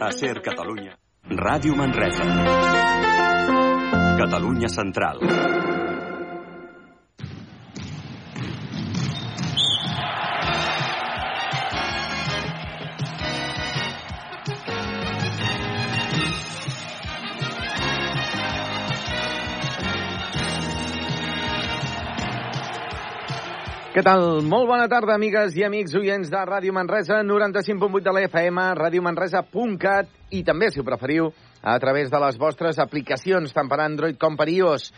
A Ser Catalunya. Ràdio Manresa. Catalunya Central. Què tal? Molt bona tarda, amigues i amics oients de Ràdio Manresa, 95.8 de l'FM, radiomanresa.cat i també, si ho preferiu, a través de les vostres aplicacions, tant per Android com per iOS.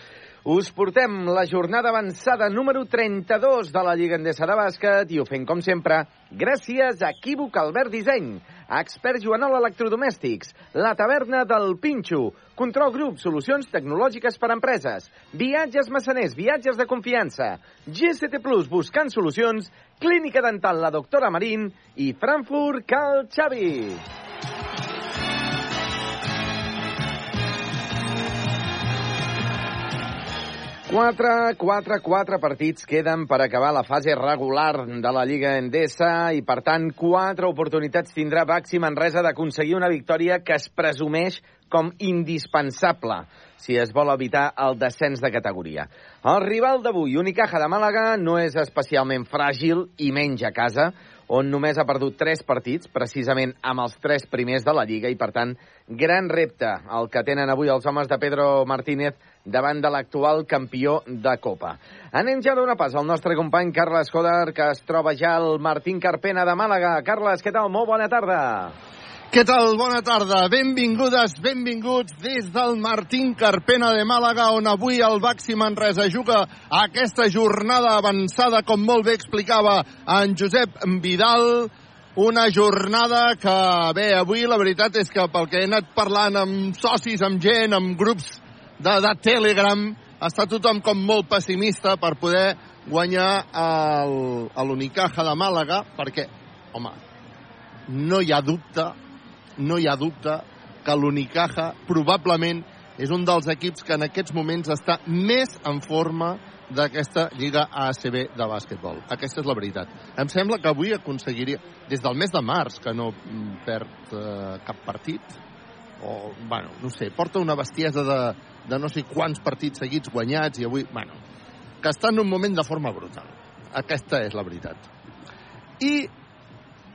Us portem la jornada avançada número 32 de la Lliga Endesa de Bàsquet i ho fem, com sempre, gràcies a Equívoc Albert Disseny, Expert Joanol Electrodomèstics, La Taverna del Pinxo, Control Grup, solucions tecnològiques per a empreses, Viatges Massaners, viatges de confiança, GCT Plus, buscant solucions, Clínica Dental La Doctora Marín i Frankfurt Cal Xavi. 4, 4, 4 partits queden per acabar la fase regular de la Lliga Endesa i, per tant, 4 oportunitats tindrà Baxi Manresa d'aconseguir una victòria que es presumeix com indispensable si es vol evitar el descens de categoria. El rival d'avui, Unicaja de Màlaga, no és especialment fràgil i menys a casa, on només ha perdut 3 partits, precisament amb els 3 primers de la Lliga, i per tant, gran repte el que tenen avui els homes de Pedro Martínez davant de l'actual campió de Copa. Anem ja d'una pas al nostre company Carles Coder, que es troba ja al Martín Carpena de Màlaga. Carles, què tal? Molt bona tarda. Què tal? Bona tarda. Benvingudes, benvinguts des del Martín Carpena de Màlaga, on avui el Baxi Manresa juga aquesta jornada avançada, com molt bé explicava en Josep Vidal, una jornada que, bé, avui la veritat és que pel que he anat parlant amb socis, amb gent, amb grups de, de Telegram, està tothom com molt pessimista per poder guanyar l'Unicaja de Màlaga, perquè, home, no hi ha dubte, no hi ha dubte que l'Unicaja probablement és un dels equips que en aquests moments està més en forma d'aquesta Lliga ACB de bàsquetbol. Aquesta és la veritat. Em sembla que avui aconseguiria, des del mes de març, que no perd eh, cap partit, o, bueno, no sé, porta una bestiesa de, de no sé quants partits seguits guanyats i avui, bueno, que està en un moment de forma brutal. Aquesta és la veritat. I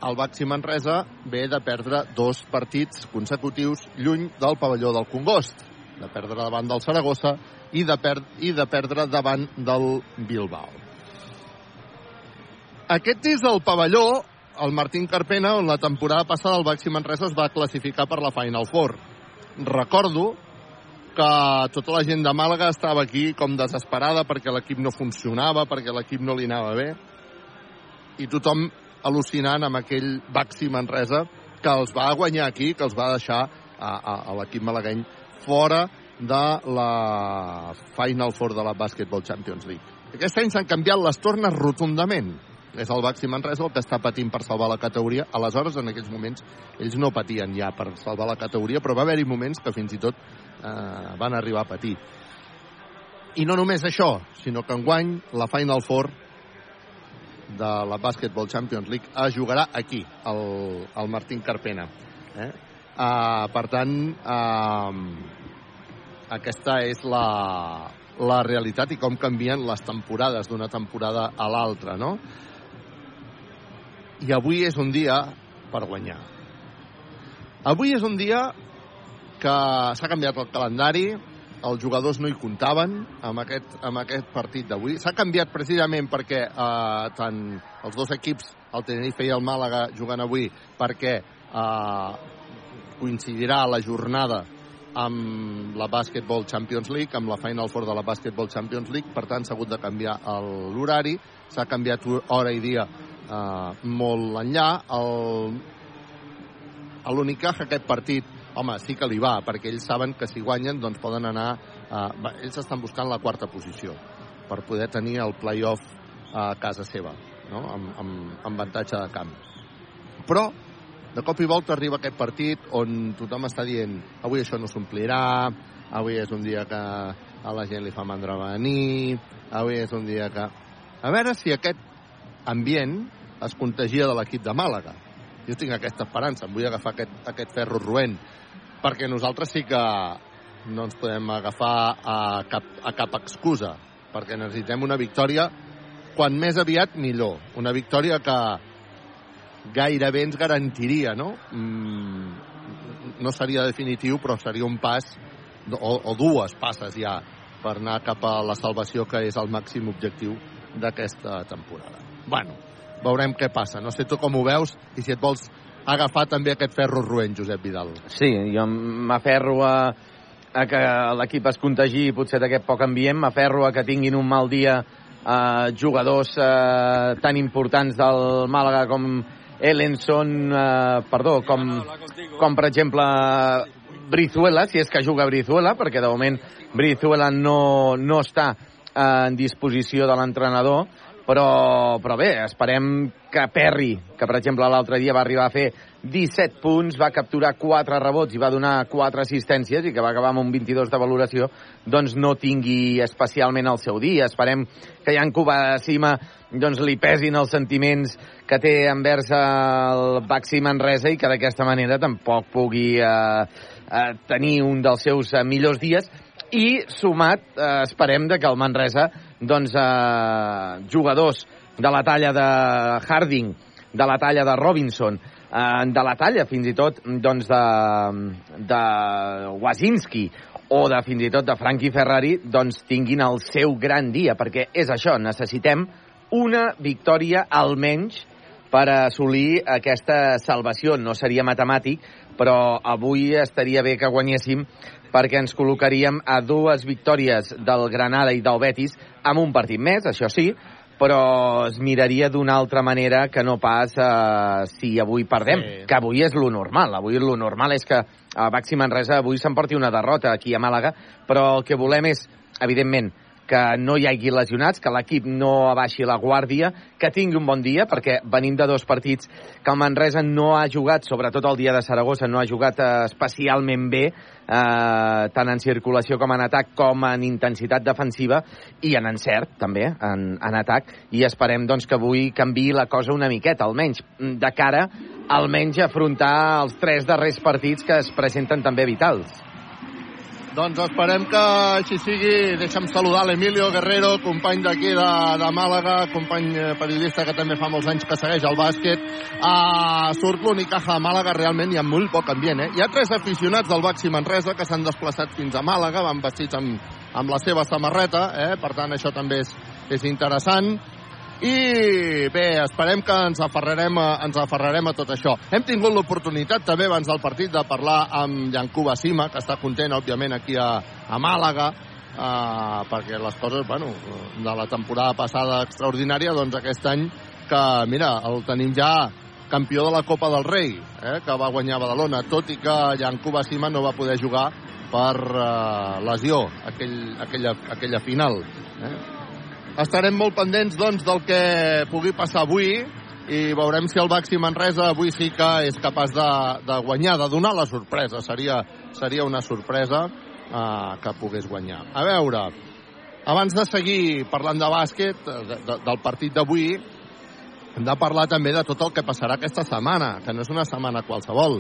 el Baxi Manresa ve de perdre dos partits consecutius lluny del pavelló del Congost, de perdre davant del Saragossa i de, per i de perdre davant del Bilbao. Aquest és el pavelló, el Martín Carpena, on la temporada passada el Baxi Manresa es va classificar per la Final Four. Recordo que tota la gent de Màlaga estava aquí com desesperada perquè l'equip no funcionava, perquè l'equip no li anava bé, i tothom al·lucinant amb aquell Baxi Manresa que els va guanyar aquí, que els va deixar a, a, a l'equip malagueny fora de la Final Four de la Basketball Champions League. Aquest any s'han canviat les tornes rotundament. És el Baxi Manresa el que està patint per salvar la categoria. Aleshores, en aquells moments, ells no patien ja per salvar la categoria, però va haver-hi moments que fins i tot eh, van arribar a patir. I no només això, sinó que enguany la Final Four de la Basketball Champions League es jugarà aquí, al, al Martín Carpena. Eh? Uh, per tant, uh, aquesta és la, la realitat i com canvien les temporades d'una temporada a l'altra, no? I avui és un dia per guanyar. Avui és un dia que s'ha canviat el calendari, els jugadors no hi comptaven amb aquest, amb aquest partit d'avui. S'ha canviat precisament perquè eh, tant els dos equips, el Tenerife i el Màlaga, juguen avui perquè eh, coincidirà la jornada amb la Basketball Champions League, amb la Final Four de la Basketball Champions League, per tant s'ha hagut de canviar l'horari, s'ha canviat hora i dia eh, molt enllà. El, a l'Unicaja aquest partit home, sí que li va, perquè ells saben que si guanyen doncs poden anar... Eh, ells estan buscant la quarta posició per poder tenir el playoff a casa seva, no? amb, amb, amb avantatge de camp. Però, de cop i volta arriba aquest partit on tothom està dient avui això no s'omplirà, avui és un dia que a la gent li fa mandra venir, avui és un dia que... A veure si aquest ambient es contagia de l'equip de Màlaga. Jo tinc aquesta esperança, em vull agafar aquest, aquest ferro roent, perquè nosaltres sí que no ens podem agafar a cap, a cap excusa, perquè necessitem una victòria quan més aviat millor. Una victòria que gairebé ens garantiria, no? Mm, no seria definitiu, però seria un pas o, o dues passes ja per anar cap a la salvació, que és el màxim objectiu d'aquesta temporada. Bueno, veurem què passa. No sé tu com ho veus i si et vols agafar també aquest ferro roent, Josep Vidal. Sí, jo m'aferro a, a que l'equip es contagi potser d'aquest poc ambient, m'aferro a que tinguin un mal dia eh, jugadors eh, tan importants del Màlaga com Ellenson, eh, perdó, com, com per exemple Brizuela, si és que juga Brizuela, perquè de moment Brizuela no, no està eh, en disposició de l'entrenador, però, però bé, esperem que Perry, que per exemple l'altre dia va arribar a fer 17 punts, va capturar 4 rebots i va donar 4 assistències i que va acabar amb un 22 de valoració, doncs no tingui especialment el seu dia. Esperem que Jan Cima doncs li pesin els sentiments que té envers el Baxi Manresa i que d'aquesta manera tampoc pugui eh, eh, tenir un dels seus eh, millors dies i sumat, eh, esperem de que el Manresa doncs, eh, jugadors de la talla de Harding, de la talla de Robinson, eh, de la talla fins i tot doncs, de, de Wazinski o de fins i tot de Frankie Ferrari doncs tinguin el seu gran dia, perquè és això, necessitem una victòria almenys per assolir aquesta salvació. No seria matemàtic, però avui estaria bé que guanyéssim perquè ens col·locaríem a dues victòries del Granada i del Betis amb un partit més, això sí, però es miraria d'una altra manera que no pas eh, si avui perdem, sí. que avui és lo normal. Avui lo normal és que a Baxi Manresa avui s'emporti una derrota aquí a Màlaga, però el que volem és, evidentment, que no hi hagi lesionats, que l'equip no abaixi la guàrdia, que tingui un bon dia, perquè venim de dos partits que el Manresa no ha jugat, sobretot el dia de Saragossa, no ha jugat especialment bé, eh, tant en circulació com en atac, com en intensitat defensiva, i en encert, també, en, en atac, i esperem doncs, que avui canvi la cosa una miqueta, almenys, de cara almenys afrontar els tres darrers partits que es presenten també vitals. Doncs esperem que així sigui. Deixa'm saludar l'Emilio Guerrero, company d'aquí de, de Màlaga, company eh, periodista que també fa molts anys que segueix el bàsquet. Uh, surt l'Unicaja a Màlaga, realment hi ha molt poc ambient. Eh? Hi ha tres aficionats del Baxi Manresa que s'han desplaçat fins a Màlaga, van vestits amb, amb la seva samarreta, eh? per tant això també és, és interessant i bé, esperem que ens aferrarem a, ens aferrarem a tot això. Hem tingut l'oportunitat també abans del partit de parlar amb Jancuba Sima, que està content, òbviament, aquí a, a Màlaga, eh, perquè les coses, bueno, de la temporada passada extraordinària, doncs aquest any que, mira, el tenim ja campió de la Copa del Rei, eh, que va guanyar Badalona, tot i que Jancuba Sima no va poder jugar per eh, lesió aquell, aquella, aquella final. Eh? Estarem molt pendents doncs, del que pugui passar avui i veurem si el Baxi Manresa avui sí que és capaç de, de guanyar, de donar la sorpresa. Seria, seria una sorpresa eh, que pogués guanyar. A veure, abans de seguir parlant de bàsquet, de, de, del partit d'avui, hem de parlar també de tot el que passarà aquesta setmana, que no és una setmana qualsevol.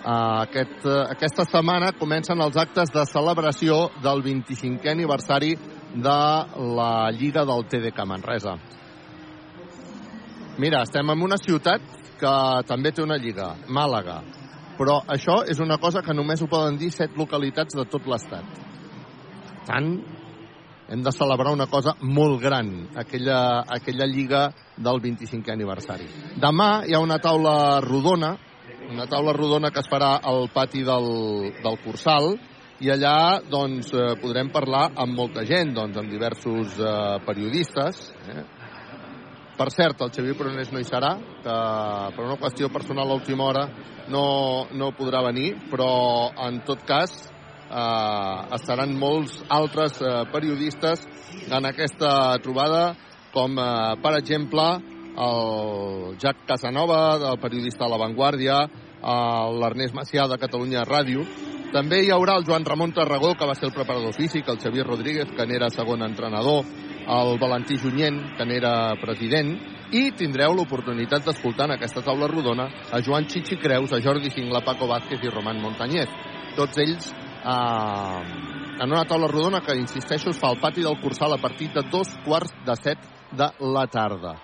Uh, aquest, uh, aquesta setmana comencen els actes de celebració del 25è aniversari de la Lliga del TDK Manresa. Mira, estem en una ciutat que també té una lliga, Màlaga. Però això és una cosa que només ho poden dir set localitats de tot l'estat. Tant, hem de celebrar una cosa molt gran, aquella, aquella lliga del 25è aniversari. Demà hi ha una taula rodona, una taula rodona que es farà al pati del, del Cursal, i allà doncs, eh, podrem parlar amb molta gent, doncs, amb diversos eh, periodistes. Eh? Per cert, el Xavier Pronés no hi serà, que per una qüestió personal a l'última hora no, no podrà venir, però en tot cas eh, estaran molts altres eh, periodistes en aquesta trobada, com eh, per exemple el Jack Casanova, el periodista de La Vanguardia, l'Ernest Macià de Catalunya Ràdio, també hi haurà el Joan Ramon Tarragó, que va ser el preparador físic, el Xavier Rodríguez, que n'era segon entrenador, el Valentí Junyent, que n'era president, i tindreu l'oportunitat d'escoltar en aquesta taula rodona a Joan Chichi Creus, a Jordi Singla, Paco Vázquez i Roman Montañez. Tots ells eh, en una taula rodona que, insisteixo, es fa al pati del Cursal a partir de dos quarts de set de la tarda.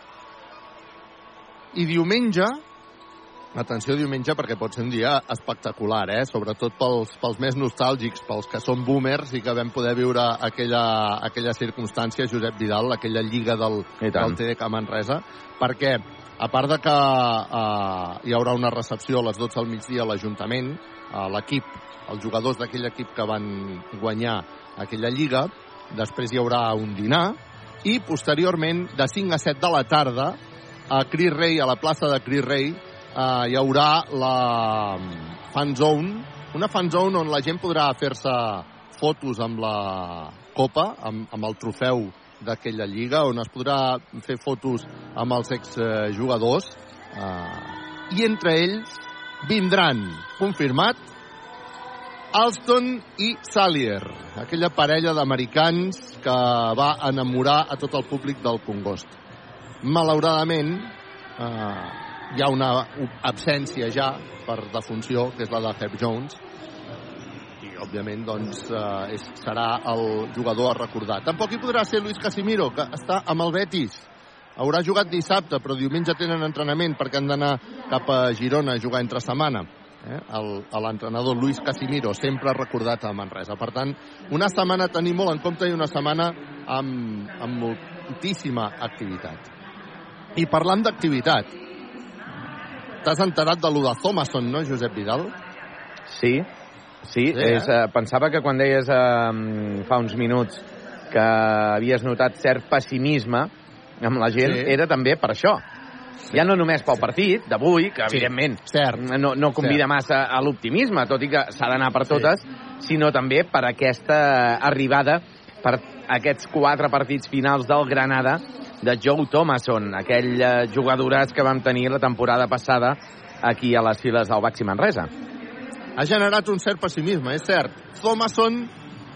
I diumenge, atenció diumenge perquè pot ser un dia espectacular, eh? sobretot pels, pels més nostàlgics, pels que són boomers i que vam poder viure aquella, aquella circumstància, Josep Vidal, aquella lliga del, del TDK Manresa, perquè a part de que eh, hi haurà una recepció a les 12 del migdia a l'Ajuntament, a l'equip, els jugadors d'aquell equip que van guanyar aquella lliga, després hi haurà un dinar, i posteriorment, de 5 a 7 de la tarda, a Cris Rei, a la plaça de Cris Rei, eh, hi haurà la fan zone, una fan zone on la gent podrà fer-se fotos amb la copa, amb, amb el trofeu d'aquella lliga, on es podrà fer fotos amb els exjugadors, eh, i entre ells vindran, confirmat, Alston i Salier, aquella parella d'americans que va enamorar a tot el públic del Congost. Malauradament, eh, hi ha una absència ja per defunció, que és la de Herb Jones, i òbviament doncs, eh, és, serà el jugador a recordar. Tampoc hi podrà ser Luis Casimiro, que està amb el Betis. Haurà jugat dissabte, però diumenge tenen entrenament perquè han d'anar cap a Girona a jugar entre setmana eh? l'entrenador Luis Casimiro, sempre recordat a Manresa. Per tant, una setmana a tenir molt en compte i una setmana amb, amb moltíssima activitat. I parlant d'activitat, t'has enterat de lo de Thomason, no, Josep Vidal? Sí, sí. sí és, eh? pensava que quan deies eh, fa uns minuts que havies notat cert pessimisme amb la gent, sí. era també per això ja no només pel partit d'avui, que sí, evidentment cert, no, no convida cert. massa a l'optimisme, tot i que s'ha d'anar per totes, sí. sinó també per aquesta arribada, per aquests quatre partits finals del Granada de Joe Thomason, aquell eh, jugadoràs que vam tenir la temporada passada aquí a les files del Baxi Manresa. Ha generat un cert pessimisme, és cert. Thomason,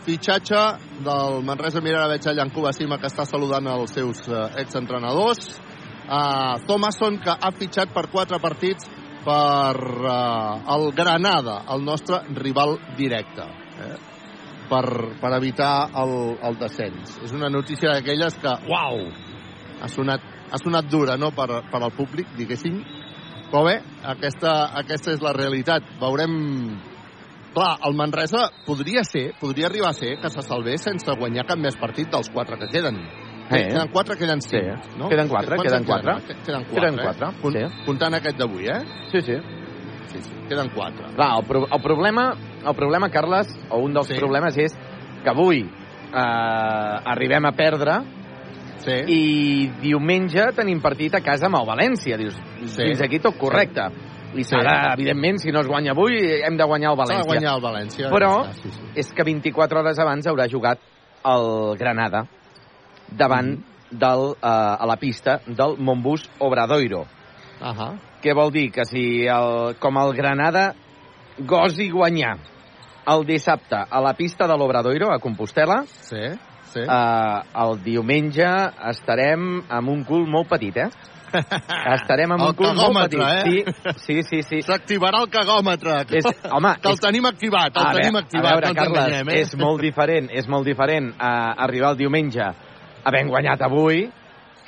fitxatge del Manresa, mira, veig allà en Cubasima que està saludant els seus eh, exentrenadors, uh, Thomason, que ha fitxat per quatre partits per uh, el Granada, el nostre rival directe, eh? Per, per evitar el, el descens. És una notícia d'aquelles que, uau, ha sonat, ha sonat dura no? per, per al públic, diguéssim, però bé, aquesta, aquesta és la realitat. Veurem... Clar, el Manresa podria ser, podria arribar a ser que se salvés sense guanyar cap més partit dels quatre que queden. Eh. Queden quatre, queden cinc, sí. no? Queden quatre, queden quatre. Queden quatre, queden quatre eh? sí. Comptant aquest d'avui, eh? Sí, sí. Sí, sí, queden quatre. Clar, el, pro el, problema, el problema, Carles, o un dels sí. problemes és que avui eh, arribem a perdre sí. i diumenge tenim partit a casa amb el València. Dius, sí. fins aquí tot correcte. Sí. I serà, sí. evidentment, si no es guanya avui, hem de guanyar el València. S'ha de guanyar el València. Però sí, sí. és que 24 hores abans haurà jugat el Granada davant mm. del, eh, a la pista del Montbus Obradoiro. Uh -huh. Què vol dir? Que si el, com el Granada gosi guanyar el dissabte a la pista de l'Obradoiro, a Compostela, sí, sí. Eh, el diumenge estarem amb un cul molt petit, eh? Estarem amb el un cul molt petit. Eh? Sí, sí, sí. S'activarà el cagòmetre. És, home, que el és... tenim activat, el a tenim veure, activat. A veure, no Carles, enganyem, eh? és molt diferent, és molt diferent a arribar el diumenge havent guanyat avui,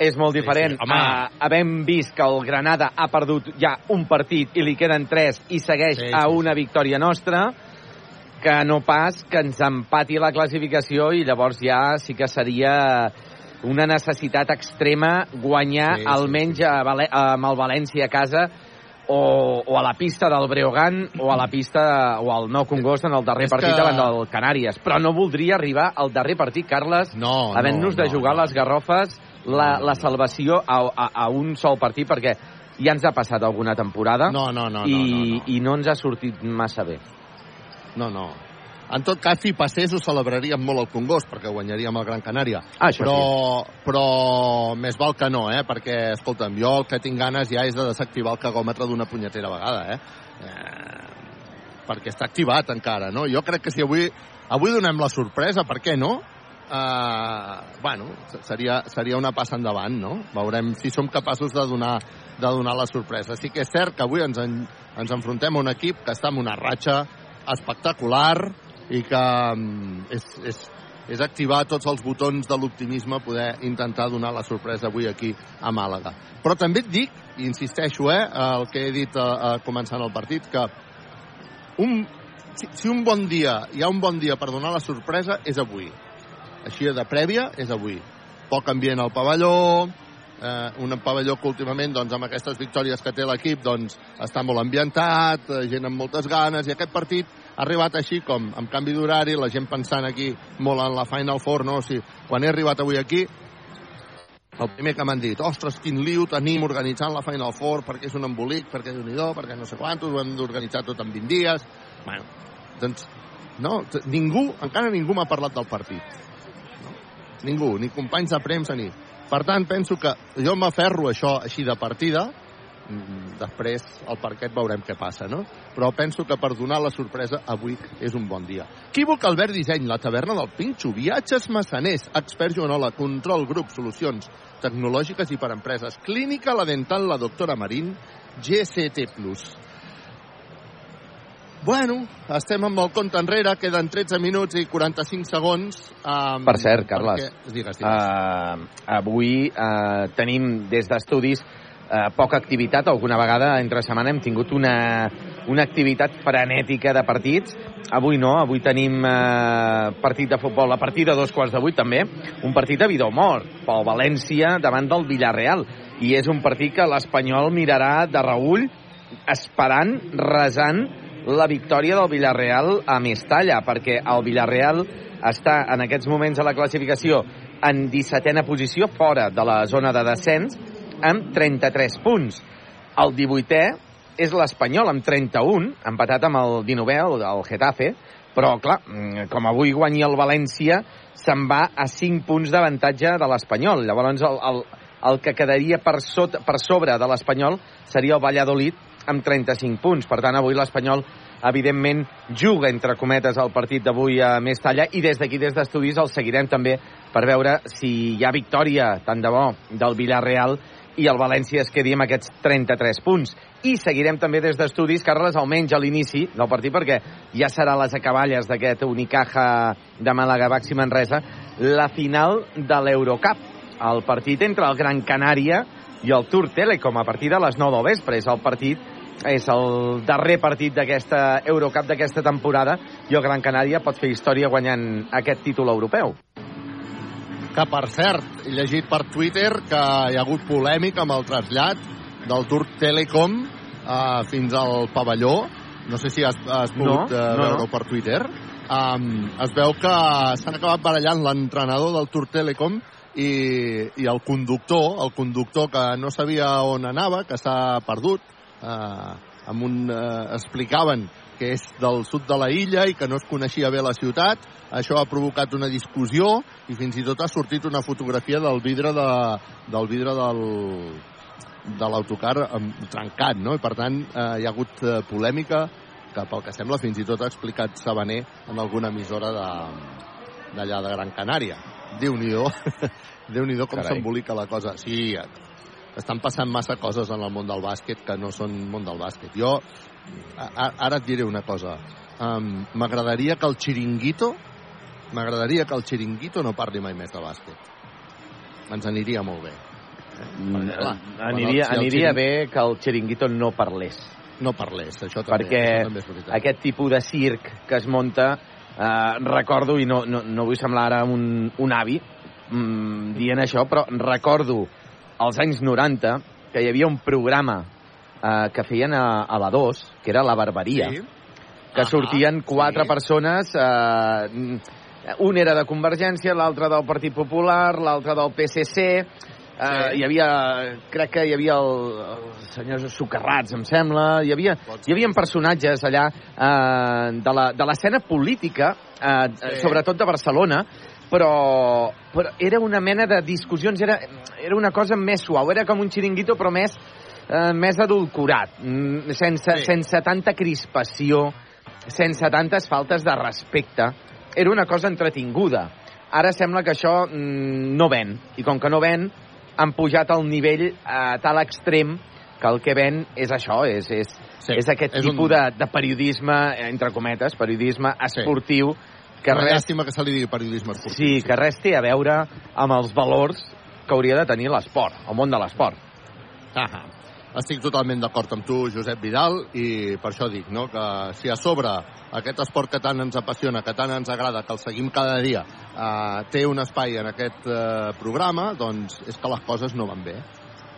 és molt diferent sí, sí. a havent vist que el Granada ha perdut ja un partit i li queden tres i segueix sí, sí, a una victòria nostra que no pas que ens empati la classificació i llavors ja sí que seria una necessitat extrema guanyar sí, sí, almenys sí. A Val amb el València a casa o, o a la pista del Breogán o a la pista o al Nou Congost en el darrer partit que... davant del Canàries. Però no voldria arribar al darrer partit, Carles, no, havent-nos no, de jugar no. les garrofes la, la salvació a, a, a un sol partit, perquè ja ens ha passat alguna temporada no, no, no, i, no, no, no. i no ens ha sortit massa bé. No, no. En tot cas, si passés, ho celebraríem molt al Congost, perquè guanyaríem el Gran Canària. Ah, però, sí. però més val que no, eh? Perquè, escolta'm, jo el que tinc ganes ja és de desactivar el cagòmetre d'una punyetera vegada, eh? eh? Perquè està activat encara, no? Jo crec que si avui, avui donem la sorpresa, per què no? Eh, bueno, seria, seria una passa endavant, no? Veurem si som capaços de donar, de donar la sorpresa. Sí que és cert que avui ens, en, ens enfrontem a un equip que està en una ratxa espectacular i que mm, és, és, és activar tots els botons de l'optimisme poder intentar donar la sorpresa avui aquí a Màlaga. Però també et dic, i insisteixo, eh, el que he dit a, a començant el partit, que un, si, si un bon dia, hi ha un bon dia per donar la sorpresa, és avui. Així de prèvia, és avui. Poc ambient al pavelló, eh, un pavelló que últimament, doncs, amb aquestes victòries que té l'equip, doncs, està molt ambientat, eh, gent amb moltes ganes, i aquest partit ha arribat així com amb canvi d'horari, la gent pensant aquí molt en la Final Four, no? O sigui, quan he arribat avui aquí, el primer que m'han dit, ostres, quin liu tenim organitzant la Final Four, perquè és un embolic, perquè és un idó, perquè no sé quantos, ho hem d'organitzar tot en 20 dies. Bueno, doncs, no, ningú, encara ningú m'ha parlat del partit. Ningú, ni companys de premsa, ni... Per tant, penso que jo m'aferro això així de partida, mm, després al parquet veurem què passa, no? Però penso que per donar la sorpresa avui és un bon dia. Equívoc Albert Disseny, la taverna del Pinxo, viatges massaners, expert Joanola, control grup, solucions tecnològiques i per empreses, clínica, la dental, la doctora Marín, GCT+. Bueno, estem amb el compte enrere, queden 13 minuts i 45 segons. Um, Per cert, Carles, perquè... digues, digues. Uh, avui uh, tenim des d'estudis uh, poca activitat. Alguna vegada entre setmana hem tingut una, una activitat frenètica de partits. Avui no, avui tenim uh, partit de futbol a partir de dos quarts de vuit també. Un partit de vida o mort pel València davant del Villarreal. I és un partit que l'Espanyol mirarà de reull esperant, resant la victòria del Villarreal a Mestalla, perquè el Villarreal està en aquests moments a la classificació en 17a posició, fora de la zona de descens, amb 33 punts. El 18è és l'Espanyol, amb 31, empatat amb el 19è, el, el Getafe, però, clar, mm, com avui guanyi el València, se'n va a 5 punts d'avantatge de l'Espanyol. Llavors, el, el, el que quedaria per, sota, per sobre de l'Espanyol seria el Valladolid, amb 35 punts. Per tant, avui l'Espanyol, evidentment, juga, entre cometes, el partit d'avui a Mestalla i des d'aquí, des d'estudis, el seguirem també per veure si hi ha victòria, tant de bo, del Villarreal i el València es quedi amb aquests 33 punts. I seguirem també des d'estudis, Carles, almenys a l'inici del partit, perquè ja serà les acaballes d'aquest Unicaja de Màlaga Baxi Manresa, la final de l'Eurocup. El partit entre el Gran Canària i el Tour Telecom a partir de les 9 del vespre. És el partit és el darrer partit d'aquesta Eurocup d'aquesta temporada i el Gran Canària pot fer història guanyant aquest títol europeu. Que, per cert, he llegit per Twitter que hi ha hagut polèmica amb el trasllat del Tour Telecom uh, fins al pavelló. No sé si has, has pogut No, uh, no, veure no. per Twitter. Um, es veu que s'han acabat barallant l'entrenador del Tour Telecom i, i el conductor, el conductor que no sabia on anava, que s'ha perdut, eh, amb un, eh, explicaven que és del sud de la illa i que no es coneixia bé la ciutat. Això ha provocat una discussió i fins i tot ha sortit una fotografia del vidre de, del vidre del, de l'autocar trencat, no? I per tant eh, hi ha hagut eh, polèmica que pel que sembla fins i tot ha explicat Sabaner en alguna emissora de- d'allà de, Gran Canària. Déu-n'hi-do, Déu-n'hi-do com Carai. s'embolica la cosa. Sí, estan passant massa coses en el món del bàsquet que no són món del bàsquet. Jo, a, ara et diré una cosa. Um, m'agradaria que el xiringuito m'agradaria que el xiringuito no parli mai més de bàsquet. Ens aniria molt bé. Perquè, clar, Mm, aniria, si aniria bé que el Chiringuito no parlés. No parlés, això també, perquè això també és veritat. aquest tipus de circ que es munta, eh, recordo, i no, no, no vull semblar ara un, un avi mm, dient això, però recordo als anys 90 que hi havia un programa eh, que feien a, a la 2, que era La Barbaria, Sí. que Ahà, sortien quatre sí. persones, eh, un era de Convergència, l'altre del Partit Popular, l'altre del PSC, eh, Sí. hi havia, crec que hi havia el, el senyor Socarrats, em sembla, hi havia, hi havia personatges allà eh, de la- de l'escena política, eh, Sí. sobretot de Barcelona, però, però era una mena de discussions, era, era una cosa més suau, era com un xiringuito però més, eh, més adulcorat, mm, sense, Sí. sense tanta crispació, sense tantes faltes de respecte. Era una cosa entretinguda. Ara sembla que això mm, no ven, i com que no ven, han pujat el nivell a tal extrem que el que ven és això, és, és, Sí, és aquest és tipus un- de, de periodisme, eh, entre cometes, periodisme esportiu, que Una res, llàstima que se li digui periodisme esportiu. sí, que res té a veure amb els valors que hauria de tenir l'esport, el món de l'esport. Ah Estic totalment d'acord amb tu, Josep Vidal, i per això dic, no?, que si a sobre aquest esport que tant ens apassiona, que tant ens agrada, que el seguim cada dia, eh, té un espai en aquest eh, programa, doncs és que les coses no van bé.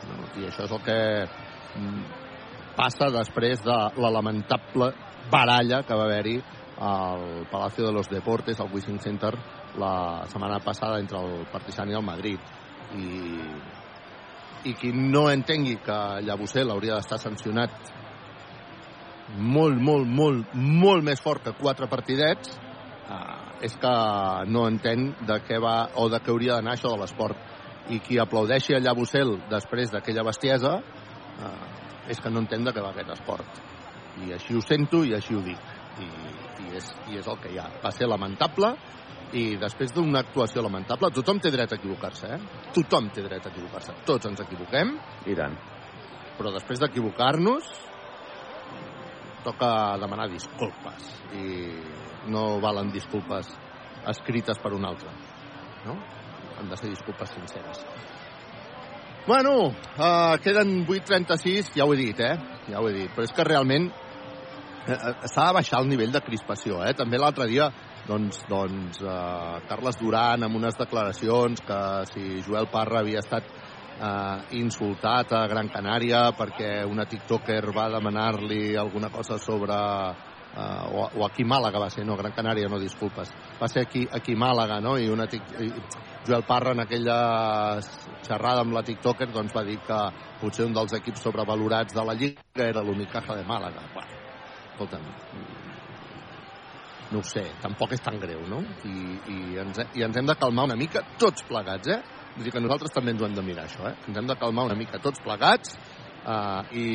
No? I això és el que mm, passa després de la lamentable baralla que va haver-hi al Palacio de los Deportes, al Wishing Center, la setmana passada entre el Partizan i el Madrid. I i qui no entengui que Llabusel hauria d'estar sancionat molt, molt, molt, molt més fort que quatre partidets, eh, és que no entén de què va o de què hauria d'anar això de l'esport. I qui aplaudeixi a Llabusel després d'aquella bestiesa eh, és que no entén de què va aquest esport. I així ho sento i així ho dic. I, és, i és el que hi ha. Va ser lamentable i després d'una actuació lamentable, tothom té dret a equivocar-se, eh? Tothom té dret a equivocar-se. Tots ens equivoquem, I tant. però després d'equivocar-nos toca demanar disculpes i no valen disculpes escrites per un altre no? han de ser disculpes sinceres bueno, uh, queden 8.36 ja ho he dit, eh? ja ho he dit, però és que realment s'ha de baixar el nivell de crispació, eh? També l'altre dia, doncs, doncs eh, Carles Duran amb unes declaracions que si Joel Parra havia estat eh, insultat a Gran Canària perquè una tiktoker va demanar-li alguna cosa sobre uh, o, o aquí Màlaga va ser, no, Gran Canària, no, disculpes. Va ser aquí, aquí Màlaga, no? I, una tic, i Joel Parra en aquella xerrada amb la tiktoker doncs va dir que potser un dels equips sobrevalorats de la Lliga era l'Unicaja de Màlaga. Bueno, escolta'm, no ho sé, tampoc és tan greu, no? I, i, ens, I ens hem de calmar una mica tots plegats, eh? Vull dir que nosaltres també ens ho hem de mirar, això, eh? Ens hem de calmar una mica tots plegats uh, i,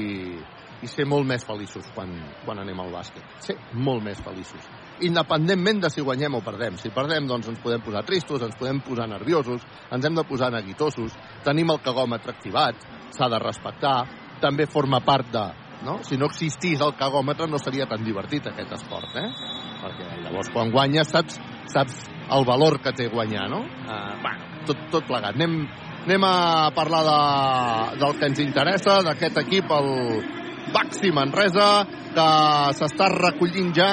i ser molt més feliços quan, quan anem al bàsquet. Ser molt més feliços. Independentment de si guanyem o perdem. Si perdem, doncs ens podem posar tristos, ens podem posar nerviosos, ens hem de posar neguitosos, tenim el cagòmetre activat, s'ha de respectar, també forma part de... No? Si no existís el cagòmetre no seria tan divertit aquest esport, eh? Perquè llavors quan guanyes saps, saps el valor que té guanyar, no? Uh, bueno, tot, tot plegat. Anem, anem a parlar de, del que ens interessa, d'aquest equip, el Baxi Manresa, que s'està recollint ja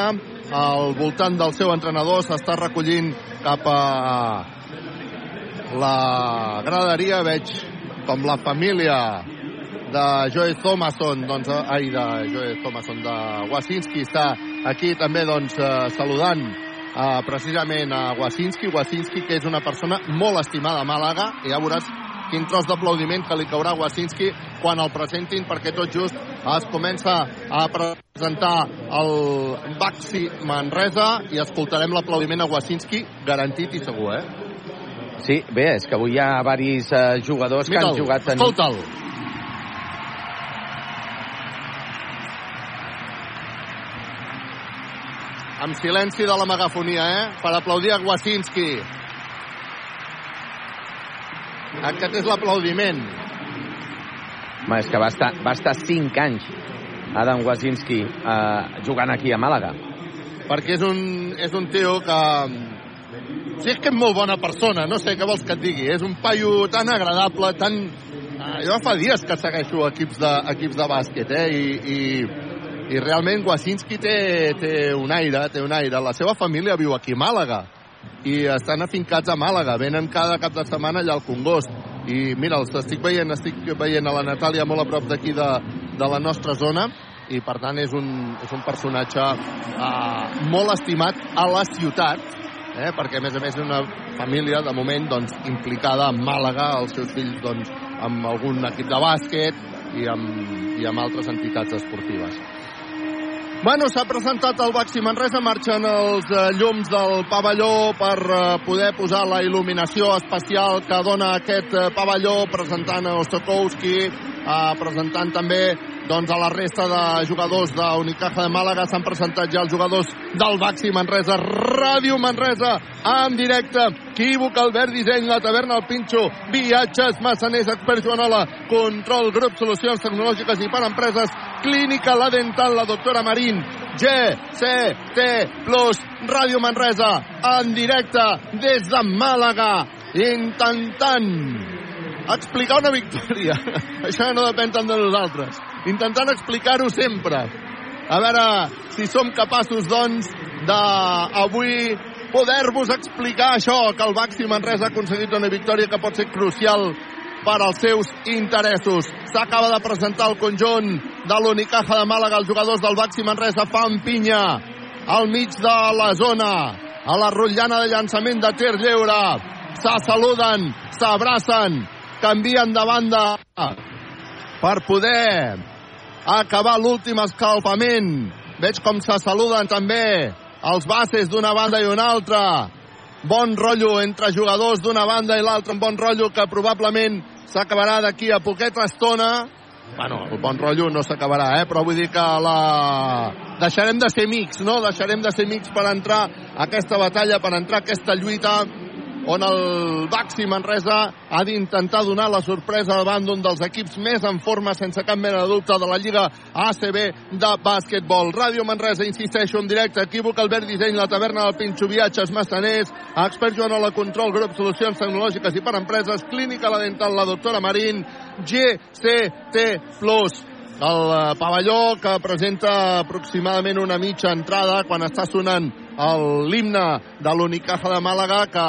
al voltant del seu entrenador, s'està recollint cap a la graderia, veig com la família de Joe Thomason, doncs, eh, ai, de Joe Thomason, de Wasinski, està aquí també, doncs, eh, saludant eh, precisament a Wasinski, Wasinski, que és una persona molt estimada a Màlaga, i ja veuràs quin tros d'aplaudiment que li caurà a Wasinski quan el presentin, perquè tot just es comença a presentar el Baxi Manresa i escoltarem l'aplaudiment a Wasinski garantit i segur, eh? Sí, bé, és que avui hi ha diversos eh, jugadors que han jugat en... escolta'l. Amb silenci de la megafonia, eh? Per aplaudir a Wasinski. Aquest és l'aplaudiment. Home, és que va estar, va estar 5 anys Adam Wasinski eh, jugant aquí a Màlaga. Perquè és un, és un tio que... Sí, és que és molt bona persona, no sé què vols que et digui. És un paio tan agradable, tan... Eh, jo fa dies que segueixo equips de, equips de bàsquet, eh? I, i, i realment Wasinski té, té un aire, té un aire. La seva família viu aquí a Màlaga i estan afincats a Màlaga. Venen cada cap de setmana allà al Congost. I mira, els estic veient, estic veient a la Natàlia molt a prop d'aquí de, de la nostra zona i per tant és un, és un personatge eh, molt estimat a la ciutat eh, perquè a més a més és una família de moment doncs, implicada en Màlaga els seus fills doncs, amb algun equip de bàsquet i amb, i amb altres entitats esportives Bueno, s'ha presentat el Baxi Manresa, marxen els eh, llums del pavelló per eh, poder posar la il·luminació especial que dona aquest eh, pavelló, presentant a Ostokowski, presentant també doncs a la resta de jugadors d'Unicaja de Màlaga s'han presentat ja els jugadors del Baxi Manresa, Ràdio Manresa, en directe, Quívoc, Albert Disseny, la taverna El Pinxo, viatges, massaners, expert Joanola, control, grup, solucions tecnològiques i per empreses, clínica, la dental, la doctora Marín, G, C, T, plus, Ràdio Manresa, en directe, des de Màlaga, intentant explicar una victòria. Això no depèn tant de nosaltres. Intentant explicar-ho sempre. A veure si som capaços, doncs, d'avui poder-vos explicar això, que el Baxi Manresa ha aconseguit una victòria que pot ser crucial per als seus interessos. S'acaba de presentar el conjunt de l'Unicaja de Màlaga. Els jugadors del Baxi Manresa fan pinya al mig de la zona, a la rotllana de llançament de tir lleure. Se saluden, s'abracen, canvien de banda per poder acabar l'últim escalfament. Veig com se saluden també els bases d'una banda i una altra. Bon rotllo entre jugadors d'una banda i l'altra, un bon rotllo que probablement s'acabarà d'aquí a poqueta estona. Bueno, el bon rotllo no s'acabarà, eh? però vull dir que la... deixarem de ser amics, no? Deixarem de ser amics per entrar a aquesta batalla, per entrar a aquesta lluita on el Baxi Manresa ha d'intentar donar la sorpresa davant d'un dels equips més en forma, sense cap mena de dubte, de la Lliga ACB de bàsquetbol. Ràdio Manresa, insisteixo, en directe, equívoc, Albert Disseny, la taverna del Pinxo, viatges, massaners, expert Joan la Control, grup Solucions Tecnològiques i per Empreses, Clínica La Dental, la doctora Marín, GCT+, el pavelló que presenta aproximadament una mitja entrada quan està sonant l'himne de l'Unicaja de Màlaga que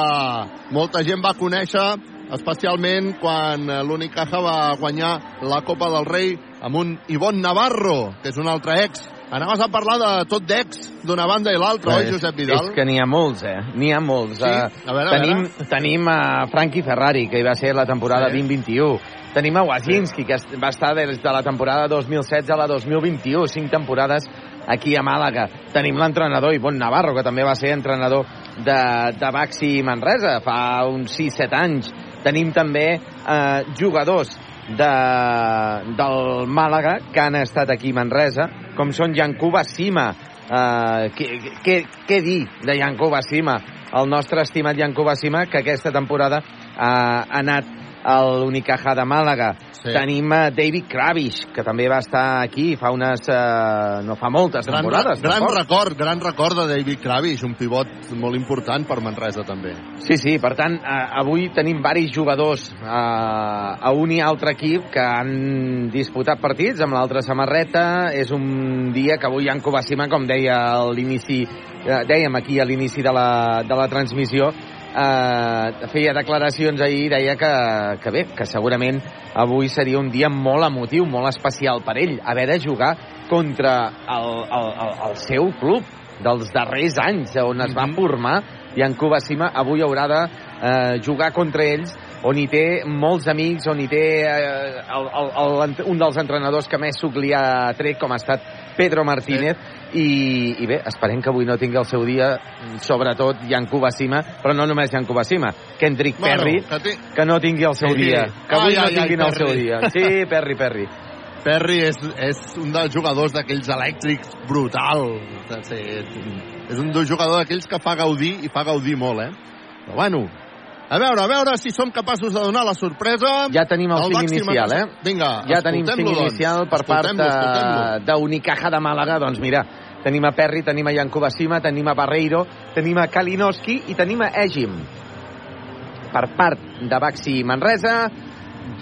molta gent va conèixer especialment quan l'Unicaja va guanyar la Copa del Rei amb un Ivon Navarro, que és un altre ex. Anaves a parlar de tot d'ex d'una banda i l'altra, oi, Josep Vidal? És que n'hi ha molts, eh? N'hi ha molts. Sí? A veure, tenim, a veure. tenim a Frankie Ferrari, que hi va ser la temporada Sí. 2021. Tenim a Wazinski, que es- va estar des de la temporada 2016 a la 2021, cinc temporades aquí a Màlaga. Tenim l'entrenador Ivon Navarro, que també va ser entrenador de, de Baxi Manresa fa uns 6-7 anys. Tenim també eh, jugadors de, del Màlaga que han estat aquí a Manresa, com són Yankuba Sima. Uh, què, què, dir de Yankuba Sima? El nostre estimat Yankuba Sima, que aquesta temporada ha anat a l'Unicaja de Màlaga. Sí. Tenim a David Kravish, que també va estar aquí fa unes... Uh, no fa moltes Gran, temporades. gran tampoc. record, gran record de David Kravish, un pivot molt important per Manresa també. Sí, sí, per tant, eh, avui tenim varis jugadors eh, a un i altre equip que han disputat partits amb l'altra samarreta. És un dia que avui en Covacima, com deia a l'inici, eh, dèiem aquí a l'inici de, la, de la transmissió, eh, feia declaracions ahir, deia que, que bé, que segurament avui seria un dia molt emotiu, molt especial per ell, haver de jugar contra el, el, el, el seu club dels darrers anys, on es va Mhm. formar, i en Cubasima avui haurà de eh, jugar contra ells, on hi té molts amics, on hi té eh, el, el, el, un dels entrenadors que més suc li ha tret, com ha estat Pedro Martínez, i, i bé, esperem que avui no tingui el seu dia, sobretot Jan Cubasima, però no només Jan Cubasima, Kendrick Bueno, Perry, que té- que no tingui el seu Sí. dia, que avui Ai, no ai, tinguin ai, el seu dia. Sí, Perry, Perry. Perry és, és un dels jugadors d'aquells elèctrics brutal. És, és un dels jugadors d'aquells que fa gaudir i fa gaudir molt, eh? Però bueno, a veure, a veure si som capaços de donar la sorpresa. Ja tenim el del cinc inicial, eh? Vinga, ja tenim cinc doncs. inicial per part d'Unicaja de Màlaga. Doncs mira, tenim a Perry, tenim a Jan Cubasima, tenim a Barreiro, tenim a Kalinowski i tenim a Egim. Per part de Baxi Manresa,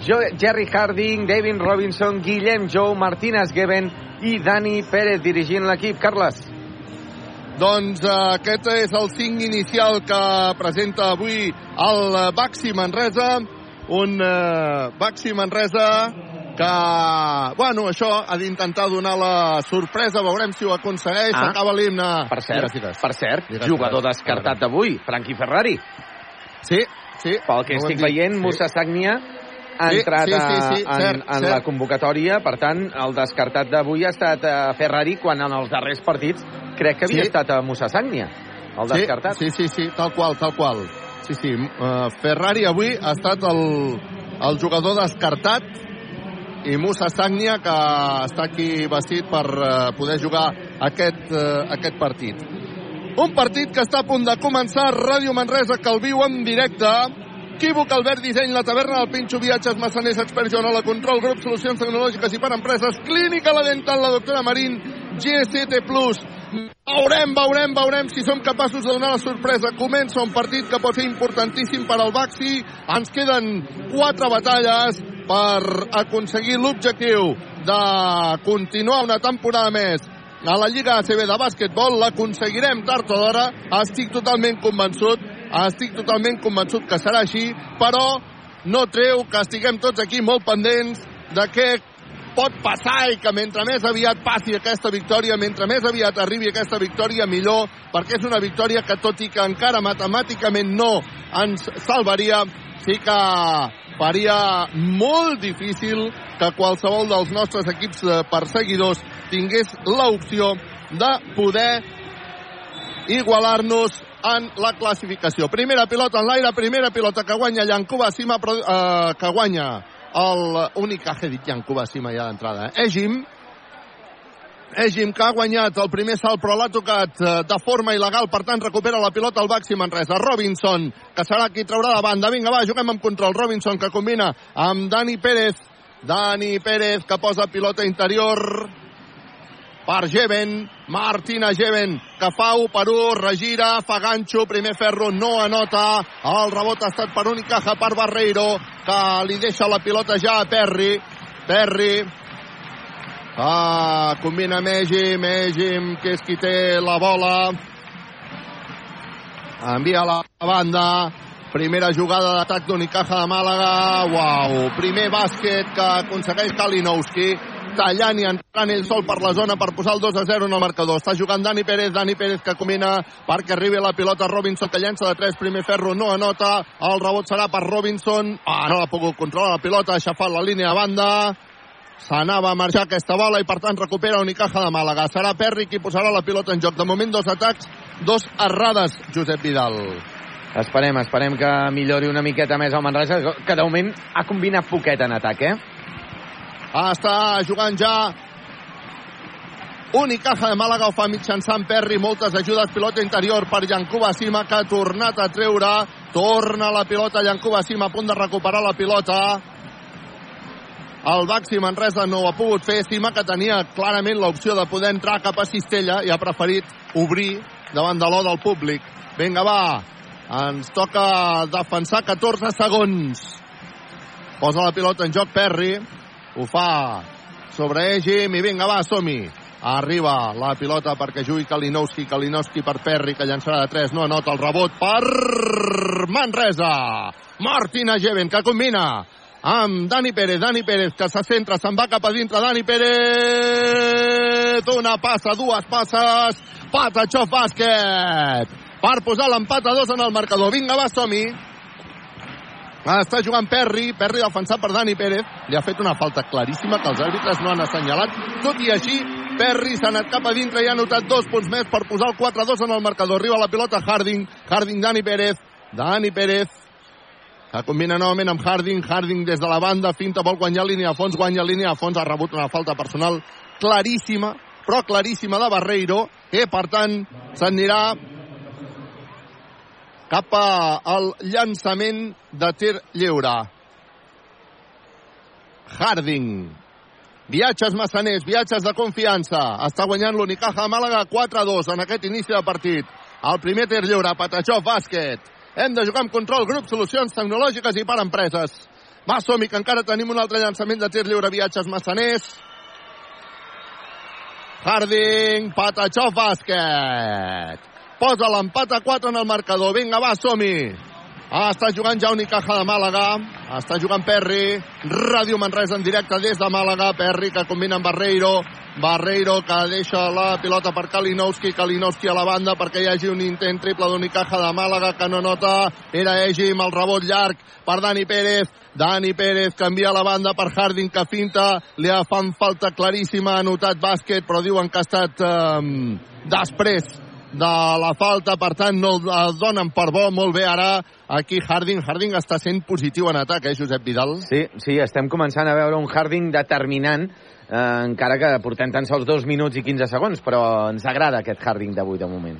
jo, Jerry Harding, David Robinson, Guillem Jou, Martínez Geben i Dani Pérez dirigint l'equip. Carles. Doncs eh, aquest és el 5 inicial que presenta avui el Baxi Manresa, un eh, Baxi Manresa que, bueno, això ha d'intentar donar la sorpresa, veurem si ho aconsegueix, Ah. s'acaba l'himne. Per cert, Digues, per cert Digues, jugador digues. descartat d'avui, Frankie Ferrari. Sí, sí. Pel que hem estic veient, sí. Musa Sagnia ha Sí, entrat sí, sí, sí, a- en, cert, en cert. la convocatòria, per tant, el descartat d'avui ha estat a Ferrari, quan en els darrers partits crec que havia Sí. estat a Musa Sagnia, el descartat. Sí, sí, sí, tal qual, tal qual. Sí, sí, uh, Ferrari avui ha estat el, el jugador descartat i Musa Sagnia, que està aquí vestit per uh, poder jugar aquest, uh, aquest partit. Un partit que està a punt de començar. Ràdio Manresa, que el viu en directe. Equívoc, Albert Disseny, la taverna del Pinxo, viatges, massaners, expert la control, grup, solucions tecnològiques i per empreses, clínica, la dental, la doctora Marín, GST+, Veurem, veurem, veurem si som capaços de donar la sorpresa. Comença un partit que pot ser importantíssim per al Baxi. Ens queden quatre batalles per aconseguir l'objectiu de continuar una temporada més a la Lliga ACB de bàsquetbol. L'aconseguirem tard o d'hora. Estic totalment convençut, estic totalment convençut que serà així, però no treu que estiguem tots aquí molt pendents de què pot passar i que mentre més aviat passi aquesta victòria, mentre més aviat arribi aquesta victòria, millor, perquè és una victòria que, tot i que encara matemàticament no ens salvaria, sí que faria molt difícil que qualsevol dels nostres equips perseguidors tingués l'opció de poder igualar-nos en la classificació. Primera pilota en l'aire, primera pilota que guanya Llancuba Sima, però, eh, que guanya l'únic que ha dit Llancuba Sima ja d'entrada. Eh? Egim, Egim que ha guanyat el primer salt però l'ha tocat eh, de forma il·legal, per tant recupera la pilota al Baxi Manresa. Robinson, que serà qui traurà la banda. Vinga, va, juguem amb control. Robinson que combina amb Dani Pérez. Dani Pérez que posa pilota interior per Geven, Martina Geven, que fa 1 per 1, regira, fa ganxo, primer ferro, no anota, el rebot ha estat per Unicaja, per Barreiro, que li deixa la pilota ja a Perry, Perry, ah, combina Megim, Megim, que és qui té la bola, envia la banda, primera jugada d'atac d'Unicaja de Màlaga, uau, primer bàsquet que aconsegueix Kalinowski, tallant i entrant ell sol per la zona per posar el 2 a 0 en el marcador. Està jugant Dani Pérez, Dani Pérez que combina perquè arribi la pilota Robinson que llença de 3, primer ferro no anota, el rebot serà per Robinson, ah, no l'ha pogut controlar la pilota, ha aixafat la línia a banda, s'anava a marxar aquesta bola i per tant recupera Unicaja de Màlaga. Serà Perri qui posarà la pilota en joc. De moment dos atacs, dos errades, Josep Vidal. Esperem, esperem que millori una miqueta més el Manresa, que de moment ha combinat poquet en atac, eh? Està jugant ja. Unicaja de Màlaga ho fa mitjançant Perri, moltes ajudes, pilota interior per Llancuba Sima, que ha tornat a treure, torna la pilota Llancuba Sima, a punt de recuperar la pilota. El Baxi Manresa no ho ha pogut fer, Sima que tenia clarament l'opció de poder entrar cap a Cistella i ha preferit obrir davant de l'O del públic. Vinga, va, ens toca defensar 14 segons. Posa la pilota en joc Perri, ho fa sobre Egim i vinga, va, som-hi. Arriba la pilota perquè jugui Kalinowski, Kalinowski per Perri, que llançarà de 3, no anota el rebot per Manresa. Martina Geven, que combina amb Dani Pérez, Dani Pérez, que se centra, se'n va cap a dintre, Dani Pérez, una passa, dues passes, Patachó bàsquet, per posar l'empat a dos en el marcador. Vinga, va, som-hi. Està jugant Perry, Perry defensat per Dani Pérez. Li ha fet una falta claríssima que els àrbitres no han assenyalat. Tot i així, Perry s'ha anat cap a dintre i ha anotat dos punts més per posar el 4-2 en el marcador. Arriba la pilota Harding, Harding, Dani Pérez, Dani Pérez, que combina novament amb Harding, Harding des de la banda, finta, vol guanyar línia a fons, guanya línia a fons, ha rebut una falta personal claríssima, però claríssima de Barreiro, que per tant s'anirà cap al llançament de tir lliure. Harding. Viatges massaners, viatges de confiança. Està guanyant l'Unicaja Màlaga 4-2 en aquest inici de partit. El primer tir lliure, Patachó, bàsquet. Hem de jugar amb control, grup, solucions tecnològiques i per empreses. Va, som que encara tenim un altre llançament de tir lliure, viatges massaners. Harding, Patachó, bàsquet posa l'empat a 4 en el marcador. Vinga, va, som-hi. Ah, està jugant ja Unicaja de Màlaga. Està jugant Perri. Ràdio Manresa en directe des de Màlaga. Perri que combina amb Barreiro. Barreiro que deixa la pilota per Kalinowski. Kalinowski a la banda perquè hi hagi un intent triple d'Unicaja de Màlaga que no nota. Era Egim, el rebot llarg per Dani Pérez. Dani Pérez canvia la banda per Harding que finta. Li fan falta claríssima. Ha notat bàsquet però diuen que ha estat eh, després de la falta, per tant no el donen per bo, molt bé ara aquí Harding, Harding està sent positiu en atac, eh, Josep Vidal? Sí, sí, estem començant a veure un Harding determinant, eh, encara que portem tan sols dos minuts i 15 segons, però ens agrada aquest Harding d'avui de moment.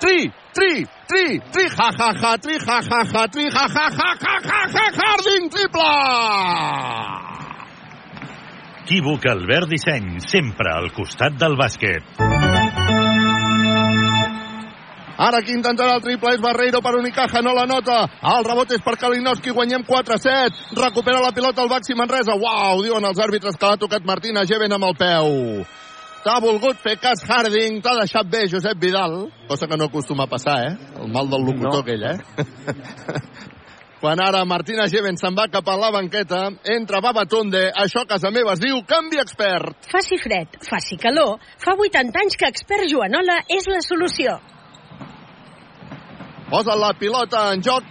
Tri, tri, tri, tri, ha, ha, ha, tri, ha, ha, ha, tri, ha, ha, ha, ha, ha, ha, Harding, triple! Equívoc Albert Disseny, sempre al costat del bàsquet. Ara qui intentarà el triple és Barreiro per Unicaja, no la nota. El rebot és per Kalinowski, guanyem 4-7. Recupera la pilota el Baxi Manresa. Uau, diuen els àrbitres que l'ha tocat Martina Geven amb el peu. T'ha volgut fer cas Harding, t'ha deixat bé Josep Vidal, cosa que no acostuma a passar, eh? El mal del locutor no. aquell, eh? Quan ara Martina Geven se'n va cap a la banqueta, entra Babatunde, això a casa meva es diu canvi expert. Faci fred, faci calor, fa 80 anys que expert Joanola és la solució. Posa la pilota en joc.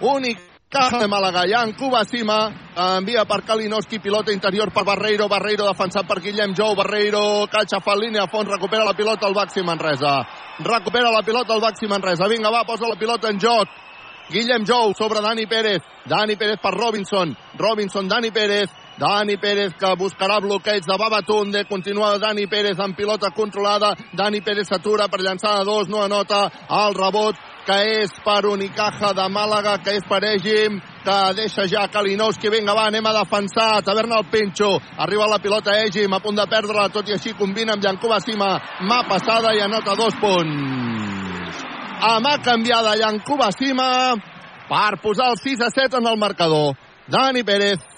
Únic de Màlaga, ja en Cuba Cima, envia per Kalinowski, pilota interior per Barreiro, Barreiro defensat per Guillem Jou, Barreiro, catxa fa línia a fons, recupera la pilota el Baxi Manresa. Recupera la pilota el Baxi Manresa. Vinga, va, posa la pilota en joc. Guillem Jou sobre Dani Pérez. Dani Pérez per Robinson. Robinson, Dani Pérez. Dani Pérez que buscarà bloqueig de Babatunde. Continua Dani Pérez amb pilota controlada. Dani Pérez s'atura per llançar a dos. No anota el rebot que és per Unicaja de Màlaga, que és per Egim, que deixa ja Kalinowski. Vinga, va, anem a defensar. Taverna al Pencho. Arriba la pilota Egim, a punt de perdre-la, tot i així combina amb Jankuba Sima. Mà passada i anota dos punts. A mà canviada Jankuba Sima per posar el 6 a 7 en el marcador. Dani Pérez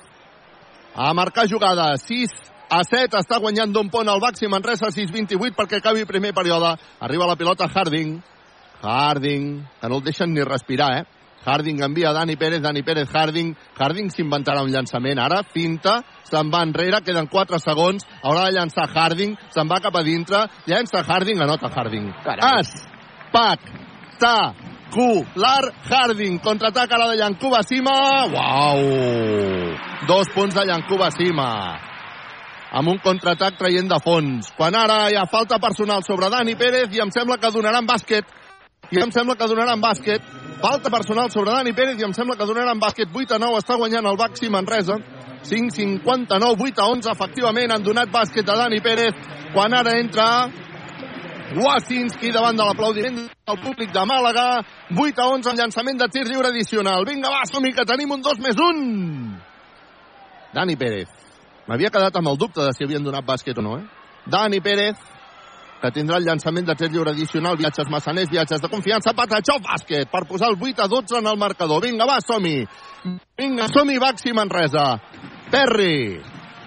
a marcar jugada. 6 a 7 està guanyant d'un pont el Baxi Manresa 6-28 perquè acabi primer període. Arriba la pilota Harding. Harding, que no el deixen ni respirar, eh? Harding envia Dani Pérez, Dani Pérez, Harding. Harding s'inventarà un llançament ara, finta, se'n va enrere, queden 4 segons, haurà de llançar Harding, se'n va cap a dintre, llença Harding, anota Harding. Carai. Ta, Cular Harding. Contraataca la de Yankuba Sima. Uau! Dos punts de Yankuba Sima. Amb un contraatac traient de fons. Quan ara hi ha falta personal sobre Dani Pérez i em sembla que donaran bàsquet. I em sembla que donaran bàsquet. Falta personal sobre Dani Pérez i em sembla que donaran bàsquet. 8 a 9 està guanyant el Baxi Manresa. 5-59, 8 a 11, efectivament, han donat bàsquet a Dani Pérez, quan ara entra Wasinski davant de l'aplaudiment del públic de Màlaga. 8 a 11 en llançament de tir lliure addicional. Vinga, va, som que tenim un 2 més 1. Dani Pérez. M'havia quedat amb el dubte de si havien donat bàsquet o no, eh? Dani Pérez, que tindrà el llançament de tir lliure addicional, viatges massaners, viatges de confiança, Patachó bàsquet, per posar el 8 a 12 en el marcador. Vinga, va, som-hi. Vinga, som-hi, Baxi Manresa. Perry,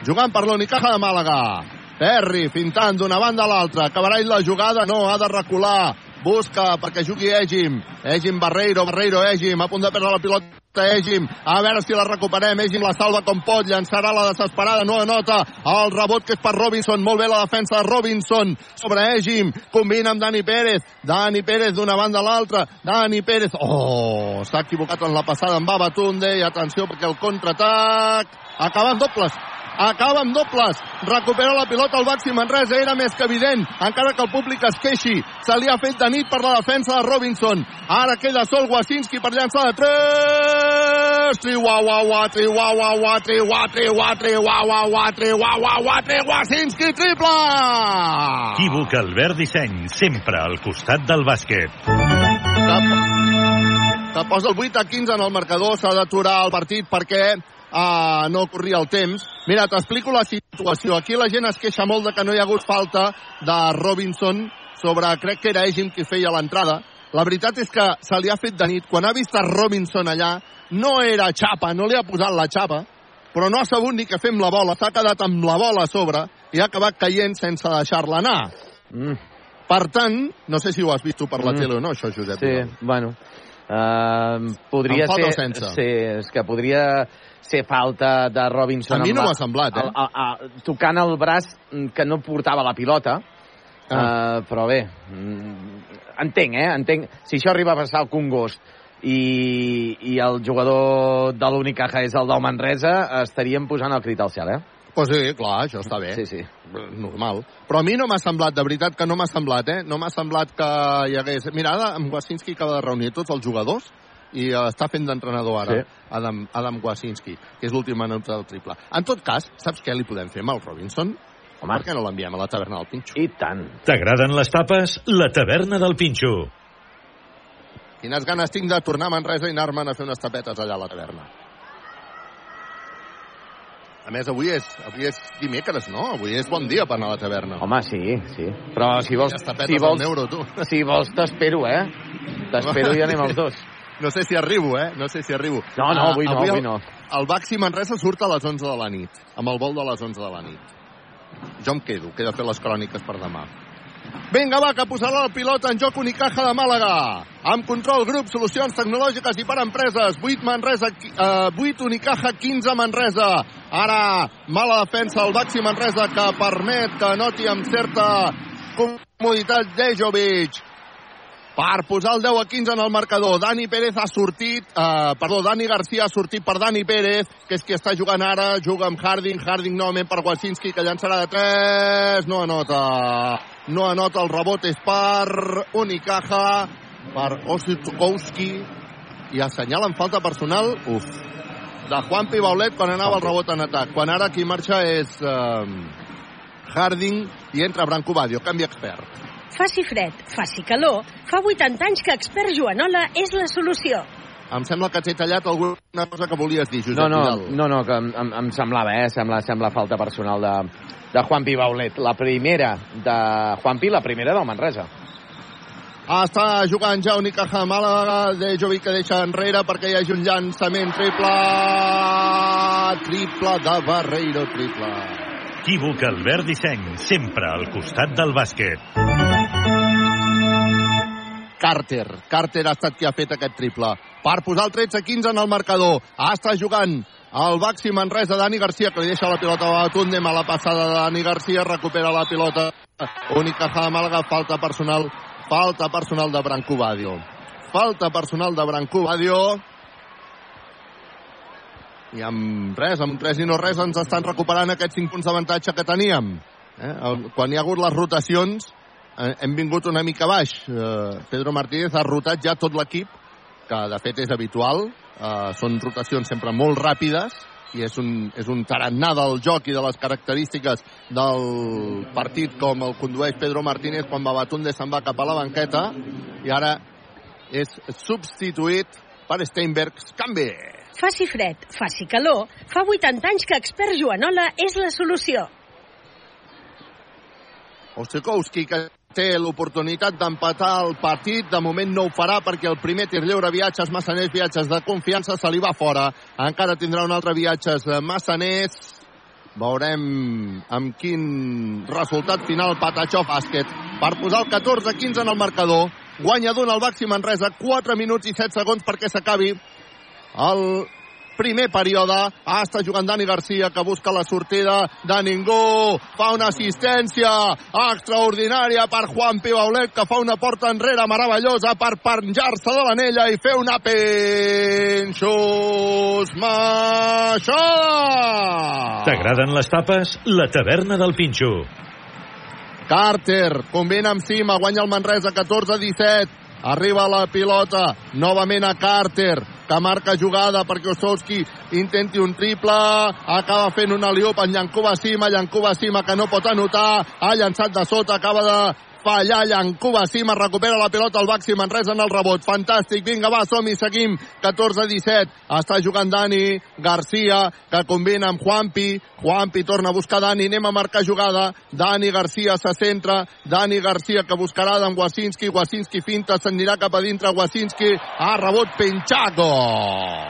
jugant per l'Unicaja de Màlaga. Perry fintant d'una banda a l'altra. Acabarà la jugada? No, ha de recular. Busca perquè jugui Egim. Egim Barreiro, Barreiro Egim. A punt de perdre la pilota Egim. A veure si la recuperem. Egim la salva com pot. Llançarà la desesperada. No anota. El rebot que és per Robinson. Molt bé la defensa de Robinson sobre Egim. Combina amb Dani Pérez. Dani Pérez d'una banda a l'altra. Dani Pérez. Oh, s'ha equivocat en la passada amb Babatunde. I atenció perquè el contraatac acaba en dobles acaba amb dobles, recupera la pilota al Baxi Manresa, era més que evident, encara que el públic es queixi, se li ha fet de nit per la defensa de Robinson, ara queda sol Wasinski per llançar de 3, tri ua ua ua, tri ua ua ua, tri ua, tri ua, tri ua ua ua, tri ua ua ua, tri Wasinski, triple! Equívoc Albert Disseny, sempre al costat del bàsquet. Que posa el 8 a 15 en el marcador, s'ha d'aturar el partit perquè uh, no corria el temps. Mira, t'explico la situació. Aquí la gent es queixa molt de que no hi ha hagut falta de Robinson sobre, crec que era Egim qui feia l'entrada. La veritat és que se li ha fet de nit. Quan ha vist a Robinson allà, no era xapa, no li ha posat la xapa, però no ha sabut ni que fem la bola. S'ha quedat amb la bola a sobre i ha acabat caient sense deixar-la anar. Mm. Per tant, no sé si ho has vist tu per la Mm. tele o no, això, Josep. Sí, bueno. Uh, podria ser... Sí, és que podria ser falta de Robinson. A mi amb no m'ha semblat, eh? el- a, a, tocant el braç mm, que no portava la pilota. Ah. Uh, però bé, mm, entenc, eh? Entenc. Si això arriba a passar al Congost i, i el jugador de l'Unicaja és el del Manresa, estaríem posant el crit al cel, eh? Pues sí, clar, això està bé. Sí, sí. Normal. Però a mi no m'ha semblat, de veritat que no m'ha semblat, eh? No m'ha semblat que hi hagués... Mira, ara en Wasinski acaba de reunir tots els jugadors i eh, està fent d'entrenador ara, Sí. Adam, Adam Wasinski, que és l'últim minut del triple. En tot cas, saps què li podem fer amb el Robinson? Home. Per què no l'enviem a la taverna del Pinxo? I tant. T'agraden les tapes? La taverna del Pinxo. Quines ganes tinc de tornar a Manresa i anar-me'n a fer unes tapetes allà a la taverna. A més, avui és, avui és dimecres, no? Avui és bon dia per anar a la taverna. Home, sí, sí. Però si vols... Si vols, euro, tu. si vols t'espero, eh? T'espero i anem els dos. No sé si arribo, eh? No sé si arribo. No, no, avui no, avui el, no. El Baxi Manresa surt a les 11 de la nit, amb el vol de les 11 de la nit. Jo em quedo, queda fer les cròniques per demà. Vinga, va, que posarà el pilot en joc Unicaja de Màlaga. Amb control grup, solucions tecnològiques i per empreses. 8 Manresa, eh, 8 Unicaja, 15 Manresa. Ara, mala defensa al Baxi Manresa que permet que noti amb certa comoditat Dejovic per posar el 10 a 15 en el marcador. Dani Pérez ha sortit, eh, perdó, Dani Garcia ha sortit per Dani Pérez, que és qui està jugant ara, juga amb Harding, Harding novament per Wasinski, que llançarà de 3, no anota. No anota, el rebot és per Unicaja, per Ositowski, i assenyalen falta personal, uf, de Juan Pibaulet quan anava el rebot en atac. Quan ara qui marxa és eh, Harding i entra Branco Badio, canvi expert. Faci fred, faci calor, fa 80 anys que expert Joanola és la solució. Em sembla que t'he tallat alguna cosa que volies dir, Josep No, no, Vidal. no, no, que em, em, em semblava, eh? Sembla, sembla falta personal de, de Juan Pi Baulet. La primera de Juan Pi, la primera del Manresa. Ah, està jugant ja Unicaja Màlaga, de Jovi que deixa enrere perquè hi hagi un llançament triple. Triple de Barreiro, triple. Equívoc Albert Disseny, sempre al costat del bàsquet. Carter. Carter ha estat qui ha fet aquest triple. Per posar el 13-15 en el marcador. Està jugant el Baxi Manresa, Dani Garcia, que li deixa la pilota a Tundem a la passada de Dani Garcia, recupera la pilota. Unicaja de Màlaga, falta personal, falta personal de Branco Badio. Falta personal de Branco Badio. I amb res, amb res i no res, ens estan recuperant aquests 5 punts d'avantatge que teníem. Eh? El- Quan hi ha hagut les rotacions, hem vingut una mica baix. Eh, Pedro Martínez ha rotat ja tot l'equip, que de fet és habitual. Eh, són rotacions sempre molt ràpides i és un, és un tarannà del joc i de les característiques del partit com el condueix Pedro Martínez quan Babatunde se'n va cap a la banqueta i ara és substituït per Steinberg. Canvi! Faci fred, faci calor, fa 80 anys que expert Joanola és la solució. Ostikowski, que té l'oportunitat d'empatar el partit. De moment no ho farà perquè el primer tir lliure viatges massaners, viatges de confiança, se li va fora. Encara tindrà un altre viatges massaners. Veurem amb quin resultat final Patachó Bàsquet per posar el 14-15 en el marcador. Guanya d'un al Baxi Manresa, 4 minuts i 7 segons perquè s'acabi el primer període. Ah, està jugant Dani Garcia, que busca la sortida de ningú. Fa una assistència extraordinària per Juan Pibaulet, que fa una porta enrere meravellosa per penjar-se de l'anella i fer una pinxos maixada. T'agraden les tapes? La taverna del Pinxo. Carter combina amb Sima, guanya el Manresa 14-17. Arriba la pilota, novament a Carter, que marca jugada perquè Osowski intenti un triple, acaba fent una liup en Llancuba Sima, Llancuba Sima que no pot anotar, ha llançat de sota, acaba de fallar Llancuba Sima, recupera la pilota al Baxi Manresa en el rebot, fantàstic, vinga va, som-hi, seguim, 14-17, està jugant Dani Garcia, que combina amb Juanpi, Juanpi torna a buscar Dani, anem a marcar jugada, Dani Garcia se centra, Dani Garcia que buscarà d'en Wasinski, Wasinski finta, s'anirà cap a dintre, Wasinski, ha rebot Penchaco.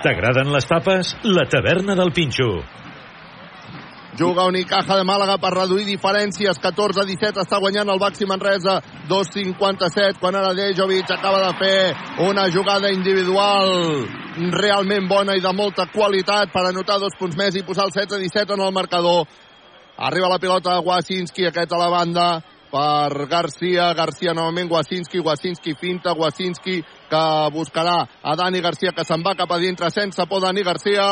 T'agraden les tapes? La taverna del Pinxo. Juga Unicaja de Màlaga per reduir diferències. 14-17 està guanyant el Baxi Manresa. 2-57 quan ara Dejovic acaba de fer una jugada individual realment bona i de molta qualitat per anotar dos punts més i posar el 7-17 en el marcador. Arriba la pilota de Wasinski, aquest a la banda per Garcia, Garcia novament, Wasinski, Wasinski finta, Wasinski que buscarà a Dani Garcia, que se'n va cap a dintre sense por Dani Garcia.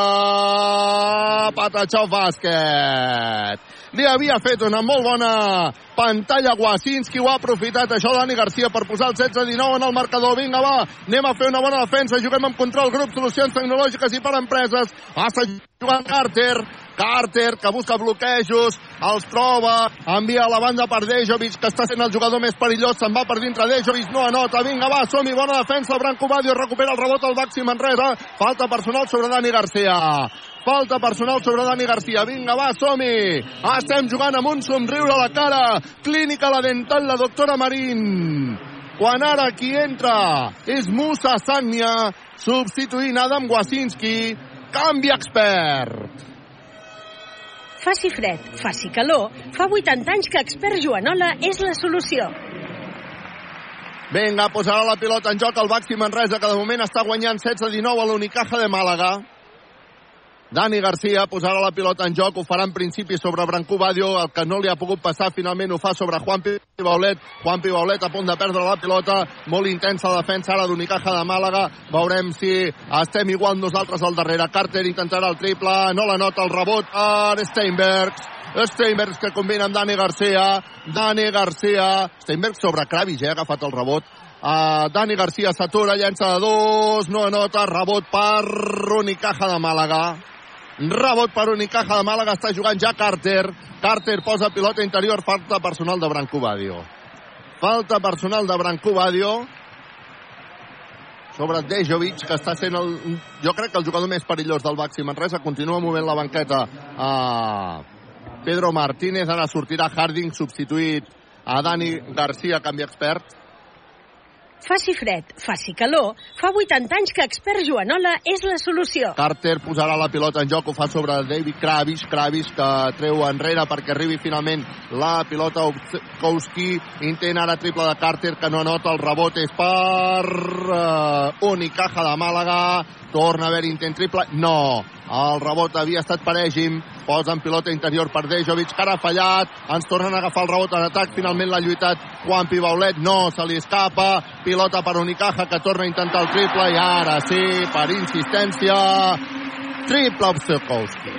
Patachó bàsquet. Li havia fet una molt bona pantalla Wasinski, ho ha aprofitat això Dani Garcia per posar el 16-19 en el marcador. Vinga, va, anem a fer una bona defensa, juguem amb control, grup, solucions tecnològiques i per empreses. Passa jugant Carter, Carter, que busca bloquejos, els troba, envia a la banda per Dejovic, que està sent el jugador més perillós, se'n va per dintre Dejovic, no anota, vinga, va, som-hi, bona defensa, Branco Badio recupera el rebot al màxim Manresa, falta personal sobre Dani Garcia. Falta personal sobre Dani Garcia. Vinga, va, som-hi! Estem jugant amb un somriure a la cara. Clínica La Dental, la doctora Marín. Quan ara qui entra és Musa Sagnia, substituint Adam Wasinski. Canvi expert. Faci fred, faci calor, fa 80 anys que Expert Joanola és la solució. Vinga, posarà la pilota en joc el Baxi Manresa, que de moment està guanyant 16-19 a l'Unicaja de Màlaga. Dani Garcia posarà la pilota en joc, ho farà en principi sobre Brancú Badio, el que no li ha pogut passar finalment ho fa sobre Juan Baulet. Juan Baulet a punt de perdre la pilota, molt intensa la defensa ara d'Unicaja de Màlaga. Veurem si estem igual nosaltres al darrere. Carter intentarà el triple, no la nota el rebot per Steinbergs. Steinbergs que combina amb Dani Garcia. Dani Garcia. Steinbergs sobre Kravis, eh, ha agafat el rebot. Uh, Dani Garcia s'atura, llença de dos, no anota, rebot per Unicaja de Màlaga. Rebot per Unicaja de Màlaga, està jugant ja Carter. Carter posa pilota interior, falta personal de Branco Badio. Falta personal de Branco Badio sobre Dejovic, que està sent el, jo crec que el jugador més perillós del Baxi Manresa. Continua movent la banqueta a Pedro Martínez. Ara sortirà Harding, substituït a Dani Garcia, canvi expert. Faci fred, faci calor, fa 80 anys que Expert Joanola és la solució. Carter posarà la pilota en joc, ho fa sobre David Kravis, Kravis que treu enrere perquè arribi finalment la pilota. Kowski, intent ara triple de Carter que no anota, el rebot és per uh, Unicaja de Màlaga, torna a haver intent triple, no, el rebot havia estat per Egim, posen pilota interior per Dejovic, que ara ha fallat, ens tornen a agafar el rebot en atac, finalment l'ha lluitat Juan Pibaulet, no, se li escapa, pilota per Unicaja, que torna a intentar el triple, i ara sí, per insistència, triple Obserkowski.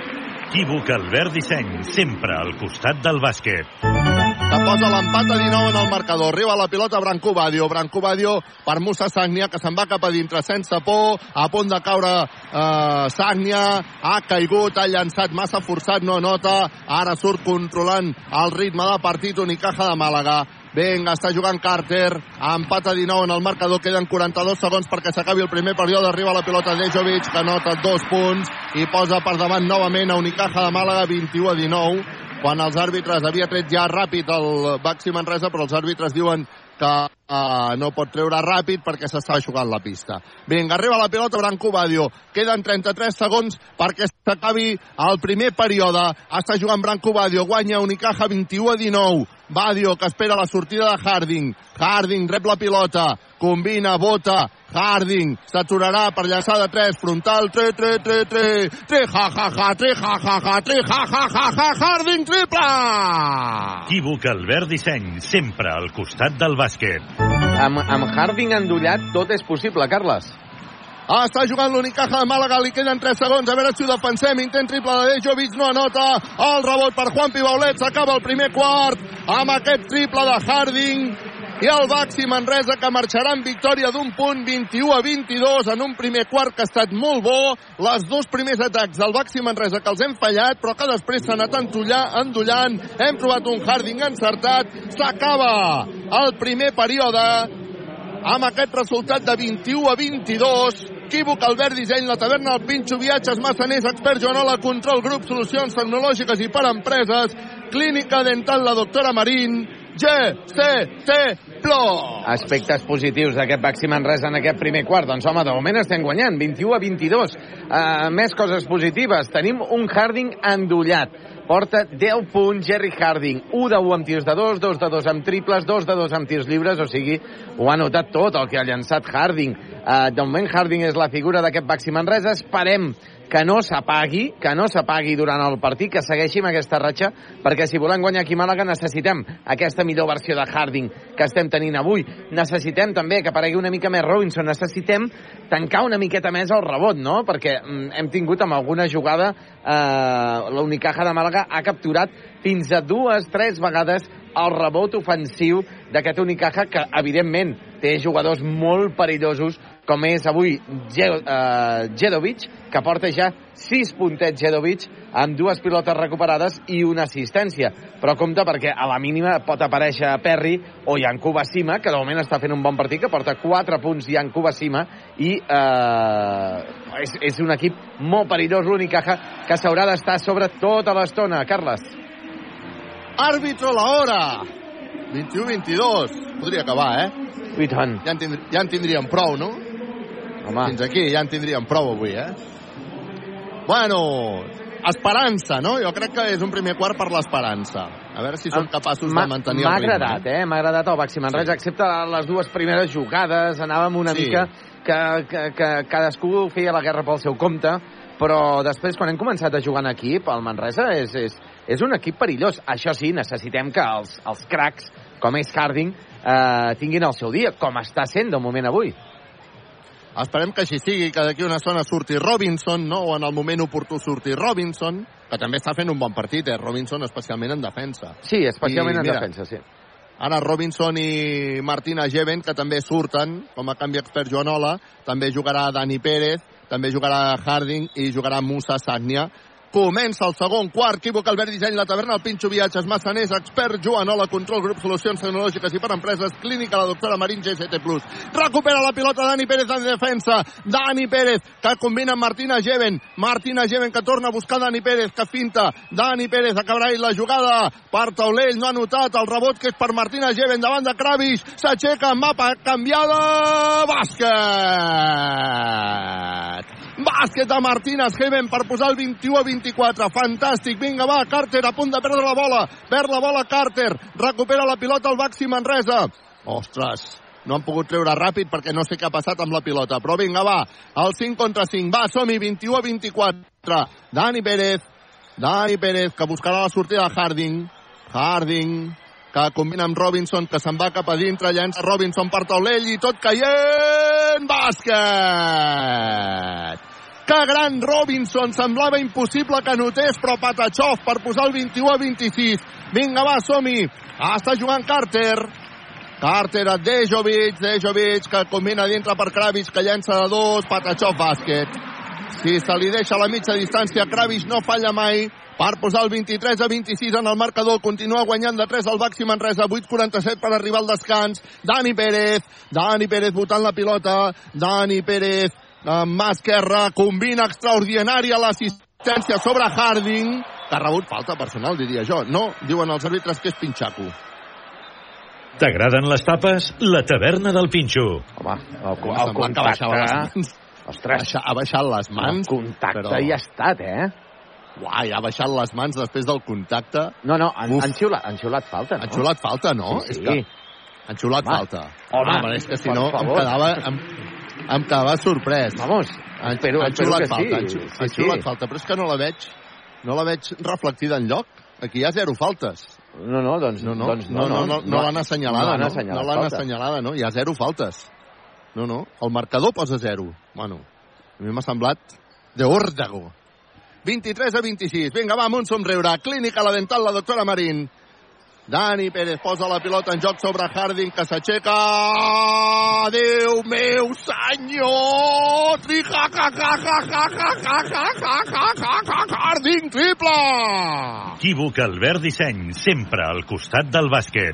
Equívoc Albert Disseny, sempre al costat del bàsquet que posa l'empat a 19 en el marcador. Arriba la pilota Branco Badio. Branco Badio per Musa Sagnia, que se'n va cap a dintre sense por, a punt de caure eh, Sagnia, ha caigut, ha llançat massa forçat, no nota, ara surt controlant el ritme de partit Unicaja de Màlaga. Vinga, està jugant Carter, empat a 19 en el marcador, queden 42 segons perquè s'acabi el primer període, arriba la pilota Dejovic, que nota dos punts i posa per davant novament a Unicaja de Màlaga 21 a 19 quan els àrbitres havia tret ja ràpid el Baxi Manresa, però els àrbitres diuen que uh, no pot treure ràpid perquè s'està jugant la pista. Vinga, arriba la pilota Branco Badio. Queden 33 segons perquè s'acabi el primer període. Està jugant Branco Badio, guanya Unicaja 21 a 19. Badio, que espera la sortida de Harding. Harding rep la pilota, combina, bota, Harding s'aturarà per llançar de 3, frontal, 3, 3, 3, 3, 3, ja, ja, ja, 3, ja, ja, ja, 3, ja, ja, ja, ja, Harding, triple! Equívoc Albert Disseny, sempre al costat del bàsquet. Amb, amb Harding endollat tot és possible, Carles. Ah, està jugant l'Unicaja de Màlaga, li queden 3 segons, a veure si ho defensem, intent triple de Dejovic, no anota, el rebot per Juan Pibaulet, s'acaba el primer quart, amb aquest triple de Harding, i el Baxi Manresa que marxarà en victòria d'un punt 21 a 22 en un primer quart que ha estat molt bo. Les dos primers atacs del Baxi Manresa que els hem fallat però que després s'ha anat endollant. Hem trobat un Harding encertat. S'acaba el primer període amb aquest resultat de 21 a 22 Equívoc, Albert Disseny, la taverna, el Pinxo, viatges, massaners, expert Joanola, control, grup, solucions tecnològiques i per empreses, clínica dental, la doctora Marín, GCT Plus. Aspectes positius d'aquest Baxi Manresa en aquest primer quart. Doncs home, de moment estem guanyant, 21 a 22. Uh, més coses positives. Tenim un Harding endollat. Porta 10 punts Jerry Harding. 1 de 1 amb tirs de 2, 2 de 2 amb triples, 2 de 2 amb tirs lliures, o sigui, ho ha notat tot el que ha llançat Harding. Uh, de moment Harding és la figura d'aquest Baxi Manresa. Esperem que no s'apagui, que no s'apagui durant el partit, que segueixi amb aquesta ratxa, perquè si volem guanyar aquí a Màlaga necessitem aquesta millor versió de Harding que estem tenint avui. Necessitem també que aparegui una mica més Robinson, necessitem tancar una miqueta més el rebot, no? Perquè mm, hem tingut amb alguna jugada eh, la Unicaja de Màlaga ha capturat fins a dues, tres vegades el rebot ofensiu d'aquest Unicaja que, evidentment, té jugadors molt perillosos com és avui Jedovic, que porta ja 6 puntets Jedovic amb dues pilotes recuperades i una assistència. Però compte perquè a la mínima pot aparèixer Perry o Yanku Basima, que de moment està fent un bon partit, que porta 4 punts Yanku Basima i eh, és, és un equip molt perillós l'Unicaja que s'haurà d'estar sobre tota l'estona. Carles. Àrbitro la hora. 21-22. Podria acabar, eh? I tant. Ja en, tindr ja en tindríem prou, no? Home. Fins aquí ja en tindríem prou avui, eh? Bueno, esperança, no? Jo crec que és un primer quart per l'esperança. A veure si són capaços de mantenir el M'ha ritme. agradat, eh? M'ha agradat el Baxi Manresa, sí. excepte les dues primeres jugades, anàvem una Sí. mica que, que, que cadascú feia la guerra pel seu compte, però després, quan hem començat a jugar en equip, el Manresa és, és, és un equip perillós. Això sí, necessitem que els, els cracs, com és Harding, eh, tinguin el seu dia, com està sent de moment avui. Esperem que així sigui, que d'aquí una zona surti Robinson, no? o en el moment oportú surti Robinson, que també està fent un bon partit, eh? Robinson, especialment en defensa. Sí, especialment I, en mira, defensa, sí. Ara Robinson i Martina Geven, que també surten com a canvi expert Joanola, també jugarà Dani Pérez, també jugarà Harding i jugarà Musa Sagnia. Comença el segon quart, equívoc Albert Disseny, la taverna, el Pinxo Viatges, Massaners, expert Joanola, control, grup, solucions tecnològiques i per empreses, clínica, la doctora Marín, GST+. Recupera la pilota Dani Pérez en defensa. Dani Pérez, que combina amb Martina Geven. Martina Geven, que torna a buscar Dani Pérez, que finta. Dani Pérez acabarà la jugada per Taulell, no ha notat el rebot que és per Martina Geven davant de Kravis. S'aixeca, mapa canviada, bàsquet! Bàsquet de Martínez Geven per posar el 21 a 24. Fantàstic. Vinga, va, Carter a punt de perdre la bola. Perd la bola Carter. Recupera la pilota el Baxi Manresa. Ostres, no han pogut treure ràpid perquè no sé què ha passat amb la pilota. Però vinga, va, el 5 contra 5. Va, som-hi, 21 a 24. Dani Pérez. Dani Pérez, que buscarà la sortida de Harding. Harding, que combina amb Robinson, que se'n va cap a dintre, llença Robinson per taulell i tot caient! Bàsquet! Que gran Robinson! Semblava impossible que notés, però Patachov per posar el 21 a 26. Vinga, va, som-hi! Està jugant Carter. Carter a Dejovic, Dejovic que combina dintre per Kravis, que llença de dos, Patachov bàsquet. Si se li deixa a la mitja distància, Kravis no falla mai per posar el 23 a 26 en el marcador. Continua guanyant de 3 al Baxi Manresa. 8-47 per arribar al descans. Dani Pérez. Dani Pérez votant la pilota. Dani Pérez amb mà esquerra. Combina extraordinària l'assistència sobre Harding que ha rebut falta personal, diria jo. No, diuen els àrbitres que és Pinxaco. T'agraden les tapes? La taverna del Pinxo. Home, el, el, Home, el sembla que baixava les contacte... mans. Ostres, Baixa, ha baixat les el mans. contacte però- hi ha estat, eh? Uai, ha baixat les mans després del contacte. No, no, han, han, xiulat, han xiulat falta, no? Han xulat falta, no? Sí, sí. És que han xulat Home. falta. Home, però és que si no em quedava, em, em quedava sorprès. Vamos, Han, espero, han espero que falta, han, sí. sí, han sí. falta, però és que no la veig, no la veig reflectida en lloc. Aquí hi ha zero faltes. No, no, doncs No, no, doncs no, no, no, no l'han assenyalada, no, han no, no l'han assenyalada, no, hi ha zero faltes. No, no, el marcador posa zero. Bueno, a mi m'ha semblat de órdago. 23 a 26. Vinga, va, amb un somriure. Clínica La Dental, la doctora Marín. Dani Pérez posa la pilota en joc sobre Harding, que s'aixeca. Déu meu senyor! Harding, triple! Equívoc Albert Disseny, sempre al costat del bàsquet.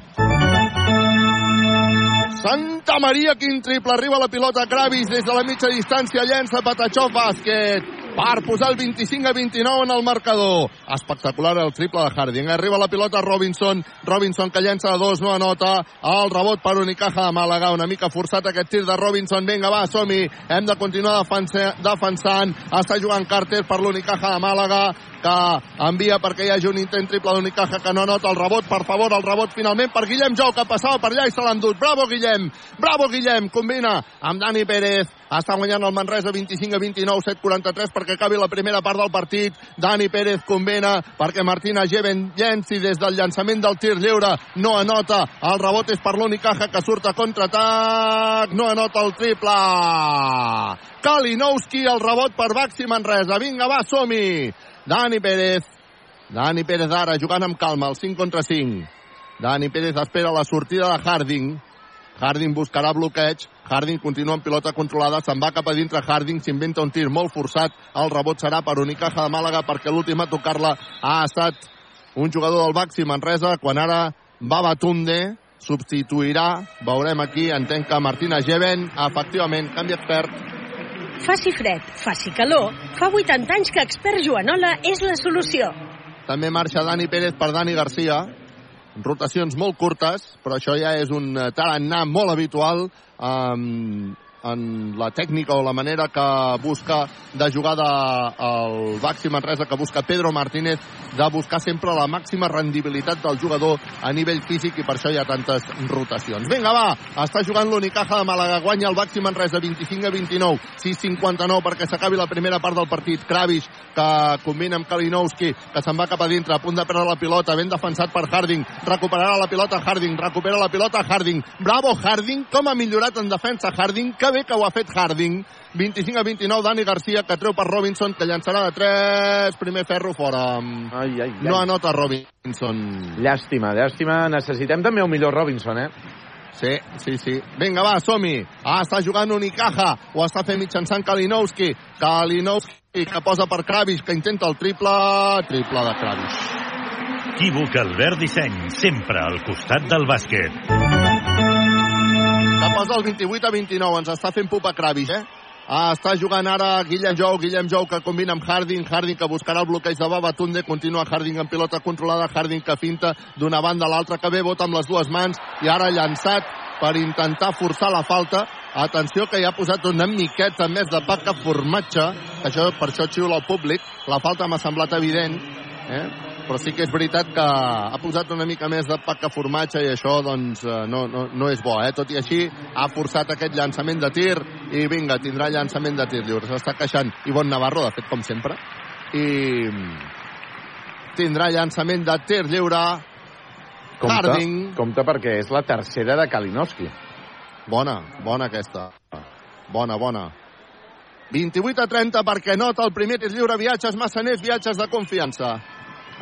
Santa Maria, quin triple. Arriba la pilota Gravis des de la mitja distància. Llença Patachó, bàsquet per posar el 25 a 29 en el marcador. Espectacular el triple de Harding. Arriba la pilota Robinson. Robinson que llença de dos, no anota. El rebot per Unicaja de Màlaga. Una mica forçat aquest tir de Robinson. Vinga, va, som-hi. Hem de continuar defensa, defensant. Està jugant Carter per l'Unicaja de Màlaga que envia perquè hi hagi un intent triple d'Unicaja que no anota el rebot, per favor, el rebot finalment per Guillem Jou, que passava per allà i se l'ha endut. Bravo, Guillem! Bravo, Guillem! Combina amb Dani Pérez. Està guanyant el Manresa 25 a 29, 7-43 per perquè acabi la primera part del partit. Dani Pérez combina perquè Martina Geven llenci des del llançament del tir lliure. No anota. El rebot és per l'Unicaja que surt a contraatac. No anota el triple. Kalinowski, el rebot per Baxi Manresa. Vinga, va, som-hi. Dani Pérez. Dani Pérez ara jugant amb calma, el 5 contra 5. Dani Pérez espera la sortida de Harding. Harding buscarà bloqueig. Harding continua amb pilota controlada. Se'n va cap a dintre Harding. S'inventa un tir molt forçat. El rebot serà per Unicaja de Màlaga perquè l'últim a tocar-la ha estat un jugador del Baxi Manresa quan ara va Batunde substituirà, veurem aquí, entenc que Martina Geven, efectivament, canvi expert, Faci fred, faci calor, fa 80 anys que Expert Joanola és la solució. També marxa Dani Pérez per Dani Garcia. Rotacions molt curtes, però això ja és un eh, tarannà molt habitual um, en la tècnica o la manera que busca de jugar de, el Baxi Manresa, que busca Pedro Martínez, de buscar sempre la màxima rendibilitat del jugador a nivell físic i per això hi ha tantes rotacions. Vinga, va, està jugant l'Unicaja de Màlaga, guanya el Baxi Manresa 25 a 29, 6-59 perquè s'acabi la primera part del partit. Kravish, que combina amb Kalinowski, que se'n va cap a dintre, a punt de perdre la pilota, ben defensat per Harding, recuperarà la pilota Harding, recupera la pilota Harding, bravo Harding, com ha millorat en defensa Harding, que bé que ho ha fet Harding, 25 a 29, Dani Garcia, que treu per Robinson, que llançarà de 3, primer ferro fora. Ai, ai, ai. No anota Robinson. Llàstima, llàstima. Necessitem també un millor Robinson, eh? Sí, sí, sí. Vinga, va, som-hi. Ah, està jugant Unicaja. Ho està fent mitjançant Kalinowski. Kalinowski que posa per Kravish, que intenta el triple. Triple de Kravish. Equívoc Albert Disseny, sempre al costat del bàsquet. Que posa el 28 a 29. Ens està fent pupa Kravish, eh? Ah, està jugant ara Guillem Jou, Guillem Jou que combina amb Harding, Harding que buscarà el bloqueig de Babatunde, continua Harding en pilota controlada, Harding que finta d'una banda a l'altra, que bé vota amb les dues mans i ara llançat per intentar forçar la falta. Atenció que hi ha posat una miqueta més de pa que formatge, que això, per això xiula el públic, la falta m'ha semblat evident, eh? Però sí que és veritat que ha posat una mica més de pa que formatge i això doncs eh, no, no, no és bo, eh? tot i així ha forçat aquest llançament de tir i vinga, tindrà llançament de tir lliure s'està queixant Ivon Navarro, de fet com sempre i tindrà llançament de tir lliure Compte, Harding. compte perquè és la tercera de Kalinowski. Bona, bona aquesta. Bona, bona. 28 a 30 perquè nota el primer tir lliure, viatges massaners, viatges de confiança.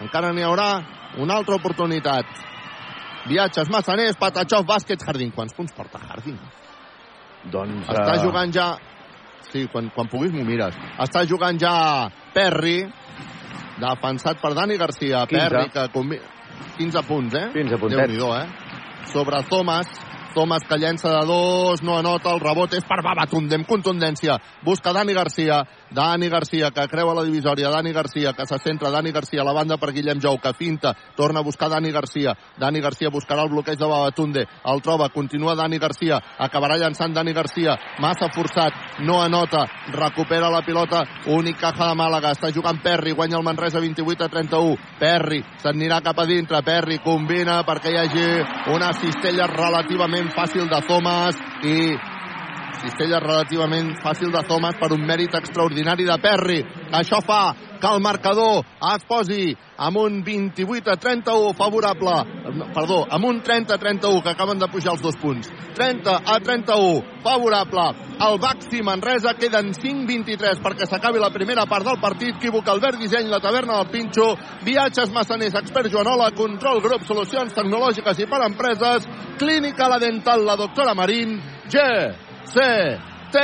Encara n'hi haurà una altra oportunitat. Viatges massaners, Patachov, bàsquet, Harding. Quants punts porta Harding? Doncs... Està eh, jugant ja... Sí, quan, quan puguis m'ho mires. Està jugant ja Perry, defensat per Dani Garcia. 15. Perry, que combi... 15 punts, eh? 15 puntets. Déu-n'hi-do, eh? Sobre Thomas, Thomas que llença de dos, no anota, el rebot és per Babatunde, amb contundència. Busca Dani Garcia, Dani Garcia que creua la divisòria, Dani Garcia que se centra, Dani Garcia a la banda per Guillem Jou, que finta, torna a buscar Dani Garcia. Dani Garcia buscarà el bloqueig de Babatunde, el troba, continua Dani Garcia, acabarà llançant Dani Garcia, massa forçat, no anota, recupera la pilota, únic caja de Màlaga, està jugant Perry, guanya el Manresa 28 a 31, Perry s'anirà cap a dintre, Perry combina perquè hi hagi una cistella relativament fàcil de Thomas i cistella relativament fàcil de Thomas per un mèrit extraordinari de Perry. Això fa que el marcador es posi amb un 28 a 31 favorable, perdó, amb un 30 a 31 que acaben de pujar els dos punts. 30 a 31 favorable. El Baxi Manresa queden 5-23 perquè s'acabi la primera part del partit. Equívoc Albert Disseny, la taverna del Pinxo, viatges massaners, expert Joanola, control grup, solucions tecnològiques i per empreses, clínica la dental, la doctora Marín, G, C, T,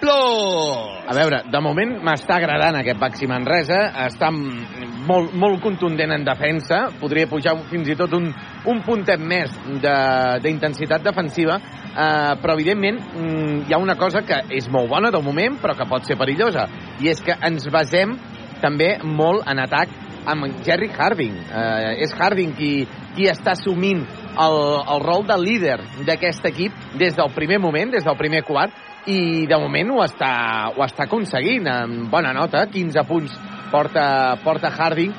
Plus. A veure, de moment m'està agradant aquest Baxi Manresa, està molt, molt contundent en defensa, podria pujar fins i tot un, un puntet més d'intensitat de, defensiva, eh, però evidentment mm, hi ha una cosa que és molt bona de moment, però que pot ser perillosa, i és que ens basem també molt en atac amb Jerry Harding. Eh, és Harding qui, qui està assumint el, el rol de líder d'aquest equip des del primer moment, des del primer quart, i de moment ho està, ho està aconseguint. Amb bona nota, 15 punts porta, porta Harding,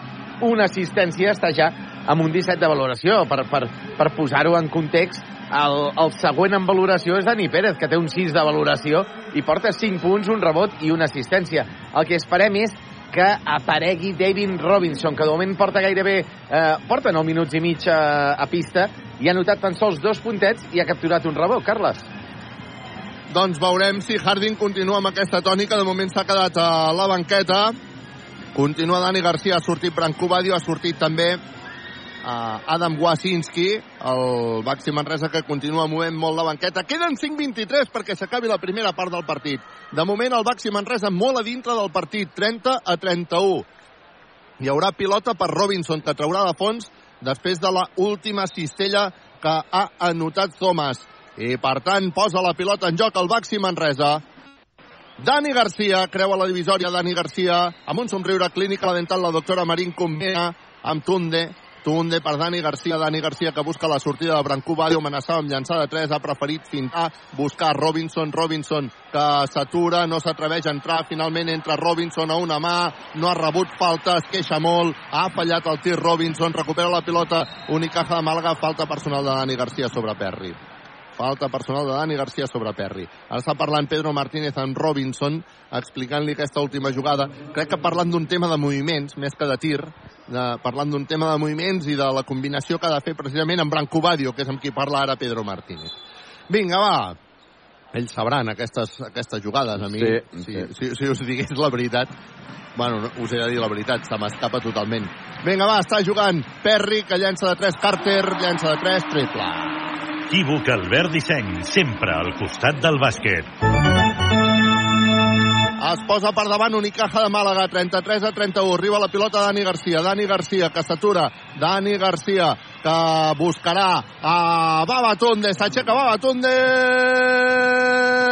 una assistència està ja amb un 17 de valoració. Per, per, per posar-ho en context el, el següent en valoració és Dani Pérez, que té un 6 de valoració i porta 5 punts, un rebot i una assistència. El que esperem és que aparegui David Robinson, que de moment porta gairebé... Eh, porta 9 minuts i mig a, a pista i ha notat tan sols dos puntets i ha capturat un rebot. Carles. Doncs veurem si Harding continua amb aquesta tònica. De moment s'ha quedat a la banqueta. Continua Dani Garcia, ha sortit Branco Badio, ha sortit també uh, Adam Wasinski, el Baxi Manresa que continua movent molt la banqueta. Queden 5-23 perquè s'acabi la primera part del partit. De moment el Baxi Manresa molt a dintre del partit, 30 a 31. Hi haurà pilota per Robinson que traurà de fons després de la última cistella que ha anotat Thomas. I per tant posa la pilota en joc el Baxi Manresa. Dani Garcia, creua la divisòria Dani Garcia, amb un somriure clínic a la dental la doctora Marín Combina, amb Tunde, Tunde per Dani Garcia, Dani Garcia que busca la sortida de Brancú Badio, amenaçava amb llançar de 3, ha preferit fintar, buscar Robinson, Robinson que s'atura, no s'atreveix a entrar, finalment entra Robinson a una mà, no ha rebut falta, es queixa molt, ha fallat el tir Robinson, recupera la pilota, Unicaja de Màlaga, falta personal de Dani Garcia sobre Perry. Falta personal de Dani Garcia sobre Perry. Ara està parlant Pedro Martínez amb Robinson, explicant-li aquesta última jugada. Crec que parlant d'un tema de moviments, més que de tir, de, parlant d'un tema de moviments i de la combinació que ha de fer precisament amb Branco Badio, que és amb qui parla ara Pedro Martínez. Vinga, va, ells sabran aquestes, aquestes jugades, a mi, Sí, si, sí. si, si us digués la veritat, bueno, no, us he de dir la veritat, se m'escapa totalment. Vinga, va, està jugant Perry, que llença de 3, Carter, llença de 3, triple. Equívoc Albert Disseny, sempre al costat del bàsquet. Es posa per davant Unicaja de Màlaga, 33 a 31. Arriba la pilota Dani Garcia. Dani Garcia, que s'atura. Dani Garcia, que buscarà a Babatunde. S'aixeca Babatunde.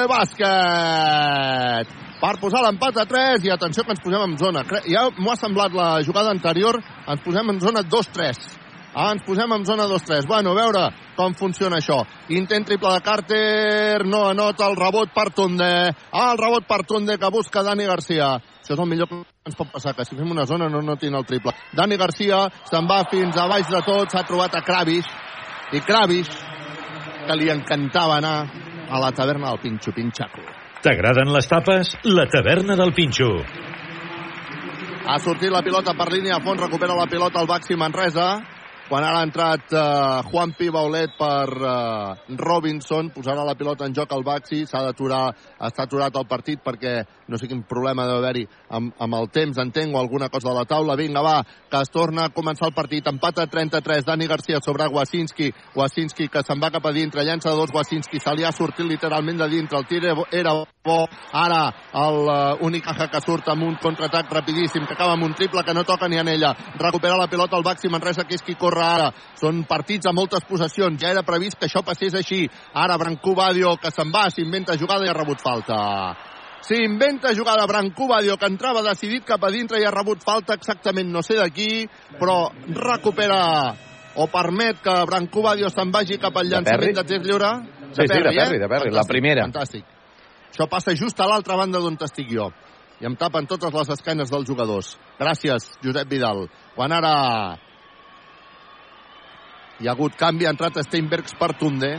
Bàsquet. Per posar l'empat a 3 i atenció que ens posem en zona. Ja m'ho ha semblat la jugada anterior. Ens posem en zona 2-3. Ah, ens posem en zona 2-3. Bueno, a veure com funciona això. Intent triple de Carter, no anota el rebot per Tunde. Ah, el rebot per Tunde que busca Dani Garcia. Això és el millor que ens pot passar, que si fem una zona no notin el triple. Dani Garcia se'n va fins a baix de tot, s'ha trobat a Kravish. I Kravish, que li encantava anar a la taverna del Pinxo Pinxaco. T'agraden les tapes? La taverna del Pinxo. Ha sortit la pilota per línia a fons, recupera la pilota el Baxi Manresa. Quan ara ha entrat uh, Juan Pi Baulet per uh, Robinson, posarà la pilota en joc al Baxi, s'ha d'aturar, està aturat el partit perquè no sé quin problema deu haver-hi amb, amb el temps, entenc, o alguna cosa de la taula. Vinga, va, que es torna a començar el partit. Empat a 33, Dani Garcia sobre Wasinski. Wasinski que se'n va cap a dintre, llença de dos Wasinski, se li ha sortit literalment de dintre. El tir era bo. Ara el uh, Unicaja que surt amb un contraatac rapidíssim, que acaba amb un triple que no toca ni en ella. Recupera la pilota el Baxi Manresa, que és qui corre ara. Són partits a moltes possessions. Ja era previst que això passés així. Ara Brancú Badio, que se'n va, s'inventa jugada i ha rebut falta. S'inventa jugada Brancú Badio, que entrava decidit cap a dintre i ha rebut falta exactament no sé de qui, però recupera o permet que Brancú Badio se'n vagi cap al llançament de tir lliure. Sí, sí, de Perry, de Perry, la primera. Fantàstic. Això passa just a l'altra banda d'on estic jo. I em tapen totes les esquenes dels jugadors. Gràcies, Josep Vidal. Quan ara hi ha hagut canvi, ha entrat Steinbergs per Tunde.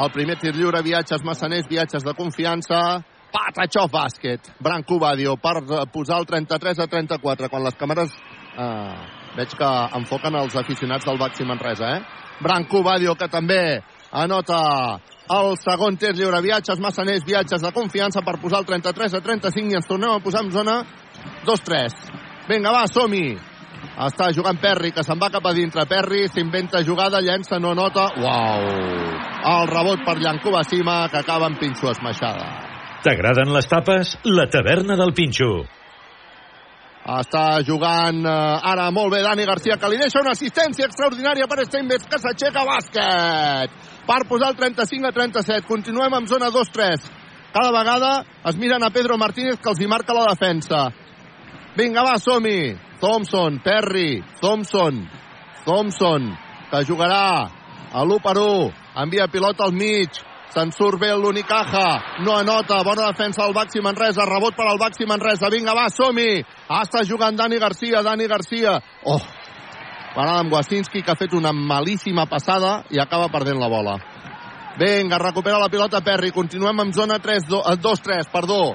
El primer tir lliure, viatges massaners, viatges de confiança. Patachov bàsquet. Branco Badio per eh, posar el 33 a 34. Quan les càmeres eh, veig que enfoquen els aficionats del Baxi Manresa, eh? Branco Badio, que també anota el segon tir lliure. Viatges massaners, viatges de confiança per posar el 33 a 35 i ens tornem a posar en zona 2-3. Vinga, va, som-hi. Està jugant Perry, que se'n va cap a dintre. Perry s'inventa jugada, llença, no nota. Uau! El rebot per Llancobacima, que acaba amb pinxo esmaixada. T'agraden les tapes? La taverna del Pinxo. Està jugant eh, ara molt bé Dani Garcia, que li deixa una assistència extraordinària per Steinbergs, que s'aixeca bàsquet. Per posar el 35 a 37. Continuem amb zona 2-3. Cada vegada es miren a Pedro Martínez, que els hi marca la defensa. Vinga, va, som-hi. Thompson, Perry, Thompson, Thompson, que jugarà a l'1 per 1. Envia pilota al mig. Se'n surt bé l'Unicaja. No anota. Bona defensa del Baxi Manresa. Rebot per al Baxi Manresa. Vinga, va, som-hi. Està jugant Dani Garcia. Dani Garcia. Oh, per Adam Wasinski, que ha fet una malíssima passada i acaba perdent la bola. Vinga, recupera la pilota Perry. Continuem amb zona 3, 2-3, perdó.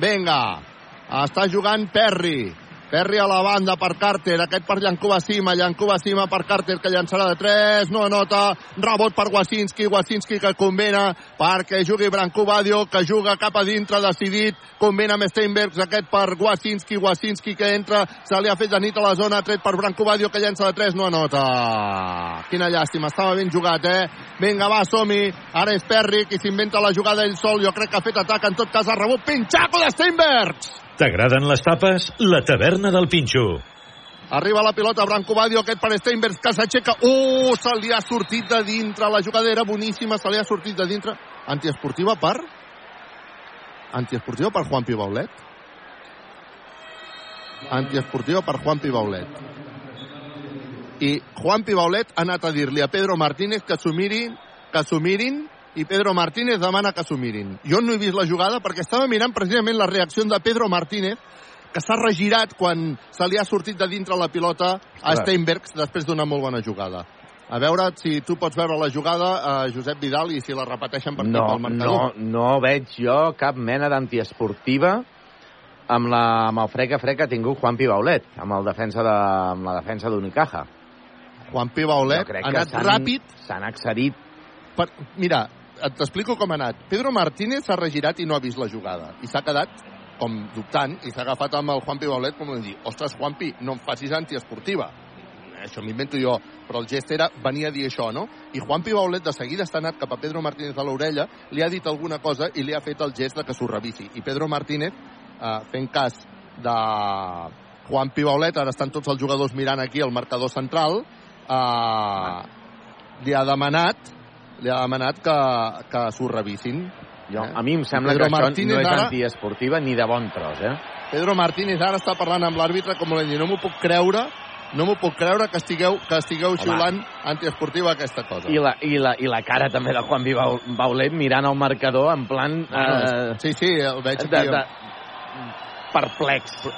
Vinga, està jugant Perry. Perry a la banda per Carter, aquest per Llancuba Sima, Llancuba Sima per Carter que llançarà de 3, no anota, rebot per Wasinski, Wasinski que combina perquè jugui Branco Badio, que juga cap a dintre, decidit, combina amb Steinbergs, aquest per Wasinski, Wasinski que entra, se li ha fet de nit a la zona, tret per Branco Badio que llança de 3, no anota. Quina llàstima, estava ben jugat, eh? Vinga, va, som-hi, ara és Perry qui s'inventa la jugada ell sol, jo crec que ha fet atac, en tot cas ha rebut Pinxaco de Steinbergs! T'agraden les tapes? La taverna del Pinxo. Arriba la pilota Branco Badio, aquest per Steinbergs, que s'aixeca. Uh, se li ha sortit de dintre. La jugada era boníssima, se li ha sortit de dintre. Antiesportiva per... Antiesportiva per Juan Pibaulet. Antiesportiva per Juan Pibaulet. I Juan Pibaulet ha anat a dir-li a Pedro Martínez que s'ho mirin, que s'ho mirin, i Pedro Martínez demana que s'ho mirin. Jo no he vist la jugada perquè estava mirant precisament la reacció de Pedro Martínez que s'ha regirat quan se li ha sortit de dintre la pilota a Steinbergs després d'una molt bona jugada. A veure si tu pots veure la jugada, a Josep Vidal, i si la repeteixen per no, marcador. No, no veig jo cap mena d'antiesportiva amb, la, amb el frec a frec que ha tingut Juan Pibaulet, amb, el defensa de, amb la defensa d'Unicaja. Juan Pibaulet ha anat ràpid. S'han accedit. Per, mira, t'explico com ha anat. Pedro Martínez s'ha regirat i no ha vist la jugada. I s'ha quedat com dubtant i s'ha agafat amb el Juanpi Baulet com dir, ostres, Juanpi, no em facis antiesportiva. Això m'invento jo, però el gest era venir a dir això, no? I Juanpi Baulet de seguida està anat cap a Pedro Martínez a l'orella, li ha dit alguna cosa i li ha fet el gest de que s'ho revisi. I Pedro Martínez, eh, fent cas de Juanpi Baulet, ara estan tots els jugadors mirant aquí el marcador central, eh, li ha demanat li ha demanat que, que s'ho revisin. Jo, a mi em sembla Pedro que Martínez això no és ara... antiesportiva ni de bon tros, eh? Pedro Martínez ara està parlant amb l'àrbitre com dit, no m'ho puc creure no m'ho puc creure que estigueu, que estigueu Home. xiulant antiesportiva aquesta cosa. I la, i, la, I la cara també de Juan Baulet mirant el marcador en plan... Bueno, eh, sí, sí, el veig de, de, perplex.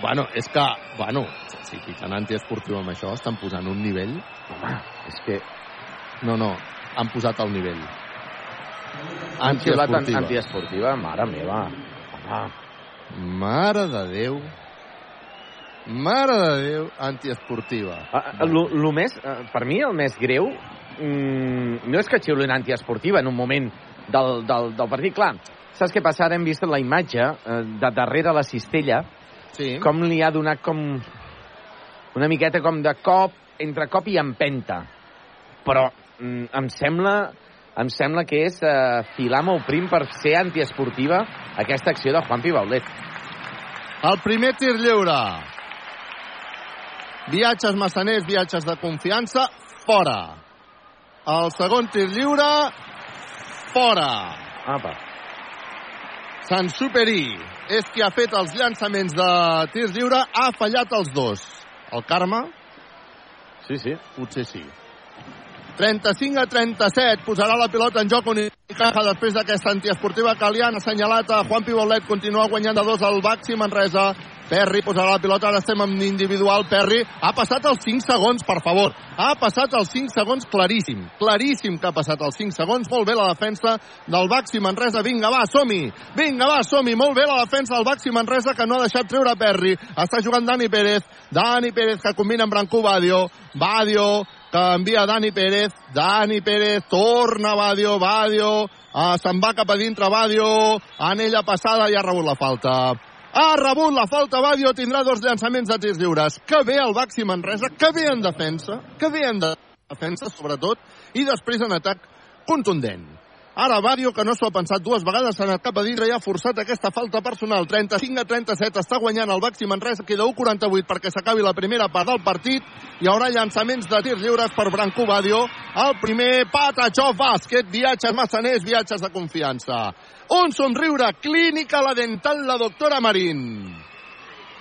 Bueno, és que, bueno, si fiquen antiesportiu amb això, estan posant un nivell... Home, és que... No, no, han posat el nivell. Antiesportiva. Antiesportiva, mare meva. Home. Mare de Déu. Mare de Déu, antiesportiva. El més, per mi, el més greu mm, no és que xiulin antiesportiva en un moment del, del, del partit. Clar, saps què passa? Ara hem vist la imatge eh, de darrere la cistella, sí. com li ha donat com una miqueta com de cop, entre cop i empenta. Però em sembla em sembla que és eh, filar molt prim per ser antiesportiva aquesta acció de Juan Pibaulet. El primer tir lliure. Viatges massaners, viatges de confiança, fora. El segon tir lliure, fora. Apa. Sant Superi és qui ha fet els llançaments de tirs lliure, ha fallat els dos. El Carme? Sí, sí. Potser sí. 35 a 37, posarà la pilota en joc Unicaja després d'aquesta antiesportiva que li han assenyalat a Juan Pibolet, continua guanyant de dos al Baxi Manresa. Perry posarà la pilota, ara estem amb individual. Perry ha passat els 5 segons, per favor. Ha passat els 5 segons claríssim. Claríssim que ha passat els 5 segons. Molt bé la defensa del Baxi Manresa. Vinga, va, som-hi. Vinga, va, som-hi. Molt bé la defensa del Baxi Manresa que no ha deixat treure Perry. Està jugant Dani Pérez. Dani Pérez que combina amb Brancú Badio. Badio que envia Dani Pérez. Dani Pérez torna Badio. Badio uh, se'n va cap a dintre Badio. Anella passada i ha rebut la falta. Ha rebut la falta Badio, tindrà dos llançaments de tirs lliures. Que bé el Baxi Manresa, que bé en defensa, que bé en defensa, sobretot, i després en atac contundent. Ara Badio, que no s'ho ha pensat dues vegades, s'ha anat cap a dintre i ha forçat aquesta falta personal. 35 a 37, està guanyant el Baxi Manresa, queda 1-48 perquè s'acabi la primera part del partit. Hi haurà llançaments de tirs lliures per Branco Badio. El primer, Patachó bàsquet, viatges massaners, viatges de confiança. Un somriure, clínica la dental, la doctora Marín.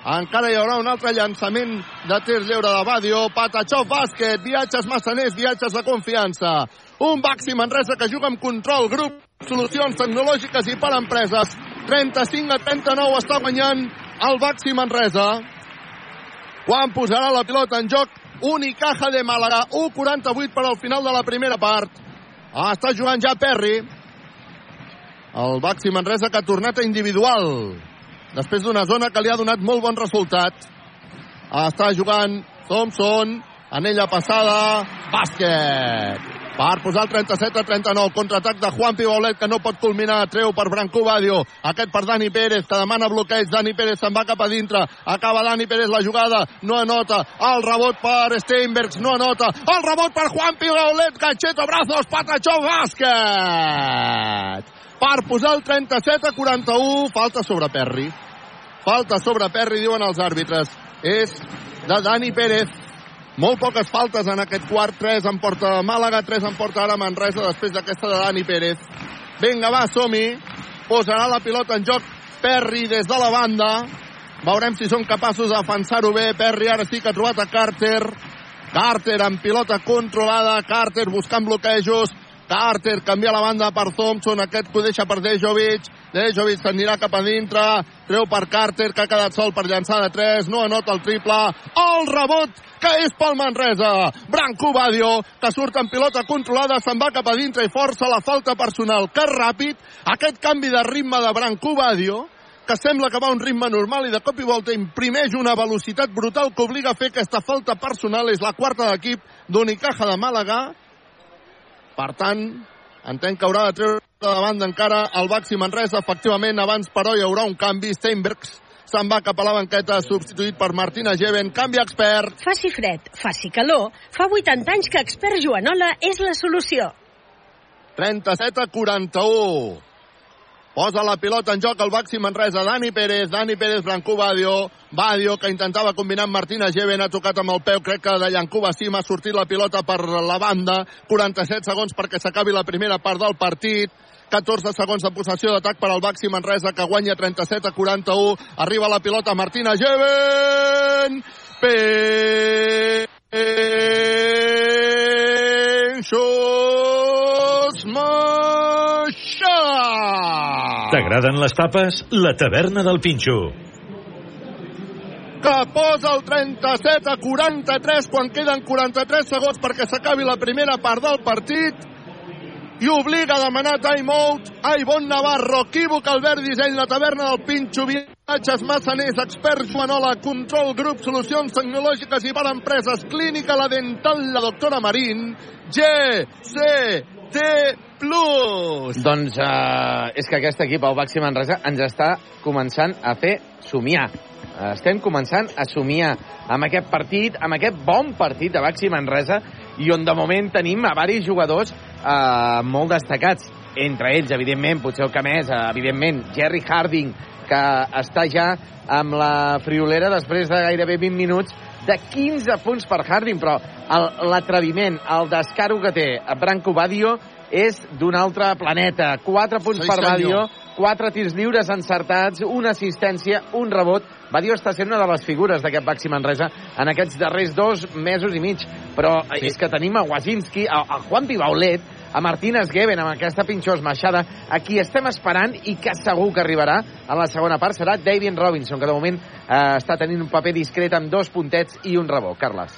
Encara hi haurà un altre llançament de tir lliure de Badio. Patachó bàsquet, viatges massaners, viatges de confiança. Un Baxi Manresa que juga amb control, grup, solucions tecnològiques i per empreses. 35 a 39 està guanyant el Baxi Manresa. Quan posarà la pilota en joc Unicaja de Màlaga. 1'48 per al final de la primera part. Ah, està jugant ja Perry. El Baxi Manresa que ha tornat a individual. Després d'una zona que li ha donat molt bon resultat. Ah, està jugant Thompson. Anella passada. Bàsquet per posar el 37 a 39. Contraatac de Juan Pibaulet que no pot culminar. Treu per Branco Badio. Aquest per Dani Pérez que demana bloqueig. Dani Pérez se'n va cap a dintre. Acaba Dani Pérez la jugada. No anota. El rebot per Steinbergs. No anota. El rebot per Juan Pibaulet. Gancheto, brazos, patachó, bàsquet. Per posar el 37 a 41. Falta sobre Perry. Falta sobre Perry, diuen els àrbitres. És de Dani Pérez. Molt poques faltes en aquest quart, 3 en porta Màlaga, 3 en porta ara Manresa després d'aquesta de Dani Pérez. Vinga, va, som-hi. Posarà la pilota en joc Perry des de la banda. Veurem si són capaços de defensar-ho bé. Perry ara sí que ha trobat a Carter. Carter amb pilota controlada. Carter buscant bloquejos. Carter canvia la banda per Thompson. Aquest que ho deixa per Dejovic. Dejovic s'anirà cap a dintre. Treu per Carter, que ha quedat sol per llançar de 3. No anota el triple. El rebot que és pel Manresa. Branco Badio, que surt en pilota controlada, se'n va cap a dintre i força la falta personal. Que ràpid, aquest canvi de ritme de Branco Badio, que sembla que va a un ritme normal i de cop i volta imprimeix una velocitat brutal que obliga a fer aquesta falta personal. És la quarta d'equip d'Unicaja de Màlaga. Per tant, entenc que haurà de treure de banda encara el Baxi Manresa. Efectivament, abans, però, hi haurà un canvi. Steinbergs se'n va cap a la banqueta, substituït per Martina Geven. Canvi expert. Faci fred, faci calor, fa 80 anys que expert Joanola és la solució. 37 a 41. Posa la pilota en joc el Baxi Manresa. Dani Pérez, Dani Pérez, Brancú Badio. Badio, que intentava combinar amb Martina Geven, ha tocat amb el peu, crec que de Llancuba sí, m'ha sortit la pilota per la banda. 47 segons perquè s'acabi la primera part del partit. 14 segons de possessió d'atac per al Baxi Manresa, que guanya 37 a 41. Arriba la pilota Martina Geven. Penxos T'agraden les tapes? La taverna del Pinxo. que posa el 37 a 43 quan queden 43 segons perquè s'acabi la primera part del partit i obliga a demanar timeout a Ivon Navarro, equívoc Albert Disseny, la taverna del Pinxo, viatges massaners, experts Joanola, control grup, solucions tecnològiques i per empreses, clínica la dental, la doctora Marín, GCT Plus. Doncs eh, és que aquest equip, el Baxi Manresa, ens està començant a fer somiar. Eh, Estem començant a somiar amb aquest partit, amb aquest bon partit de Baxi Manresa, i on de moment tenim a varis jugadors eh, molt destacats. Entre ells, evidentment, potser el que més, eh, evidentment, Jerry Harding, que està ja amb la friolera després de gairebé 20 minuts de 15 punts per Harding, però el- l'atreviment, el descaro que té Branco Badio és d'un altre planeta. 4 punts Sí, per. Badio, 4 tirs lliures encertats, una assistència, un rebot. Badio està sent una de les figures d'aquest Baxi Manresa en aquests darrers dos mesos i mig. Però sí. és que tenim a Wazinski, a, a Juan Pibaulet, a Martínez Geben amb aquesta pinxós maixada, a qui estem esperant i que segur que arribarà a la segona part serà David Robinson, que de moment eh, està tenint un paper discret amb dos puntets i un rebot. Carles.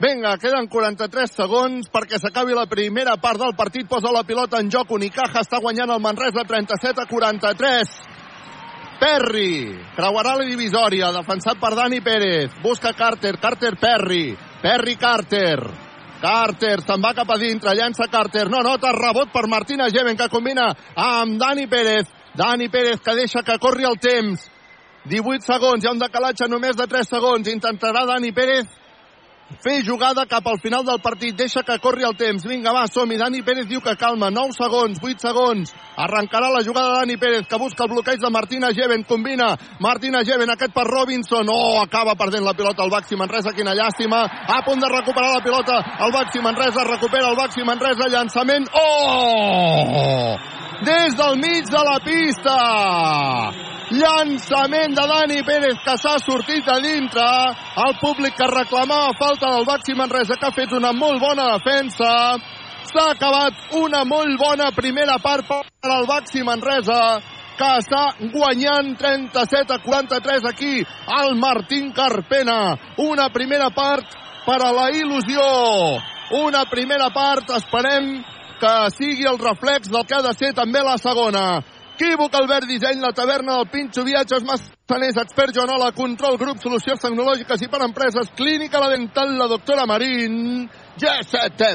Vinga, queden 43 segons perquè s'acabi la primera part del partit. Posa la pilota en joc. Unicaja està guanyant el Manresa 37 a 43. Perry creuarà la divisòria, defensat per Dani Pérez. Busca Carter, Carter Perry. Perry Carter. Carter se'n va cap a dintre, llança Carter, no nota, rebot per Martina Geven, que combina amb Dani Pérez. Dani Pérez que deixa que corri el temps. 18 segons, hi ha un decalatge només de 3 segons. Intentarà Dani Pérez fer jugada cap al final del partit. Deixa que corri el temps. Vinga, va, som-hi. Dani Pérez diu que calma. 9 segons, 8 segons. Arrencarà la jugada de Dani Pérez, que busca el bloqueig de Martina Geven. Combina Martina Geven, aquest per Robinson. Oh, acaba perdent la pilota el Baxi Manresa. Quina llàstima. A punt de recuperar la pilota. El Baxi Manresa recupera el Baxi Manresa. Llançament. Oh! Des del mig de la pista. Llançament de Dani Pérez que s'ha sortit a dintre. El públic que reclamava falta del Baxi Manresa que ha fet una molt bona defensa. S'ha acabat una molt bona primera part per al Baxi Manresa que està guanyant 37 a 43 aquí al Martín Carpena. Una primera part per a la il·lusió una primera part, esperem que sigui el reflex del que ha de ser també la segona. Equívoc, Albert Disseny, la taverna del Pinxo, viatges massaners, expert Joanola, control, grup, solucions tecnològiques i per empreses, clínica, la dental, la doctora Marín, GST+.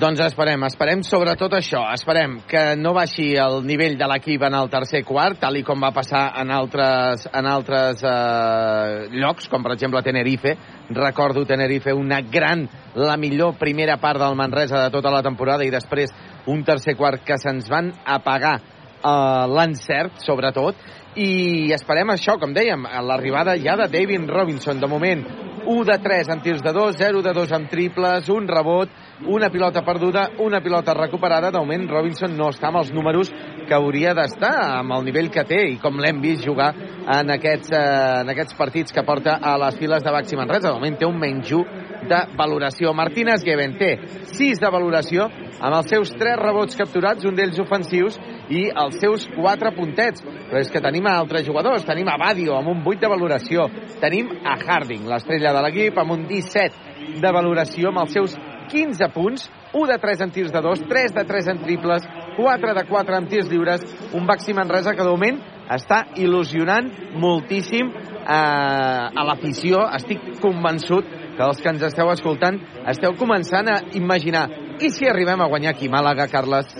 Doncs esperem, esperem sobretot això, esperem que no baixi el nivell de l'equip en el tercer quart, tal i com va passar en altres, en altres eh, llocs, com per exemple Tenerife. Recordo Tenerife una gran, la millor primera part del Manresa de tota la temporada i després un tercer quart que se'ns van apagar eh, l'encert, sobretot, i esperem això, com dèiem, l'arribada ja de David Robinson. De moment, 1 de 3 en tirs de 2, 0 de 2 amb triples, un rebot, una pilota perduda, una pilota recuperada. De moment, Robinson no està amb els números que hauria d'estar, amb el nivell que té i com l'hem vist jugar en aquests, eh, en aquests partits que porta a les files de Baxi Manresa. De moment té un menys 1 de valoració. Martínez Geven té 6 de valoració amb els seus 3 rebots capturats, un d'ells ofensius, i els seus 4 puntets. Però és que tenim altres jugadors, tenim a Badio amb un 8 de valoració, tenim a Harding, l'estrella de l'equip, amb un 17 de valoració, amb els seus 15 punts, 1 de 3 en tirs de 2, 3 de 3 en triples, 4 de 4 en tirs lliures, un Baxi Manresa que de moment està il·lusionant moltíssim eh, a l'afició. Estic convençut que els que ens esteu escoltant esteu començant a imaginar i si arribem a guanyar aquí Màlaga, Carles?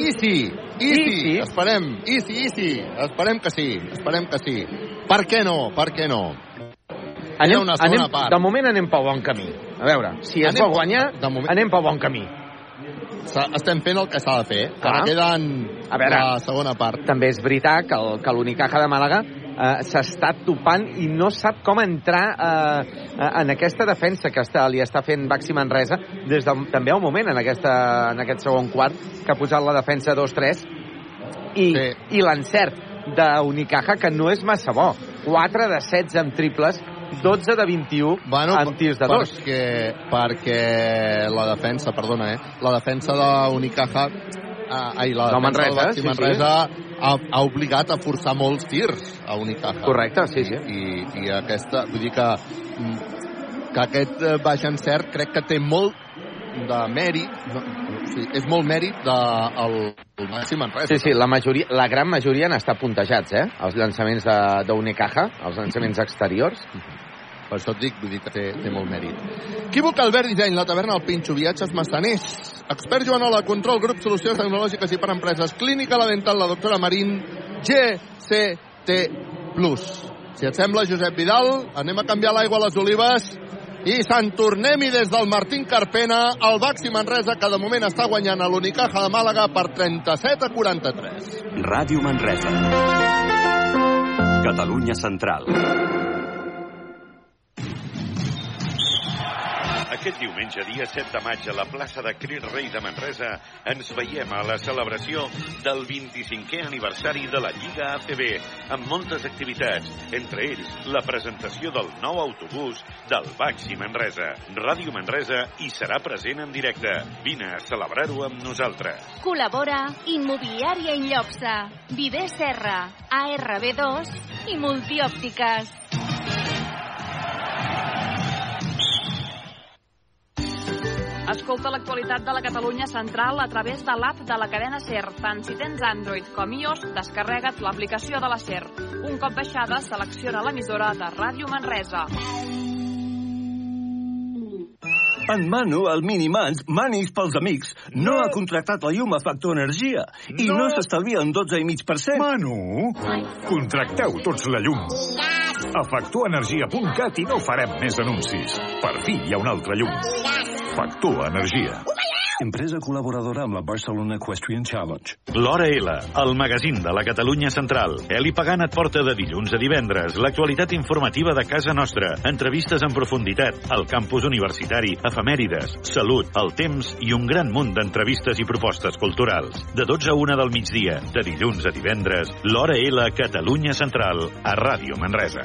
I sí, i sí, esperem, i sí, i sí, esperem que sí, esperem que sí. Per què no, per què no? Anem, una anem, part. de moment anem pel bon camí. A veure, si es Anem vol guanyar, de moment- anem pel bon camí. Estem fent el que s'ha de fer. Clar. Ara queden A veure. la segona part. També és veritat que el, que l'Unicaja de Màlaga eh, s'està topant i no sap com entrar eh, eh, en aquesta defensa que està, li està fent Baxi Manresa des de també un moment en, aquesta, en aquest segon quart que ha posat la defensa 2-3 i, Sí. i l'encert d'Unicaja que no és massa bo 4 de 16 amb triples 12 de 21 Bueno, amb tirs de dos perquè, perquè la defensa, perdona, eh? La defensa d'Unicaja ah, ai, la No, Manresa, del sí, Manresa ha, ha obligat a forçar molts tirs a Unicaja. Correcte, sí, sí. I, i aquesta, vull dir que, mm, que aquest eh, baix encert crec que té molt de mèrit, no, sí, és molt mèrit del de, el Baxi Manresa. Sí, sí, la, majoria, la gran majoria han estat puntejats, eh? Els llançaments de- d'Unicaja, els llançaments exteriors. Per això et dic, vull dir que té, té molt mèrit. Equívoc Albert Disseny, la taverna del Pinxo, viatges massaners. Expert Joanola, control, grup, solucions tecnològiques i per empreses. Clínica, la dental, la doctora Marín, GCT+. Si et sembla, Josep Vidal, anem a canviar l'aigua a les olives i se'n tornem-hi des del Martín Carpena, el Baxi Manresa, que de moment està guanyant a l'Unicaja de Màlaga per 37 a 43. Ràdio Manresa. Catalunya Central. Aquest diumenge, dia 7 de maig, a la plaça de Crit Rei de Manresa, ens veiem a la celebració del 25è aniversari de la Lliga ACB, amb moltes activitats, entre ells la presentació del nou autobús del Baxi Manresa. Ràdio Manresa hi serà present en directe. Vine a celebrar-ho amb nosaltres. Col·labora Immobiliària Inllopsa, Viver Serra, ARB2 i Multiòptiques. Escolta l'actualitat de la Catalunya Central a través de l'app de la cadena SER. Tant si tens Android com iOS, descarrega't l'aplicació de la SER. Un cop baixada, selecciona l'emissora de Ràdio Manresa. En Manu, el Minimans, Manis pels amics, no, ha contractat la llum a Factor Energia i no, no s'estalvia un 12,5%. Manu, contracteu tots la llum. A factorenergia.cat i no farem més anuncis. Per fi hi ha un altre llum. Factor Energia. Empresa col·laboradora amb la Barcelona Equestrian Challenge. L'Hora L, el magazín de la Catalunya Central. Eli Pagant et porta de dilluns a divendres l'actualitat informativa de casa nostra, entrevistes en profunditat, el campus universitari, efemèrides, salut, el temps i un gran munt d'entrevistes i propostes culturals. De 12 a 1 del migdia, de dilluns a divendres, l'Hora L, Catalunya Central, a Ràdio Manresa.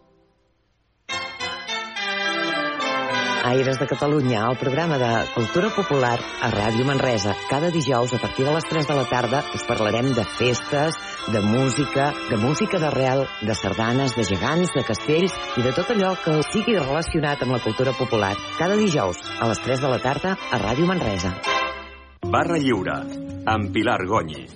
Aires de Catalunya, el programa de cultura popular a Ràdio Manresa. Cada dijous, a partir de les 3 de la tarda, us parlarem de festes, de música, de música d'arrel, de sardanes, de gegants, de castells i de tot allò que sigui relacionat amb la cultura popular. Cada dijous, a les 3 de la tarda, a Ràdio Manresa. Barra Lliure, amb Pilar Gonyi.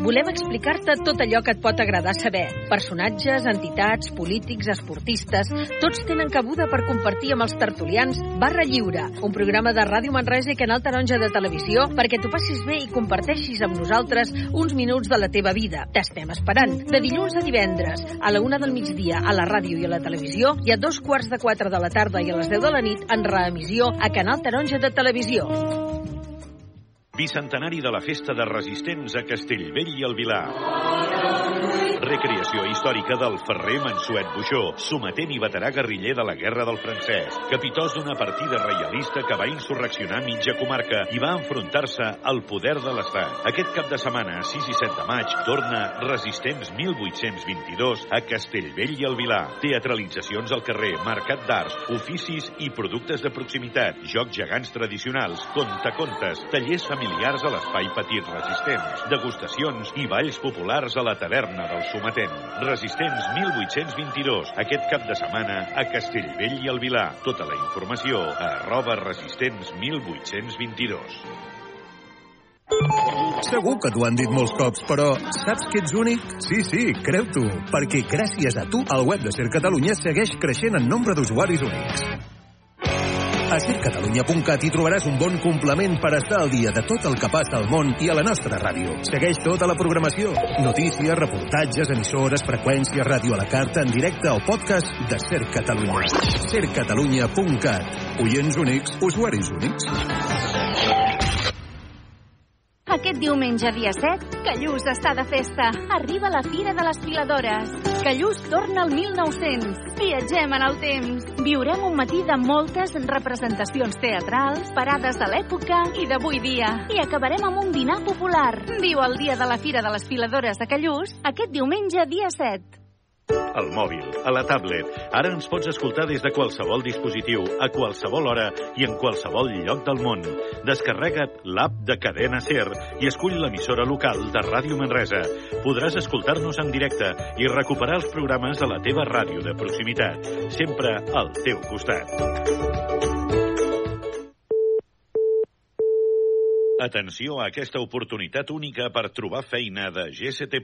Volem explicar-te tot allò que et pot agradar saber. Personatges, entitats, polítics, esportistes, tots tenen cabuda per compartir amb els tertulians Barra Lliure, un programa de Ràdio Manresa i Canal Taronja de Televisió perquè t'ho passis bé i comparteixis amb nosaltres uns minuts de la teva vida. T'estem esperant. De dilluns a divendres, a la una del migdia, a la ràdio i a la televisió, i a dos quarts de quatre de la tarda i a les deu de la nit en reemissió a Canal Taronja de Televisió. Bicentenari de la Festa de Resistents a Castellvell i el Vilar. Recreació històrica del ferrer Mansuet Buixó, sometent i veterà guerriller de la Guerra del Francès, capitós d'una partida reialista que va insurreccionar mitja comarca i va enfrontar-se al poder de l'Estat. Aquest cap de setmana, 6 i 7 de maig, torna Resistents 1822 a Castellvell i el Vilar. Teatralitzacions al carrer, mercat d'arts, oficis i productes de proximitat, jocs gegants tradicionals, contacontes, tallers familiars a l'espai petit Resistents, degustacions i balls populars a la taverna del Sometent. Resistents 1822, aquest cap de setmana a Castellvell i el Vilar. Tota la informació a arroba resistents 1822. Segur que t'ho han dit molts cops, però saps que ets únic? Sí, sí, creu-t'ho, perquè gràcies a tu el web de Ser Catalunya segueix creixent en nombre d'usuaris únics. A sercatalunya.cat hi trobaràs un bon complement per estar al dia de tot el que passa al món i a la nostra ràdio. Segueix tota la programació. Notícies, reportatges, emissores, freqüències, ràdio a la carta, en directe o podcast de Ser Catalunya. sercatalunya.cat. Oients únics, usuaris únics. Aquest diumenge, dia 7, Callús està de festa. Arriba la Fira de les Filadores. Callús torna al 1900. Viatgem en el temps. Viurem un matí de moltes representacions teatrals, parades de l'època i d'avui dia. I acabarem amb un dinar popular. Viu el dia de la Fira de les Filadores de Callús aquest diumenge, dia 7. Al mòbil, a la tablet. Ara ens pots escoltar des de qualsevol dispositiu, a qualsevol hora i en qualsevol lloc del món. Descarrega't l'app de Cadena Ser i escull l'emissora local de Ràdio Manresa. Podràs escoltar-nos en directe i recuperar els programes a la teva ràdio de proximitat. Sempre al teu costat. Atenció a aquesta oportunitat única per trobar feina de GCT+.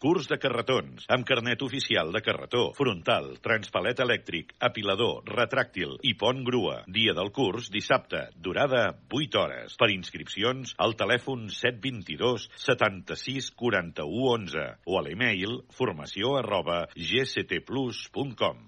Curs de carretons, amb carnet oficial de carretó, frontal, transpalet elèctric, apilador, retràctil i pont grua. Dia del curs, dissabte, durada 8 hores. Per inscripcions, al telèfon 722 76 41 11 o a l'email formació arroba gctplus.com.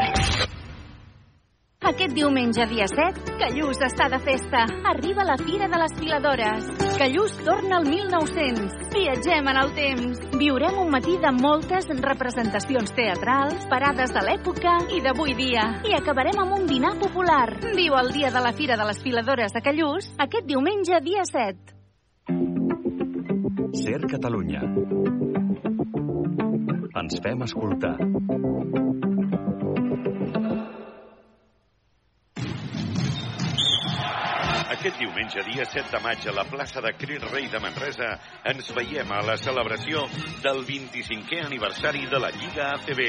Aquest diumenge, dia 7, Callús està de festa. Arriba la Fira de les Filadores. Callús torna al 1900. Viatgem en el temps. Viurem un matí de moltes representacions teatrals, parades de l'època i d'avui dia. I acabarem amb un dinar popular. Viu el dia de la Fira de les Filadores de Callús aquest diumenge, dia 7. Ser Catalunya. Ens fem escoltar. Aquest diumenge, dia 7 de maig, a la plaça de Crit Rei de Manresa, ens veiem a la celebració del 25è aniversari de la Lliga ACB,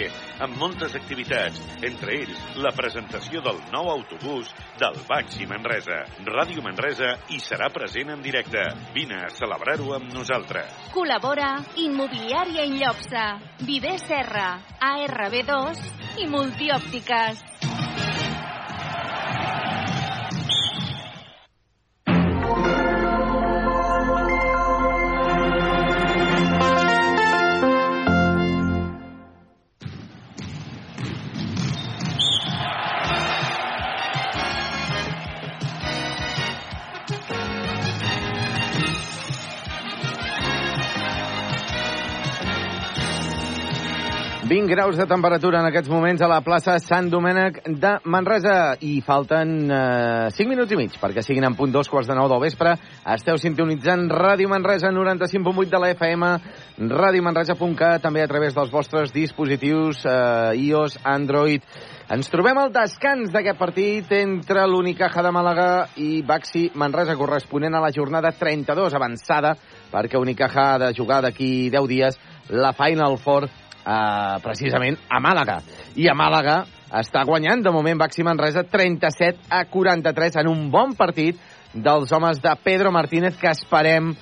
amb moltes activitats, entre ells la presentació del nou autobús del Baxi Manresa. Ràdio Manresa hi serà present en directe. Vine a celebrar-ho amb nosaltres. Col·labora Immobiliària Inllobsa, Viver Serra, ARB2 i Multiòptiques. ...20 graus de temperatura en aquests moments a la plaça Sant Domènec de Manresa i falten eh, 5 minuts i mig perquè siguin en punt dos quarts de nou del vespre. Esteu sintonitzant Ràdio Manresa 95.8 de la FM, radiomanresa.cat, també a través dels vostres dispositius eh, iOS, Android. Ens trobem al descans d'aquest partit entre l'Unicaja de Màlaga i Baxi Manresa, corresponent a la jornada 32 avançada, perquè Unicaja ha de jugar d'aquí 10 dies la Final Four eh, precisament a Màlaga. I a Màlaga està guanyant de moment Baxi Manresa 37 a 43 en un bon partit dels homes de Pedro Martínez que esperem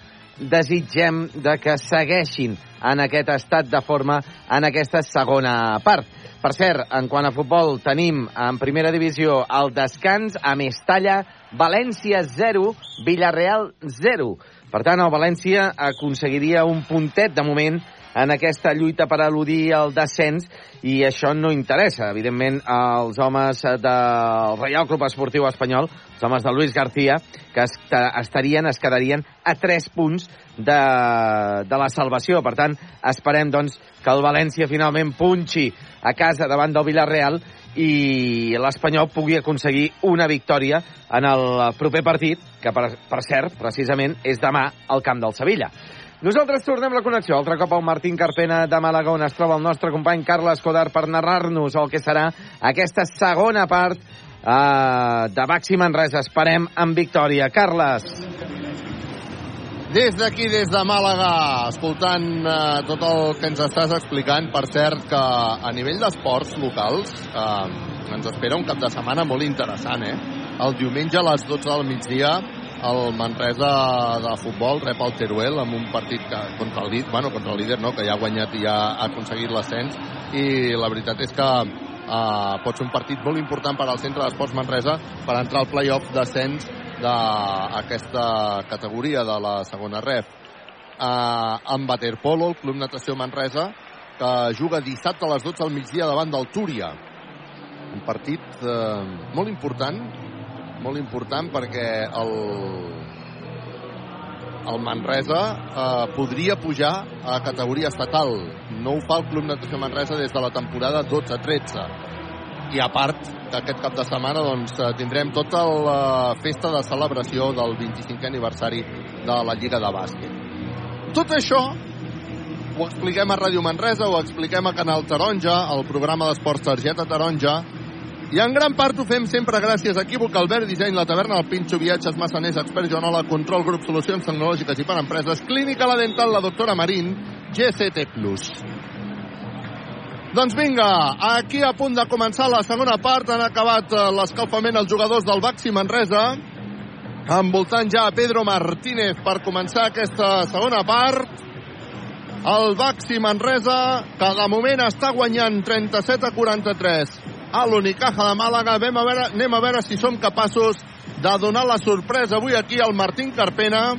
desitgem de que segueixin en aquest estat de forma en aquesta segona part. Per cert, en quant a futbol, tenim en primera divisió el descans a Mestalla, València 0, Villarreal 0. Per tant, el València aconseguiria un puntet de moment en aquesta lluita per eludir el descens i això no interessa, evidentment, als homes del Reial Club Esportiu Espanyol, els homes de Luis García, que estarien, es quedarien a 3 punts de, de la salvació. Per tant, esperem doncs, que el València finalment punxi a casa davant del Villarreal i l'Espanyol pugui aconseguir una victòria en el proper partit, que per, per cert, precisament, és demà al camp del Sevilla. Nosaltres tornem la connexió altre cop al Martín Carpena de Màlaga, on es troba el nostre company Carles Codar per narrar-nos el que serà aquesta segona part eh, de Baxi Manresa. Esperem amb victòria. Carles. Des d'aquí, des de Màlaga, escoltant eh, tot el que ens estàs explicant, per cert que a nivell d'esports locals eh, ens espera un cap de setmana molt interessant, eh? El diumenge a les 12 del migdia el Manresa de futbol rep el Teruel amb un partit que, contra el bueno, contra el líder no, que ja ha guanyat i ja ha aconseguit l'ascens. I la veritat és que uh, pot ser un partit molt important per al centre d'esports Manresa per entrar al playoff d'ascens d'aquesta categoria de la segona ref. Uh, amb Waterpolo, el Club Natació Manresa que juga dissabte a les 12 al migdia davant del Túria. Un partit uh, molt important molt important perquè el, el Manresa eh, podria pujar a categoria estatal. No ho fa el Club Natació Manresa des de la temporada 12-13. I a part, aquest cap de setmana doncs, eh, tindrem tota la festa de celebració del 25è aniversari de la Lliga de Bàsquet. Tot això ho expliquem a Ràdio Manresa, ho expliquem a Canal Taronja, al programa d'esports Targeta Taronja, i en gran part ho fem sempre gràcies a Equívoc, Albert Disseny, la taverna, el Pinxo, Viatges, Massaners, Expert Joanola, Control Grup, Solucions Tecnològiques i per Empreses, Clínica La Dental, la doctora Marín, GCT+. Doncs vinga, aquí a punt de començar la segona part, han acabat eh, l'escalfament els jugadors del Baxi Manresa, envoltant ja Pedro Martínez per començar aquesta segona part. El Baxi Manresa, que de moment està guanyant 37 a 43 a l'Unicaja de Màlaga. Anem a, veure, anem a veure si som capaços de donar la sorpresa avui aquí al Martín Carpena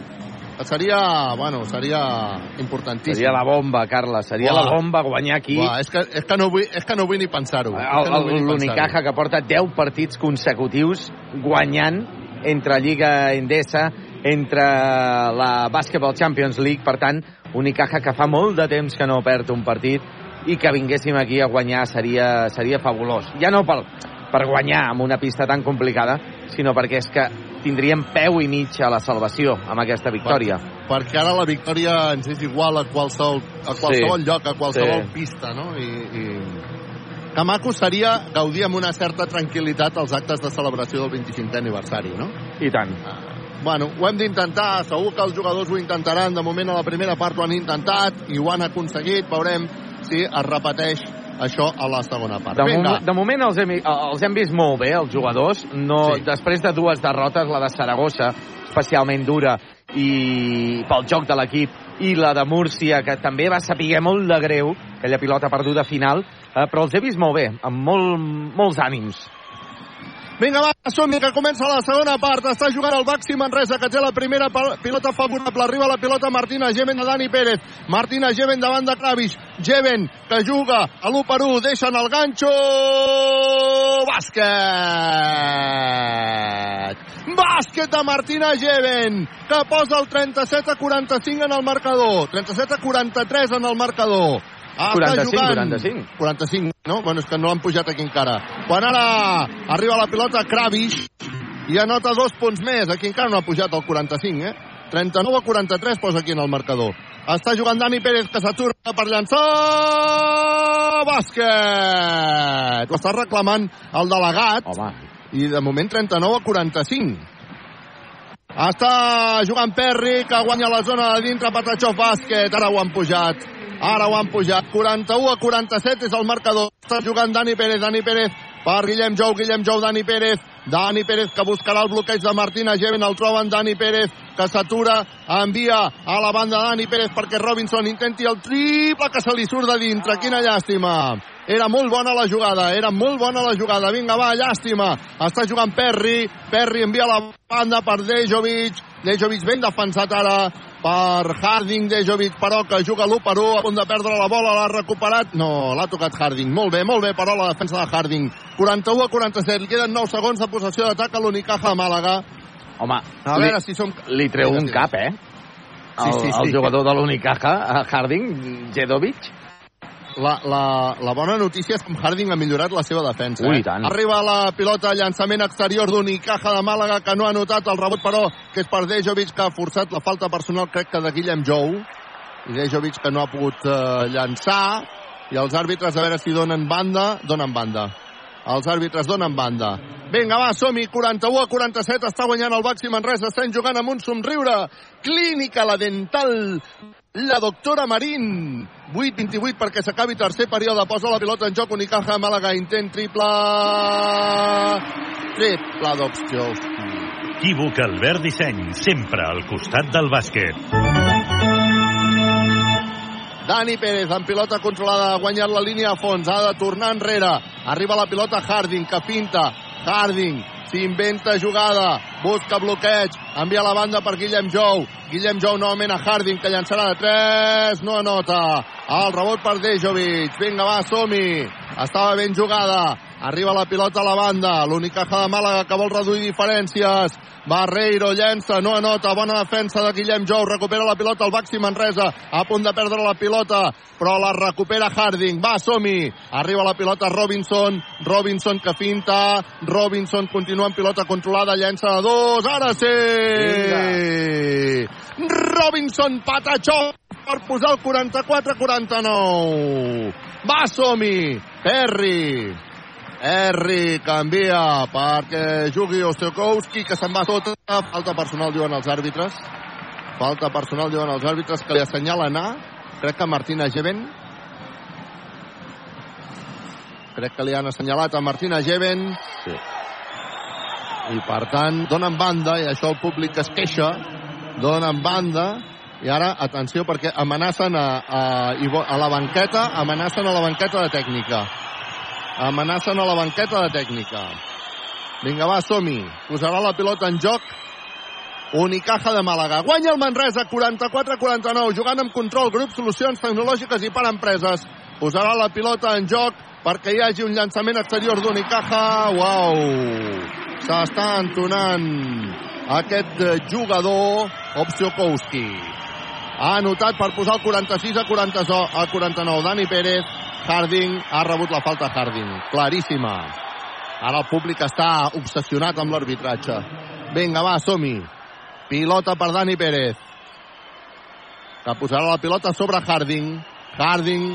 que seria, bueno, seria importantíssim. Seria la bomba, Carles, seria Uah. la bomba guanyar aquí. Uah, és, que, és, que no vull, és que no vull ni pensar-ho. No L'Unicaja que porta 10 partits consecutius guanyant entre Lliga Endesa, entre la Basketball Champions League, per tant, Unicaja que fa molt de temps que no perd un partit i que vinguéssim aquí a guanyar seria, seria fabulós. Ja no per, per guanyar amb una pista tan complicada, sinó perquè és que tindríem peu i mig a la salvació amb aquesta victòria. Per, perquè ara la victòria ens és igual a qualsevol, a qualsevol sí. lloc, a qualsevol sí. pista, no? I, i... Que maco seria gaudir amb una certa tranquil·litat els actes de celebració del 25è aniversari, no? I tant. bueno, ho hem d'intentar, segur que els jugadors ho intentaran, de moment a la primera part ho han intentat i ho han aconseguit, veurem si es repeteix això a la segona part. De, Vinga. mom de moment els hem, els hem vist molt bé, els jugadors. No, Sí. sí. Després de dues derrotes, la de Saragossa, especialment dura, i pel joc de l'equip, i la de Múrcia, que també va saber molt de greu, aquella pilota perduda final, eh, però els he vist molt bé, amb molt, molts ànims. Vinga, va, som que comença la segona part. Està jugant el Baxi Manresa, que té la primera pilota favorable. Arriba la pilota Martina Geven de Dani Pérez. Martina Geven davant de Kravish. Geven, que juga a l'1 per 1. Deixen el ganxo. Bàsquet. Bàsquet de Martina Geven, que posa el 37 a 45 en el marcador. 37 a 43 en el marcador. Ah, 45, està jugant. 45. 45, no? Bueno, és que no l'han pujat aquí encara. Quan ara arriba la pilota Kravish i anota dos punts més. Aquí encara no ha pujat el 45, eh? 39 a 43 posa aquí en el marcador. Està jugant Dani Pérez, que s'atura per llançar... Bàsquet! Ho està reclamant el delegat. Home. I de moment 39 a 45. Està jugant Perry, que guanya la zona de dintre, Patachov bàsquet. Ara ho han pujat. Ara ho han pujat. 41 a 47 és el marcador. Està jugant Dani Pérez, Dani Pérez per Guillem Jou, Guillem Jou, Dani Pérez. Dani Pérez que buscarà el bloqueig de Martina Geven, el troben Dani Pérez que s'atura, envia a la banda Dani Pérez perquè Robinson intenti el triple que se li surt de dintre. Quina llàstima. Era molt bona la jugada, era molt bona la jugada. Vinga, va, llàstima. Està jugant Perry, Perry envia la banda per Dejovic. Dejovic ben defensat ara per Harding, Dejovic, però que juga l'1 per 1, a punt de perdre la bola, l'ha recuperat. No, l'ha tocat Harding. Molt bé, molt bé, però la defensa de Harding. 41 a 47, li queden 9 segons de possessió d'atac a l'Unicaja Màlaga. Home, A li, veure si som... li treu un cap, eh? El, Sí, sí, sí. el jugador de l'Unicaja, Harding, Jedovic. La, la, la bona notícia és que Harding ha millorat la seva defensa. Ui, eh? tant. Arriba la pilota, llançament exterior d'Unicaja de Màlaga, que no ha notat el rebot, però que és per Dejovic, que ha forçat la falta personal, crec que de Guillem Jou. I Dejovic que no ha pogut eh, llançar. I els àrbitres, a veure si donen banda. Donen banda. Els àrbitres donen banda. Vinga, va, som-hi. 41 a 47. Està guanyant el Baxi Manresa. Estem jugant amb un somriure. Clínica La Dental. La doctora Marín. 8-28 perquè s'acabi tercer període. Posa la pilota en joc. Unicaja, Màlaga. Intent triple. Triple d'Obstiowski. Equívoc Albert Disseny, sempre al costat del bàsquet. Dani Pérez amb pilota controlada, ha guanyat la línia a fons, ha de tornar enrere. Arriba la pilota Harding, que finta. Harding s'inventa jugada, busca bloqueig, envia la banda per Guillem Jou. Guillem Jou novament a Harding, que llançarà de 3, no anota. El rebot per Dejovic. Vinga, va, som-hi. Estava ben jugada. Arriba la pilota a la banda. L'Unicaja de Màlaga que vol reduir diferències. Barreiro llença, no anota, bona defensa de Guillem Jou, recupera la pilota el Baxi Manresa, a punt de perdre la pilota, però la recupera Harding, va, som-hi, arriba la pilota Robinson, Robinson que finta, Robinson continua en pilota controlada, llença de dos, ara sí! Robinson Patachó per posar el 44-49. Va, som-hi, Perry, Erri canvia perquè jugui Osteokowski, que se'n va sota. Falta personal, diuen els àrbitres. Falta personal, diuen els àrbitres, que li assenyalen a... Crec que Martina Geven. Crec que li han assenyalat a Martina Geven. Sí. I, per tant, donen banda, i això el públic es queixa, donen banda, i ara, atenció, perquè amenacen a, a, a la banqueta, amenacen a la banqueta de tècnica amenacen a la banqueta de tècnica. Vinga, va, som-hi. Posarà la pilota en joc. Unicaja de Màlaga. Guanya el Manresa 44-49, jugant amb control, grup, solucions tecnològiques i per empreses. Posarà la pilota en joc perquè hi hagi un llançament exterior d'Unicaja. Uau! S'està entonant aquest eh, jugador, Opsiokowski. Ha anotat per posar el 46 a, 40, a 49. Dani Pérez, Harding, ha rebut la falta Harding. Claríssima. Ara el públic està obsessionat amb l'arbitratge. Vinga, va, som-hi. Pilota per Dani Pérez. Que posarà la pilota sobre Harding. Harding,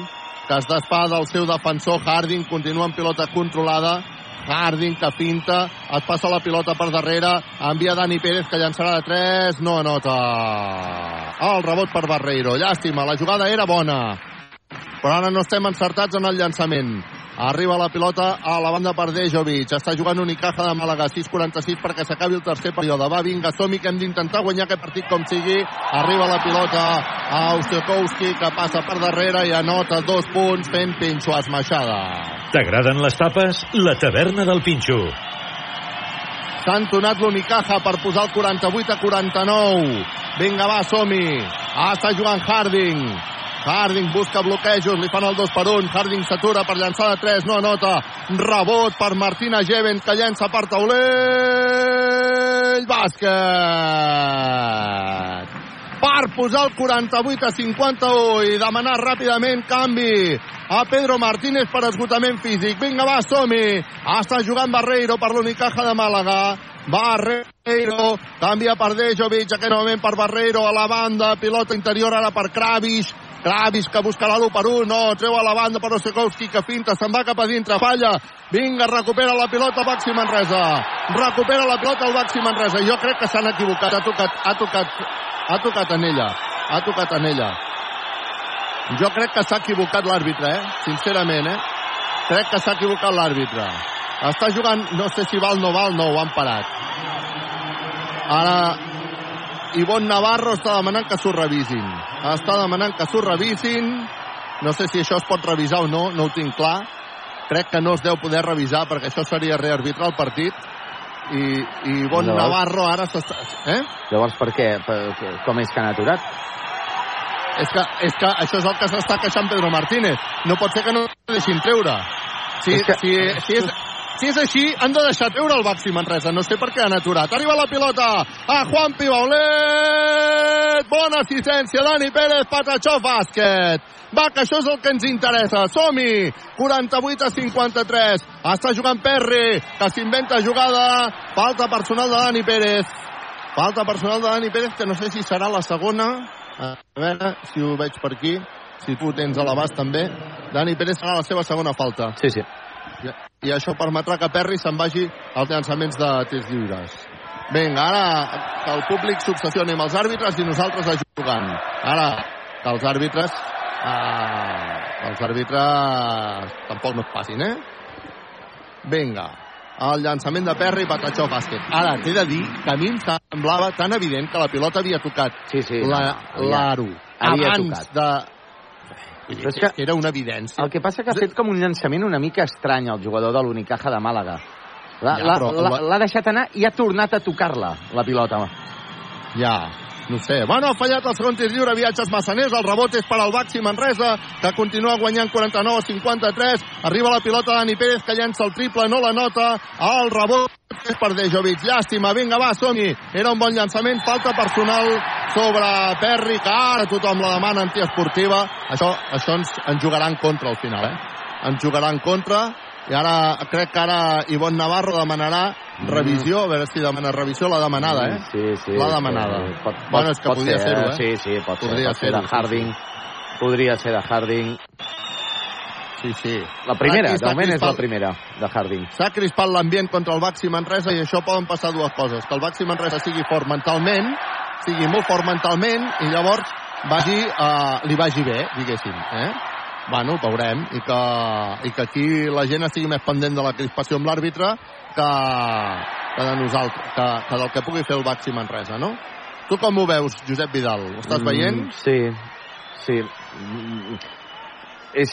que es desfà del seu defensor. Harding continua amb pilota controlada. Harding que finta, es passa la pilota per darrere, envia Dani Pérez que llançarà de 3, no anota. El rebot per Barreiro, llàstima, la jugada era bona, però ara no estem encertats en el llançament. Arriba la pilota a la banda per Dejovic. Està jugant Unicaja de Màlaga. 6-46 perquè s'acabi el tercer període. Va, vinga, som que hem d'intentar guanyar aquest partit com sigui. Arriba la pilota a Ostiakowski, que passa per darrere i anota dos punts fent pinxo esmaixada. T'agraden les tapes? La taverna del Pinxo. S'ha entonat l'Unicaja per posar el 48 a 49. Vinga, va, som-hi. Ah, està jugant Harding. Harding busca bloquejos, li fan el 2 per 1. Harding s'atura per llançar de 3, no anota. Rebot per Martina Geven, que llença per taulell. Bàsquet! Per posar el 48 a 51 i demanar ràpidament canvi a Pedro Martínez per esgotament físic. Vinga, va, som-hi. Està jugant Barreiro per l'Unicaja de Màlaga. Barreiro, canvia per Dejovic, aquest moment per Barreiro a la banda, pilota interior ara per Kravish, Kravish que buscarà l'1 per 1, no, treu a la banda per Osekowski que finta, se'n va cap a dintre, falla, vinga, recupera la pilota Baxi Manresa, recupera la pilota el Baxi Manresa, jo crec que s'han equivocat, ha tocat, ha tocat, ha tocat en ella, ha tocat en ella. Jo crec que s'ha equivocat l'àrbitre, eh? Sincerament, eh? Crec que s'ha equivocat l'àrbitre. Està jugant, no sé si val o no val, no, ho han parat. Ara, Ivon Navarro està demanant que s'ho revisin. Està demanant que s'ho revisin. No sé si això es pot revisar o no, no ho tinc clar. Crec que no es deu poder revisar perquè això seria rearbitrar el partit. I, i Ivon Llavors- Navarro ara s'està... Eh? Llavors, per què? Per, com és que han aturat? És que, és que això és el que s'està queixant Pedro Martínez. No pot ser que no deixin treure. Si, És que- si, si, és, si és així, han de deixar treure el Baxi Manresa. No sé per què han aturat. Arriba la pilota a Juan Pibaulet. Bona assistència, Dani Pérez, Patachó, bàsquet. Va, que això és el que ens interessa. Som-hi! 48 a 53. Està jugant Perry, que s'inventa jugada. Falta personal de Dani Pérez. Falta personal de Dani Pérez, que no sé si serà la segona. A veure si ho veig per aquí. Si tu tens a l'abast també. Dani Pérez serà la seva segona falta. Sí, sí. I, i això permetrà que Perry se'n vagi als llançaments de tirs lliures. Vinga, ara que el públic s'obsessioni amb els àrbitres i nosaltres a jugant. Ara que els àrbitres... Ah, els àrbitres tampoc no es passin, eh? Vinga, el llançament de Perry, Patachó, bàsquet. Ara, t'he de dir que a mi em semblava tan evident que la pilota havia tocat sí, sí, la- l'aro havia abans tocat. de... Però és que era una evidència. El que passa que ha fet com un llançament una mica estrany el jugador de l'Unicaja de Màlaga. L'ha Ja, però- deixat anar i ha tornat a tocar-la, la pilota. Ja, no sé. Bueno, ha fallat el segon tir lliure, viatges massaners, el rebot és per al Baxi Manresa, que continua guanyant 49 a 53. Arriba la pilota Dani Pérez, que llença el triple, no la nota. El rebot és per Dejovic. Llàstima, vinga, va, som-hi. Era un bon llançament, falta personal sobre Perry, que ara tothom la demana antiesportiva. Això, això ens, ens jugarà en contra al final, eh? Ens jugarà en contra. I ara, crec que ara Ivon Navarro demanarà revisió, a veure si demana revisió, la demanada, eh? Sí, sí. La demanada. sí, Pot, pot, Bueno, és que podria ser, ser-ho, eh? eh? Sí, sí, pot ser. Podria pot ser de ser-ho, sí, Harding. Podria ser de Harding. Sí, sí. La primera, de moment és la primera, de Harding. S'ha crispat l'ambient contra el Baxi Manresa i això poden passar dues coses. Que el Baxi Manresa sigui fort mentalment, sigui molt fort mentalment i llavors vagi, uh, li vagi bé, diguéssim. Eh? Bueno, veurem. I que, I que aquí la gent estigui més pendent de la crispació amb l'àrbitre que, que de nosaltres, que, que del que pugui fer el Baxi Manresa, no? Tu com ho veus, Josep Vidal? Ho estàs veient? Mm, sí, sí. Mm, És...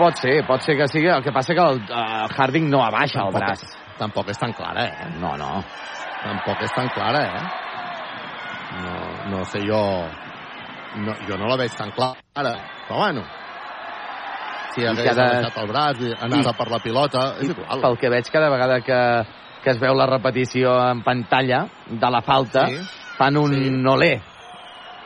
Pot ser, pot ser que sigui. El que passa que el uh, Harding no abaixa el Tampoc braç. és- tampoc és tan clara, eh? No, no. Tampoc és tan clara, eh? No, no sé jo... No, jo no la veig tan clara, però bueno. Si hagués cada- deixat el braç, i anada I- per la pilota, és igual. Pel que veig cada vegada que, que es veu la repetició en pantalla de la falta, Sí. fan un Sí. olé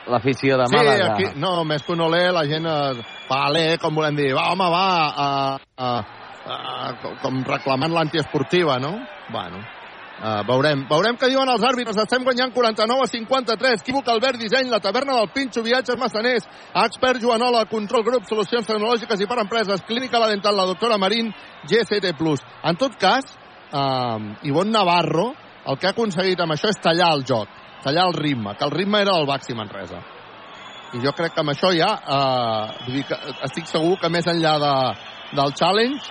l'afició de Sí, Màlaga. aquí, no, més que un olé, la gent eh, fa alé, com volem dir, va, home, va, a, a, a, com reclamant l'antiesportiva, no? Bueno, Uh, veurem, veurem què diuen els àrbitres. Estem guanyant 49 a 53. Equívoc Albert Disseny, la taverna del Pinxo, viatges massaners, expert Joanola, control grup, solucions tecnològiques i per empreses, clínica la dental, la doctora Marín, GCT+. En tot cas, uh, Ivonne Navarro, el que ha aconseguit amb això és tallar el joc, tallar el ritme, que el ritme era del Baxi Manresa. I jo crec que amb això ja, vull dir que estic segur que més enllà de, del challenge,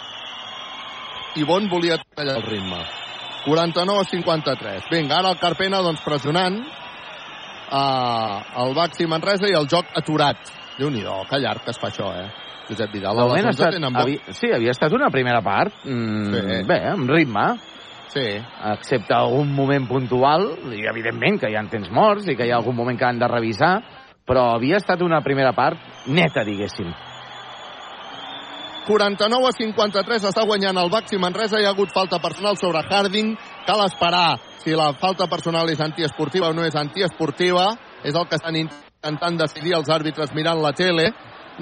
Ivonne volia tallar el ritme. 49 a 53. Vinga, ara el Carpena, doncs, pressionant uh, el Baxi Manresa i el joc aturat. déu nhi que llarg que es fa això, eh? Josep Vidal. Ha les 11 estat, tenen havia, sí, havia estat una primera part mm, Sí. bé, amb ritme sí. excepte algun moment puntual i evidentment que hi ha temps morts i que hi ha algun moment que han de revisar però havia estat una primera part neta, diguéssim 49 a 53 està guanyant el Baxi Manresa. Hi ha hagut falta personal sobre Harding. Cal esperar si la falta personal és antiesportiva o no és antiesportiva. És el que estan intentant decidir els àrbitres mirant la tele.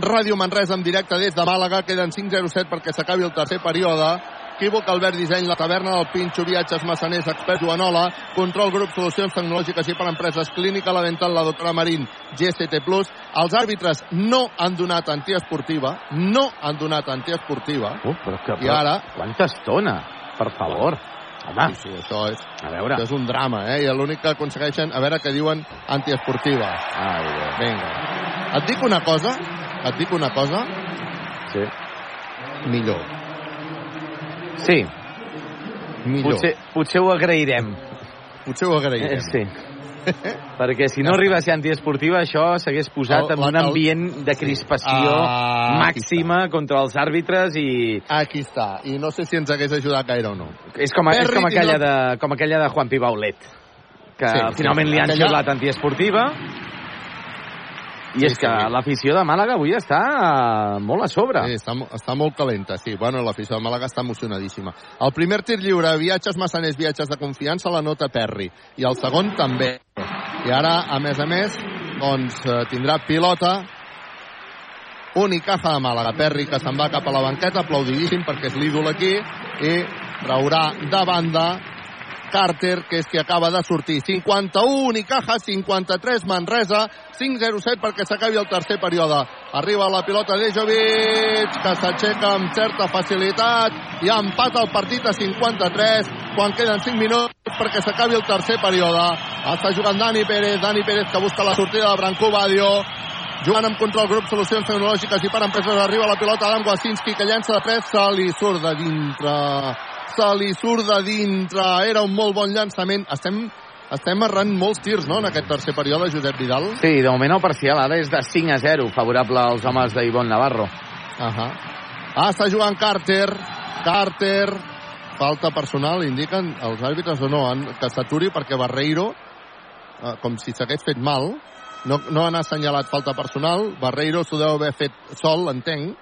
Ràdio Manresa en directe des de Màlaga. Queden 5-0-7 perquè s'acabi el tercer període. Equívoc, Albert Disseny, la taverna del Pinxo, viatges massaners, expert Joanola, control grup, solucions tecnològiques i per empreses, clínica, la dental, la doctora Marín, GST+. Els àrbitres no han donat antiesportiva, no han donat antiesportiva. uh, però que, I ara... quanta estona, per favor home, Sí, sí, això és, a veure això és un drama, eh? I l'únic que aconsegueixen, a veure què diuen, antiesportiva. Ai, Déu. Vinga. Et dic una cosa, et dic una cosa, sí. millor. Sí, Millor. potser, potser ho agrairem Potser ho agrairem. Eh, sí. Perquè si no arriba a ser antiesportiva, això s'hagués posat El- en un ambient de crispació Ah, màxima contra els àrbitres i Aquí està. I no sé si ens hagués ajudat gaire o no. és com, és Perry com, aquella, de, com aquella de Juan Pibaulet que Sí, sí, sí, finalment li han aquella- xiulat antiesportiva i Sí, és que sí. l'afició de Màlaga avui està molt a sobre. Sí, està, està molt calenta, sí. Bueno, l'afició de Màlaga està emocionadíssima. El primer tir lliure, viatges massaners, viatges de confiança, la nota Perry. I el segon també. I ara, a més a més, doncs eh, tindrà pilota Unicaja de Màlaga. Perry que se'n va cap a la banqueta, aplaudidíssim perquè és l'ídol aquí, i traurà de banda Carter, que és qui acaba de sortir. 51 Unicaja, 53 Manresa, 5-0-7 perquè s'acabi el tercer període. Arriba la pilota Dejovic, que s'aixeca amb certa facilitat i empata el partit a 53 quan queden 5 minuts perquè s'acabi el tercer període. Està jugant Dani Pérez, Dani Pérez que busca la sortida de Branco Badio. Jugant amb control grup, solucions tecnològiques i per empreses arriba la pilota d'Adam Wasinski que llença de tres, se li surt de dintre se li surt de dintre. Era un molt bon llançament. Estem, estem errant molts tirs no, en aquest tercer període, Josep Vidal? Sí, de moment el parcial ara és de 5 a 0, favorable als homes d'Ivon Navarro. uh -huh. ah, està jugant Carter. Carter. Falta personal, indiquen els àrbitres o no, han, que s'aturi perquè Barreiro eh, com si s'hagués fet mal no, no han assenyalat falta personal. Barreiro s'ho deu haver fet sol, entenc.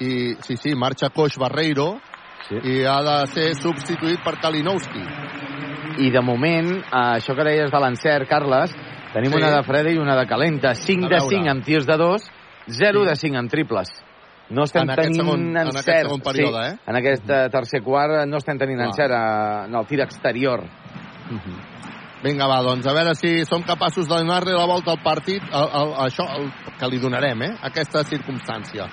I sí, sí, marxa coix Barreiro Sí. i ha de ser substituït per Kalinowski I de moment, eh, això que deies de l'encert, Carles, tenim Sí. una de freda i una de calenta. 5 A de veure. 5 amb tirs de 2, 0 Sí. de 5 amb triples. No estem En tenint segon- en encert. aquest segon període, sí, eh? En aquest eh, tercer quart no estem tenint Clar. encert eh, en el tir exterior. Vinga, va, doncs a veure si som capaços de donar-li la volta al partit, el, el, això el, que li donarem, eh? Aquesta circumstància.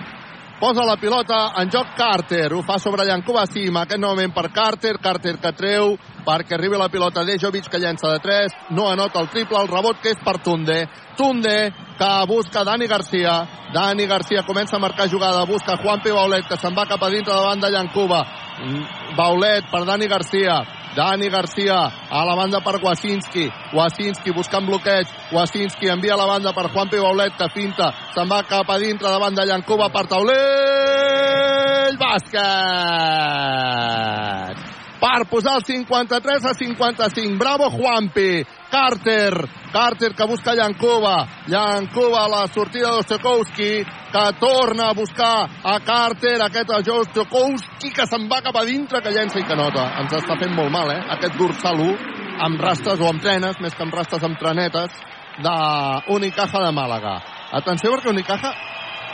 Posa la pilota en joc Carter, ho fa sobre Llancuba Sim, aquest moment per Carter, Carter que treu perquè arribi la pilota Dejovic que llença de 3, no anota el triple, el rebot que és per Tunde, Tunde que busca Dani Garcia, Dani Garcia comença a marcar jugada, busca Juan P. Baulet que se'n va cap a dintre de banda Llancuba, Mm, Baulet per Dani Garcia, Dani Garcia a la banda per Wasinski. Wasinski buscant bloqueig. Wasinski envia a la banda per Juan P. Baulet que finta. Se'n va cap a dintre davant de Llancuba per Taulell. Bàsquet! Per posar el 53 a 55. Bravo Juanpi. Carter. Carter que busca Llancuba. Llancuba a la sortida d'Ostekowski que torna a buscar a Carter, aquest a Jostekowski que se'n va cap a dintre, que llença i que nota. Ens està fent molt mal, eh? Aquest dorsal 1 amb rastes o amb trenes, més que amb rastes amb trenetes, de Unicaja de Màlaga. Atenció perquè Unicaja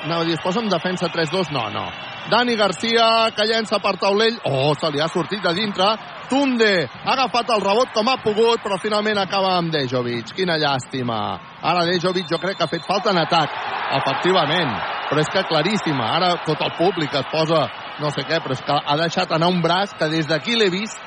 anava a dir, posa en defensa 3-2, no, no. Dani Garcia, que llença per taulell, oh, se li ha sortit de dintre, Tunde ha agafat el rebot com ha pogut, però finalment acaba amb Dejovic. Quina llàstima. Ara Dejovic jo crec que ha fet falta en atac, efectivament, però és que claríssima. Ara tot el públic es posa no sé què, però és que ha deixat anar un braç que des d'aquí l'he vist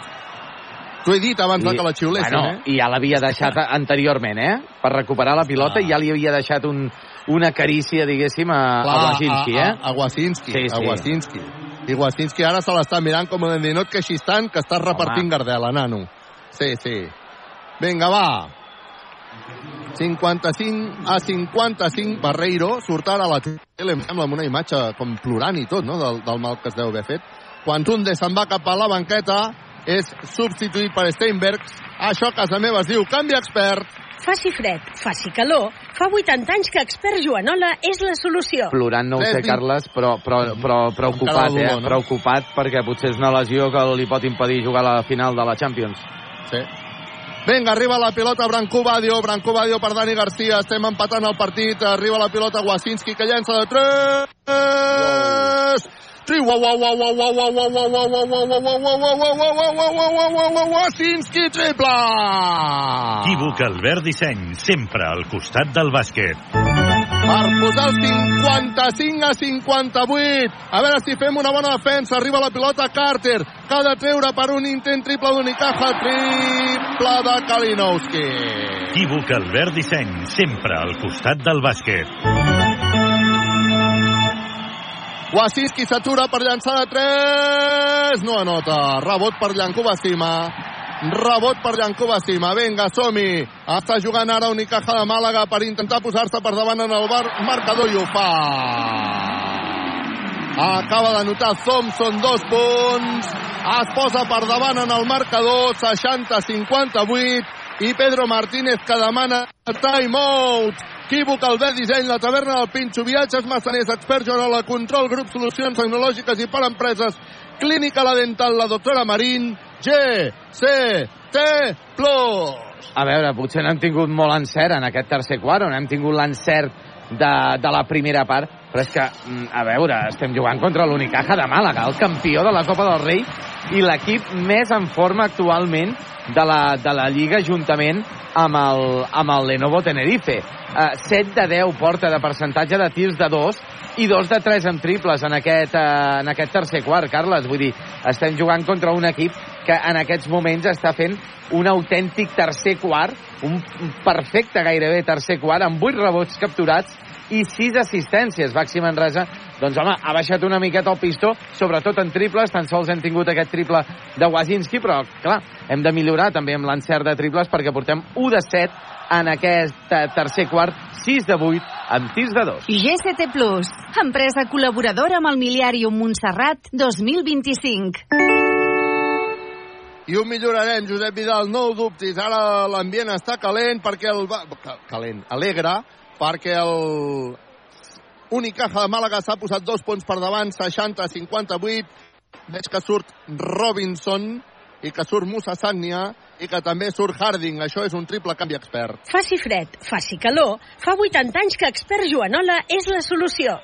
T'ho he dit abans I, que la xiulessin, bueno, eh? I ja l'havia deixat anteriorment, eh? Per recuperar la pilota ah. i ja li havia deixat un, una carícia, diguéssim, a, Clar, a Wasinski, eh? A, a Wasinski, sí, sí. a Wasinski. I Wasinski ara se l'està mirant com un dir, no et queixis tant que estàs repartint Home. gardela, nano. Sí, sí. Vinga, va. 55 a 55, Barreiro surt ara a la tele, em sembla, amb una imatge com plorant i tot, no?, del, del mal que es deu haver fet. Quan Tunde se'n va cap a la banqueta, és substituït per Steinbergs. Això a casa meva es diu canvi expert. Faci fred, faci calor, fa 80 anys que expert Joanola és la solució. Plorant no ho sé, Carles, però, però, però preocupat, eh? Preocupat perquè potser és una lesió que li pot impedir jugar a la final de la Champions. Sí. Vinga, arriba la pilota Branco Badio, Branco Badio per Dani Garcia, estem empatant el partit, arriba la pilota Wasinski que llença de 3! Sí, three. Wasinski triple! Equívoc Albert Disseny, sempre al costat del bàsquet. Per posar el 55 a 58. A veure si fem una bona defensa. Arriba la pilota Carter, que ha de treure per un intent triple d'Unicaja. Triple de Kalinowski. wa Albert Disseny, sempre al costat del bàsquet. Wasinski s'atura per llançar de 3. No anota. Rebot per Llanco Basima. Rebot per Llanco Basima. Vinga, som-hi. Està jugant ara Unicaja de Màlaga per intentar posar-se per davant en el bar marcador i ho fa. Acaba de notar Thompson dos punts. Es posa per davant en el marcador 60-58 i Pedro Martínez que demana timeout Equívoc, Albert Disseny, la taverna del Pinxo, viatges massaners, expert la control, grup solucions tecnològiques i per empreses, clínica la dental, la doctora Marín, G, C, T, Plus. A veure, potser no hem tingut molt encert en aquest tercer quart, on hem tingut l'encert de, de la primera part, però és que, mm, a veure, estem jugant contra l'Unicaja de Màlaga, el campió de la Copa del Rei i l'equip més en forma actualment de la, de la Lliga juntament amb el, amb el Lenovo Tenerife. Uh, 7 de 10 porta de percentatge de tirs de 2 i 2 de 3 en triples en aquest, uh, en aquest tercer quart, Carles. Vull dir, estem jugant contra un equip que en aquests moments està fent un autèntic tercer quart, un perfecte gairebé tercer quart, amb 8 rebots capturats i 6 assistències. Baxi Manresa, doncs home, ha baixat una miqueta el pistó, sobretot en triples, tan sols hem tingut aquest triple de Wazinski, però clar, hem de millorar també amb l'encert de triples perquè portem 1 de 7 en aquest tercer quart, 6 de 8 amb tirs de 2. GCT Plus, empresa col·laboradora amb el Miliàrium Montserrat 2025. I ho millorarem, Josep Vidal, no ho dubtis. Ara l'ambient està calent perquè el... Calent, alegre, perquè el Unicaja de Màlaga s'ha posat dos punts per davant, 60-58. Veig que surt Robinson i que surt Musa Sagnia i que també surt Harding. Això és un triple canvi expert. Faci fred, faci calor. Fa 80 anys que expert Joanola és la solució.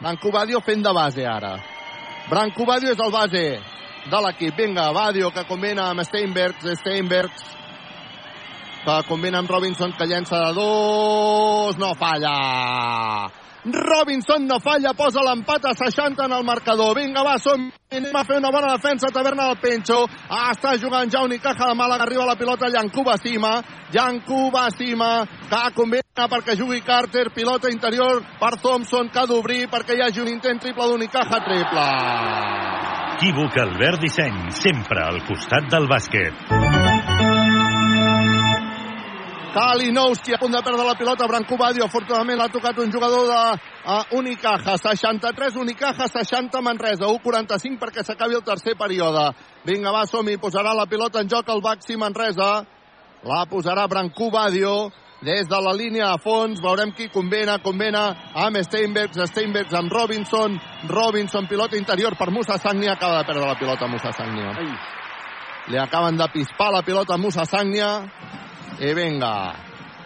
Branco Badio fent de base ara. Branco Badio és el base de l'equip. Vinga, Badio que combina amb Steinbergs. Steinbergs que combina amb Robinson que llença de dos, no falla. Robinson no falla, posa l'empat a 60 en el marcador. Vinga, va, som anem a fer una bona defensa, taverna del Pencho. Ah, està jugant ja Unicaja de Màlaga, arriba la pilota Llancuba Cima. Llancuba Cima, que combina perquè jugui Carter, pilota interior per Thompson, que ha d'obrir perquè hi hagi un intent triple d'Unicaja, triple. Equívoc Albert Disseny, sempre al costat del bàsquet. Kalinowski a punt de perdre la pilota, Branco Badio, afortunadament l'ha tocat un jugador de uh, Unicaja, 63 Unicaja, 60 Manresa, 1'45 perquè s'acabi el tercer període. Vinga, va, som -hi. posarà la pilota en joc el Baxi Manresa, la posarà Branco Badio, des de la línia a fons, veurem qui convena, convena amb Steinbergs, Steinbergs amb Robinson, Robinson, pilota interior per Musa Sagnia, acaba de perdre la pilota Musa Sagnia. Li acaben de pispar la pilota Musa Sagnia, i vinga,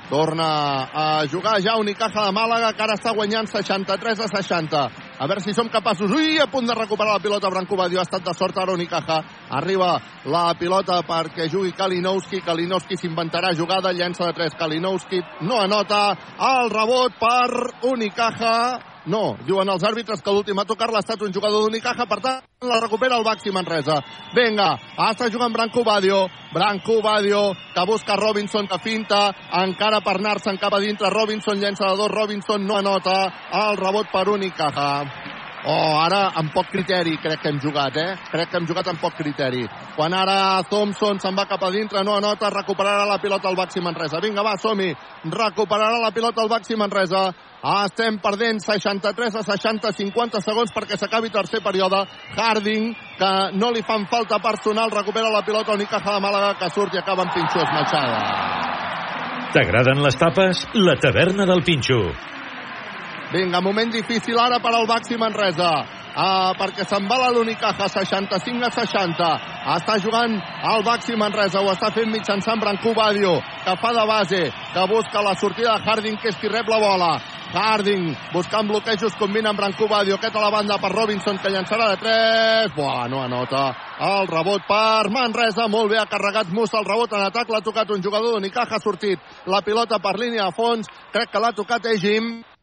Torna a jugar ja Unicaja de Màlaga, que ara està guanyant 63 a 60. A veure si som capaços. Ui, a punt de recuperar la pilota Branco Badio. Ha estat de sort ara Unicaja. Arriba la pilota perquè jugui Kalinowski. Kalinowski s'inventarà jugada. Llença de 3 Kalinowski. No anota. El rebot per Unicaja. No, diuen els àrbitres que l'últim a tocar-la ha estat un jugador d'Unicaja, per tant la recupera el Baxi Manresa. Vinga, està jugant Branco Badio, Branco Badio, que busca Robinson, que finta, encara per anar-se'n cap a dintre, Robinson llença de dos, Robinson no anota, el rebot per Unicaja. Oh, ara amb poc criteri crec que hem jugat, eh? Crec que hem jugat amb poc criteri. Quan ara Thompson se'n va cap a dintre, no anota, recuperarà la pilota al Baxi Manresa. Vinga, va, som-hi. Recuperarà la pilota al Baxi Manresa. Estem perdent 63 a 60, 50 segons perquè s'acabi tercer període. Harding, que no li fan falta personal, recupera la pilota a Unicaja de Màlaga, que surt i acaba amb Pinxó esmatxada. T'agraden les tapes? La taverna del Pinxo. Vinga, moment difícil ara per al Baxi Manresa. Uh, perquè se'n va l'Unicaja 65 a 60 està jugant el Baxi Manresa ho està fent mitjançant Brancú Badio que fa de base, que busca la sortida de Harding que és qui rep la bola. Harding buscant bloquejos combina amb Brancú Badio aquest a la banda per Robinson que llançarà de 3 Buah, no anota el rebot per Manresa molt bé ha carregat Musa el rebot en atac l'ha tocat un jugador d'Unicaja ha sortit la pilota per línia de fons. Crec que l'ha tocat Egim Eh,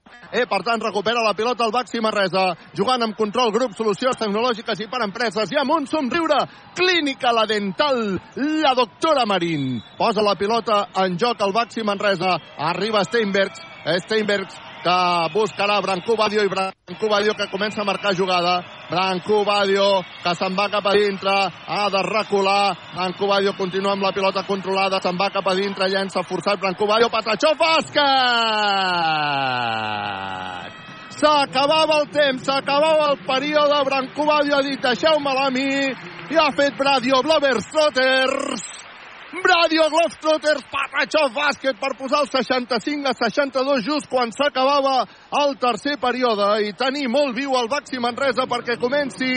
per tant, recupera la pilota el Baxi Manresa, jugant amb control grup, solucions tecnològiques i per empreses, i amb un somriure, clínica la dental, la doctora Marín. Posa la pilota en joc el Baxi Manresa, arriba Steinbergs, Steinbergs que buscarà Brancú Badio i Brancú Badio que comença a marcar jugada. Brancú Badio que se'n va cap a dintre, ha de recular. Brancú Badio continua amb la pilota controlada, se'n va cap a dintre, llença forçat Brancú Badio, Patachó, bàsquet! S'acabava el temps, s'acabava el període, Brancú Badio ha dit deixeu-me-la a mi, i ha fet Bradio Bloverstrotters. Bradio Globetrotters, Patachó bàsquet per posar el 65 a 62 just quan s'acabava el tercer període i tenir molt viu el Baxi Manresa perquè comenci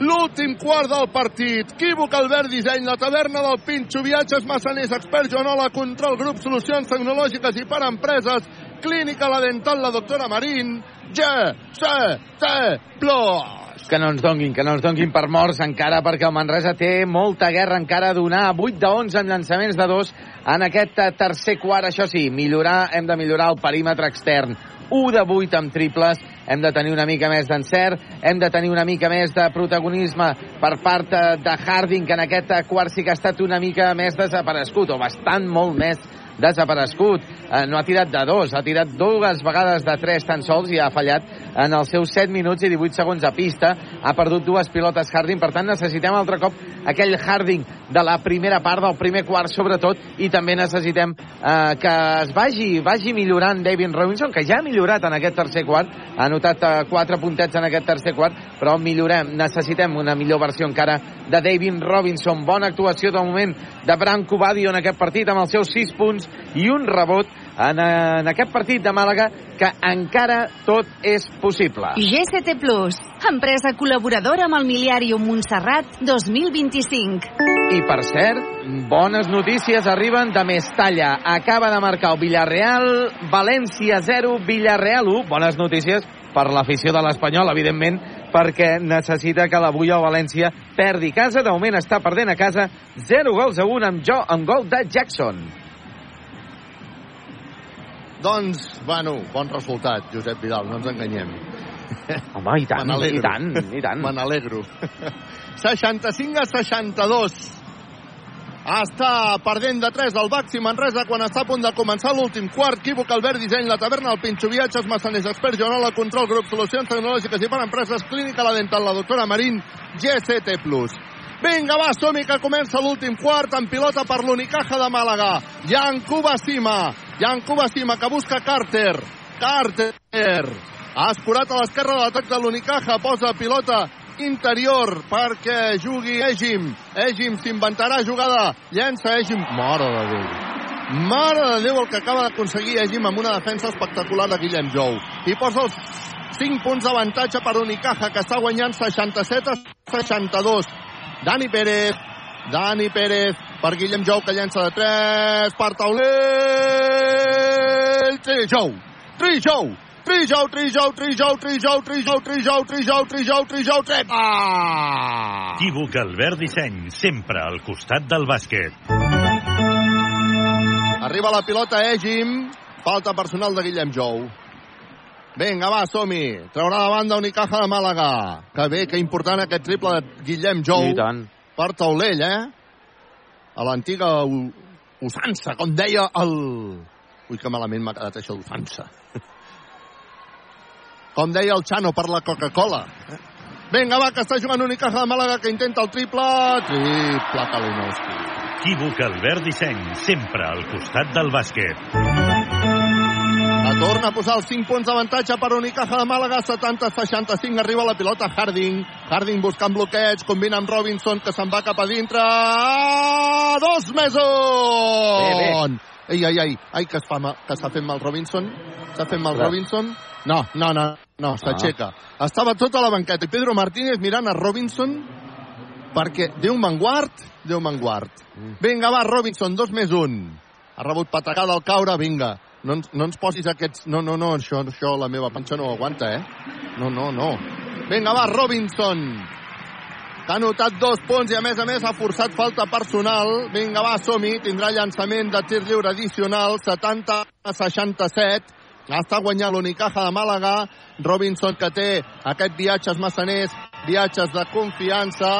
l'últim quart del partit. Quívoc, Albert Disseny, la taverna del Pinxo, viatges massaners, expert Joanola, control grup, solucions tecnològiques i per empreses, clínica la dental, la doctora Marín, G, C, T, Plus. Que no ens donguin, que no ens donguin per morts encara, perquè el Manresa té molta guerra encara a donar. 8 de 11 amb llançaments de dos en aquest tercer quart. Això sí, millorar, hem de millorar el perímetre extern. 1 de 8 amb triples, hem de tenir una mica més d'encert, hem de tenir una mica més de protagonisme per part de Harding, que en aquest quart sí que ha estat una mica més desaparegut, o bastant molt més desaparegut. Eh, no ha tirat de dos, ha tirat dues vegades de tres tan sols i ha fallat en els seus 7 minuts i 18 segons a pista. Ha perdut dues pilotes Harding, per tant necessitem altre cop aquell Harding de la primera part, del primer quart sobretot, i també necessitem eh, que es vagi, vagi millorant David Robinson, que ja ha millorat en aquest tercer quart, ha anotat eh, quatre puntets en aquest tercer quart, però millorem, necessitem una millor versió encara de David Robinson. Bona actuació de moment de Branco Badio en aquest partit amb els seus 6 punts i un rebot en, en aquest partit de Màlaga que encara tot és possible. GCT Plus, empresa col·laboradora amb el Miliàrium Montserrat 2025. I per cert, bones notícies arriben de Mestalla. Acaba de marcar el Villarreal, València 0, Villarreal 1. Bones notícies per l'afició de l'Espanyol, evidentment, perquè necessita que l'avui el València perdi casa. De moment està perdent a casa 0 gols a 1 amb, jo, amb gol de Jackson. Doncs, bueno, bon resultat, Josep Vidal, no ens enganyem. Home, i tant, i tant, i tant. Me n'alegro. 65 a 62. Està perdent de 3 el Baxi Manresa quan està a punt de començar l'últim quart. Equívoc, Albert Disseny, la taverna, el Pinxo Viatges, Massaners, Expert, Joanola, Control, Grup, Solucions Tecnològiques i per Empreses, Clínica La Dental, la doctora Marín, GCT+. Vinga, va, som que comença l'últim quart amb pilota per l'Unicaja de Màlaga. Yancuba Sima, Yancuba Sima que busca Carter. Carter ha escurat a l'esquerra de l'atac de l'Unicaja, posa pilota interior perquè jugui Egim. Egim s'inventarà jugada, llença Egim. Mare de Déu. Mare de Déu el que acaba d'aconseguir Egim amb una defensa espectacular de Guillem Jou. I posa els 5 punts d'avantatge per Unicaja, que està guanyant 67 a 62. Dani Pérez, Dani Pérez per Guillem Jou, que llença de 3, per taulell, Trijou, Trijou, Trijou, Trijou, Trijou, Trijou, Trijou, Trijou, Trijou, Trijou, Trijou, trepa! Equívoc Albert Disseny, sempre al costat del bàsquet. Arriba la pilota Egim, falta personal de Guillem Jou. Vinga, va, som-hi. Traurà de banda Unicaja de Màlaga. Que bé, que important aquest triple de Guillem Jou. I tant. Per taulell, eh? A l'antiga usança, com deia el... Ui, que malament m'ha quedat això d'usança. Com deia el Chano per la Coca-Cola. Vinga, va, que està jugant Unicaja de Màlaga, que intenta el triple. Triple Kalinowski. Equívoc Albert Disseny, sempre al costat del bàsquet. Torna a posar els 5 punts d'avantatge per Unicaja de Màlaga, 70-65, arriba la pilota Harding. Harding buscant bloqueig, combina amb Robinson, que se'n va cap a dintre. Ah, dos mesos! Bé, bé. Ei, ai, que es fa mal, que s'ha fet mal Robinson. S'ha fet mal. Robinson. No, no, no, no, s'aixeca. Estava tota la banqueta i Pedro Martínez mirant a Robinson perquè Déu me'n guard, Déu me'n guard. Vinga, va, Robinson, dos més un. Ha rebut patacada al caure, vinga. No ens, no ens posis aquests... No, no, no, això, això la meva panxa no aguanta, eh? No, no, no. Vinga, va, Robinson. Ha notat dos punts i, a més a més, ha forçat falta personal. Vinga, va, som-hi. Tindrà llançament de tir lliure addicional, 70 a 67. Està guanyant l'Unicaja de Màlaga. Robinson, que té aquest viatges massaners, viatges de confiança.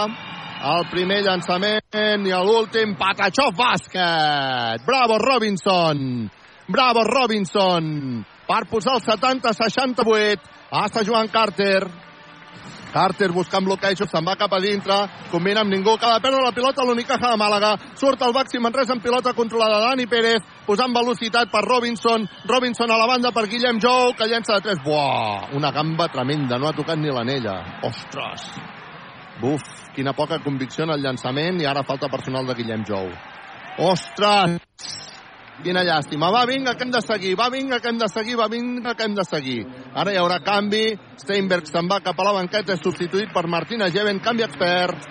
El primer llançament i l'últim, Patachó bàsquet. Bravo, Robinson. Bravo, Robinson. Per posar el 70-68. Està jugant Carter. Carter buscant bloquejos, se'n va cap a dintre, combina amb ningú, acaba de perdre la pilota l'Unicaja de Màlaga, surt el Baxi Manresa amb pilota controlada Dani Pérez, posant velocitat per Robinson, Robinson a la banda per Guillem Jou, que llença de 3, buah, una gamba tremenda, no ha tocat ni l'anella, ostres, buf, quina poca convicció en el llançament i ara falta personal de Guillem Jou. Ostres! Quina llàstima. Va, vinga, que hem de seguir. Va, vinga, que hem de seguir. Va, vinga, que hem de seguir. Ara hi haurà canvi. Steinberg se'n va cap a la banqueta, és substituït per Martina Geven. Canvi expert.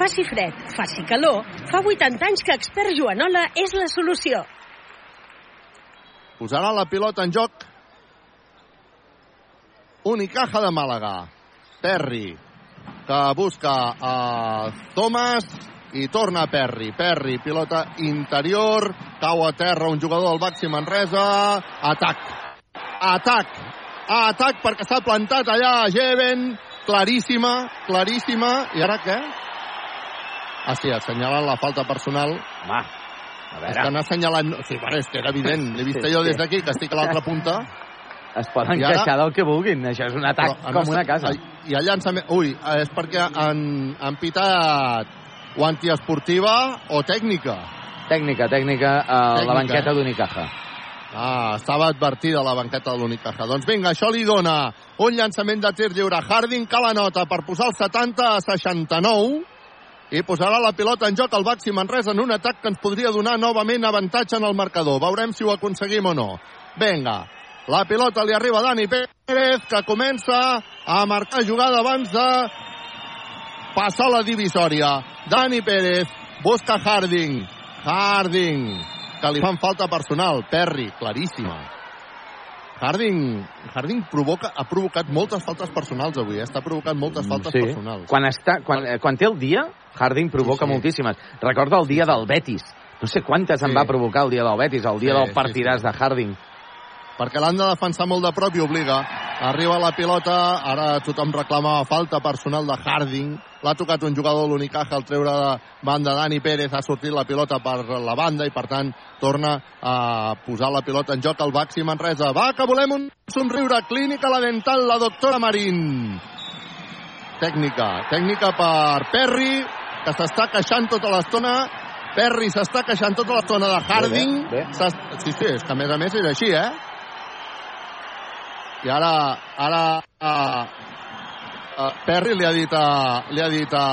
Faci fred, faci calor, fa 80 anys que Expert Joanola és la solució. Posarà la pilota en joc. Unicaja de Màlaga. Perry, que busca a Thomas i torna Perry. Perry, pilota interior, cau a terra un jugador del Baxi Manresa. Atac. Atac. Atac perquè s'ha plantat allà Jeven. Claríssima, claríssima. I ara què? Ah, sí, assenyalant la falta personal. Home, a És veure, que n'ha assenyalat... Sí, bueno, és que era evident. L'he vist Sí, jo sí. des d'aquí, que estic a l'altra punta. es poden I ara- queixar del que vulguin. Això és un atac Però com una casa. Hi ha llançament... Ui, és perquè han, han pitat o antiesportiva o tècnica. Tècnica, tècnica, a la Tècnica. banqueta d'Unicaja. Ah, estava advertida la banqueta de l'Unicaja. Doncs vinga, això li dona un llançament de tir lliure. Harding que la nota per posar el 70 a 69 i posarà la pilota en joc al Baxi Manresa en un atac que ens podria donar novament avantatge en el marcador. Veurem si ho aconseguim o no. Vinga, la pilota li arriba a Dani Pérez, que comença a marcar jugada abans de passar la divisòria. Dani Pérez busca Harding. Harding, que li fan falta personal. Perry, claríssima. Harding, Harding provoca, ha provocat moltes faltes personals avui, eh? està provocant moltes faltes sí. personals. Quan, està, quan, eh, quan té el dia, Harding provoca Sí, sí. moltíssimes. Recorda el dia del Betis. No sé quantes en Sí. va provocar el dia del Betis, el dia Sí, del partidàs sí, de Harding. perquè l'han de defensar molt de prop i obliga. Arriba la pilota, ara tothom reclamava falta personal de Harding. L'ha tocat un jugador de l'Unicaja al treure de banda Dani Pérez, ha sortit la pilota per la banda i per tant torna a posar la pilota en joc al Baxi Manresa. Va, que volem un somriure. Clínica la dental, la doctora Marín. Tècnica, tècnica per Perry, que s'està queixant tota l'estona. Perry s'està queixant tota l'estona de Harding. Bé, bé, Sí, sí, és que a més a més és així, eh? I ara, ara uh, uh, Perry li ha dit a, li ha dit a,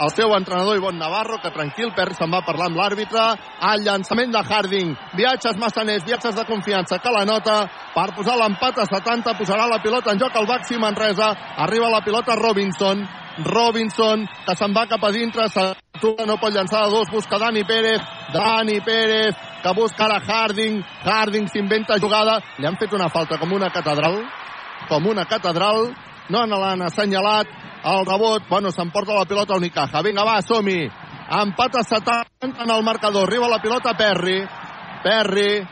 al seu entrenador Ivon Navarro que tranquil, Perry se'n va parlar amb l'àrbitre. Al llançament de Harding. Viatges massaners, viatges de confiança que la nota per posar l'empat a 70 posarà la pilota en joc al Baxi Manresa. Arriba la pilota Robinson. Robinson, que se'n va cap a dintre, 70 s'atura, no pot llançar de dos, busca Dani Pérez, Dani Pérez, que busca ara Harding, Harding s'inventa jugada, li han fet una falta com una catedral, com una catedral, no l'han assenyalat, el rebot, bueno, s'emporta la pilota Unicaja, vinga va, som-hi, empat a 70 en el marcador, arriba la pilota Perry, Perry,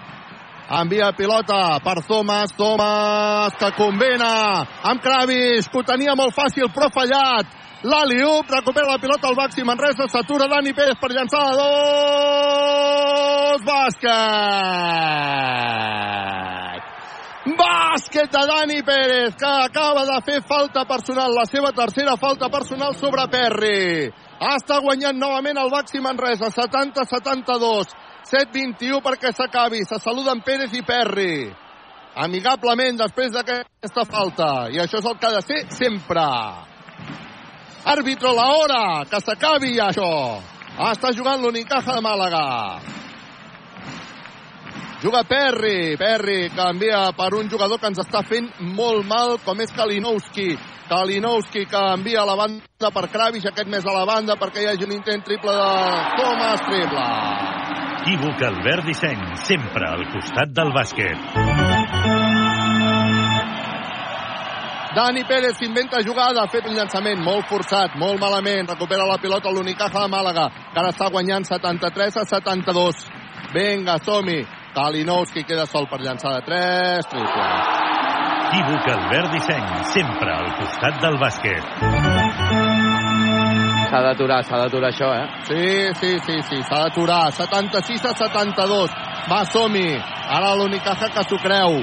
envia pilota per Thomas, Thomas que combina amb Kravis, que ho tenia molt fàcil però fallat, l'Aliup recupera la pilota al Baxi Manresa, s'atura Dani Pérez per llançar dos. Bàsquet bàsquet de Dani Pérez que acaba de fer falta personal la seva tercera falta personal sobre Perry està guanyant novament el Baxi Manresa 70-72 7-21 perquè s'acabi. Se saluden Pérez i Perry. Amigablement després d'aquesta falta. I això és el que ha de ser sempre. Àrbitro la hora, que s'acabi ja això. Està jugant l'Unicaja de Màlaga. Juga Perry. Perry canvia per un jugador que ens està fent molt mal, com és Kalinowski. Kalinowski que envia a la banda per Kravic, aquest més a la banda perquè hi hagi un intent triple de Thomas, triple. Equívoc Albert Disseny, sempre al costat del bàsquet. Dani Pérez inventa jugada, ha fet un llançament molt forçat, molt malament, recupera la pilota l'Unicaja de Màlaga, que ara està guanyant 73 a 72. Vinga, som-hi. Kalinowski queda sol per llançar de 3, triple. Equívoc Albert Disseny, sempre al costat del bàsquet. S'ha d'aturar, s'ha d'aturar això, eh? Sí, sí, sí, sí, s'ha d'aturar. 76 a 72. Va, som-hi. Ara l'Unicaja que s'ho creu.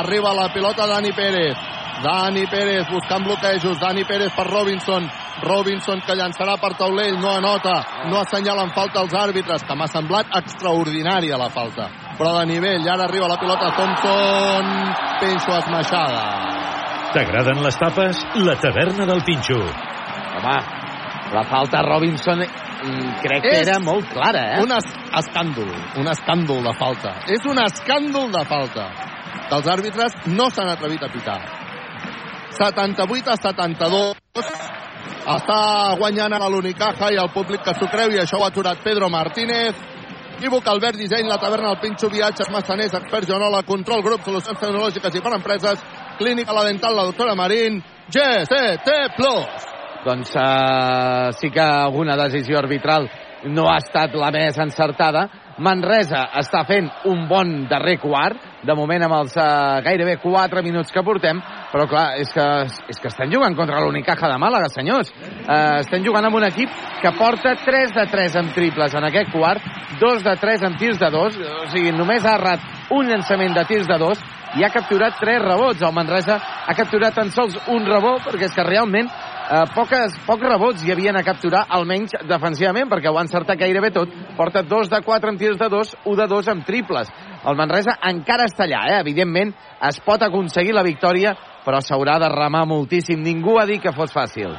Arriba la pilota Dani Pérez. Dani Pérez buscant bloquejos. Dani Pérez per Robinson. Robinson que llançarà per taulell. No anota. No assenyalen falta els àrbitres, que m'ha semblat extraordinària la falta. Però de nivell. Ara arriba la pilota Thompson. Pinxo esmaixada. T'agraden les tapes? La taverna del Pinxo. Home, la falta Robinson mm, crec que És era molt clara, eh? Un es escàndol, un escàndol de falta. És un escàndol de falta els àrbitres no s'han atrevit a pitar. 78 a 72. Està guanyant a l'Unicaja i el públic que s'ho creu i això ho ha aturat Pedro Martínez. Equívoc, Albert Disseny, la taverna del Pinxo, viatges, massaners, experts, Joanola, control, grup, solucions tecnològiques i per empreses, clínica, la dental, la doctora Marín, GCT+. Doncs uh, sí que alguna decisió arbitral no ha estat la més encertada. Manresa està fent un bon darrer quart, de moment amb els uh, gairebé 4 minuts que portem, però clar, és que, és que estem jugant contra l'Unicaja de Màlaga, senyors. Uh, estem jugant amb un equip que porta 3 de 3 en triples en aquest quart, 2 de 3 en tirs de 2, o sigui, només ha errat un llançament de tirs de 2 i ha capturat 3 rebots. El Manresa ha capturat tan sols un rebot, perquè és que realment eh, poques, pocs rebots hi havien a capturar, almenys defensivament, perquè ho ha encertat gairebé tot. Porta 2 de 4 en tirs de 2, 1 de 2 en triples. El Manresa encara està allà, eh? evidentment es pot aconseguir la victòria, però s'haurà de remar moltíssim. Ningú ha dit que fos fàcil.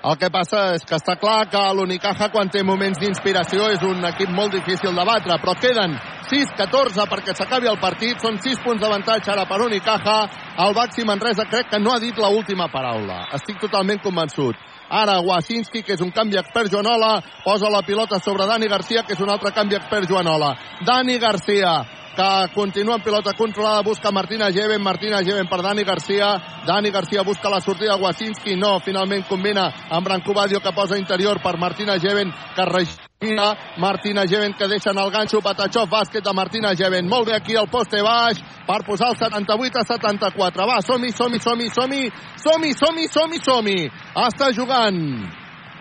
El que passa és que està clar que l'Unicaja, quan té moments d'inspiració, és un equip molt difícil de batre, però queden 6-14 perquè s'acabi el partit. Són 6 punts d'avantatge ara per Unicaja. El Baxi Manresa crec que no ha dit l última paraula. Estic totalment convençut. Ara Wasinski, que és un canvi expert Joanola, posa la pilota sobre Dani Garcia, que és un altre canvi expert Joanola. Dani Garcia, que continua en pilota controlada, busca Martina Geven, Martina Geven per Dani Garcia, Dani Garcia busca la sortida Wasinski, no, finalment combina amb Brancobadio que posa interior per Martina Geven, que regira, Martina Geven que deixa en el ganxo, Patachov, bàsquet de Martina Geven, molt bé aquí al poste baix, per posar el 78 a 74, va, som-hi, som-hi, som-hi, som-hi, som-hi, som-hi, som-hi, som-hi, està jugant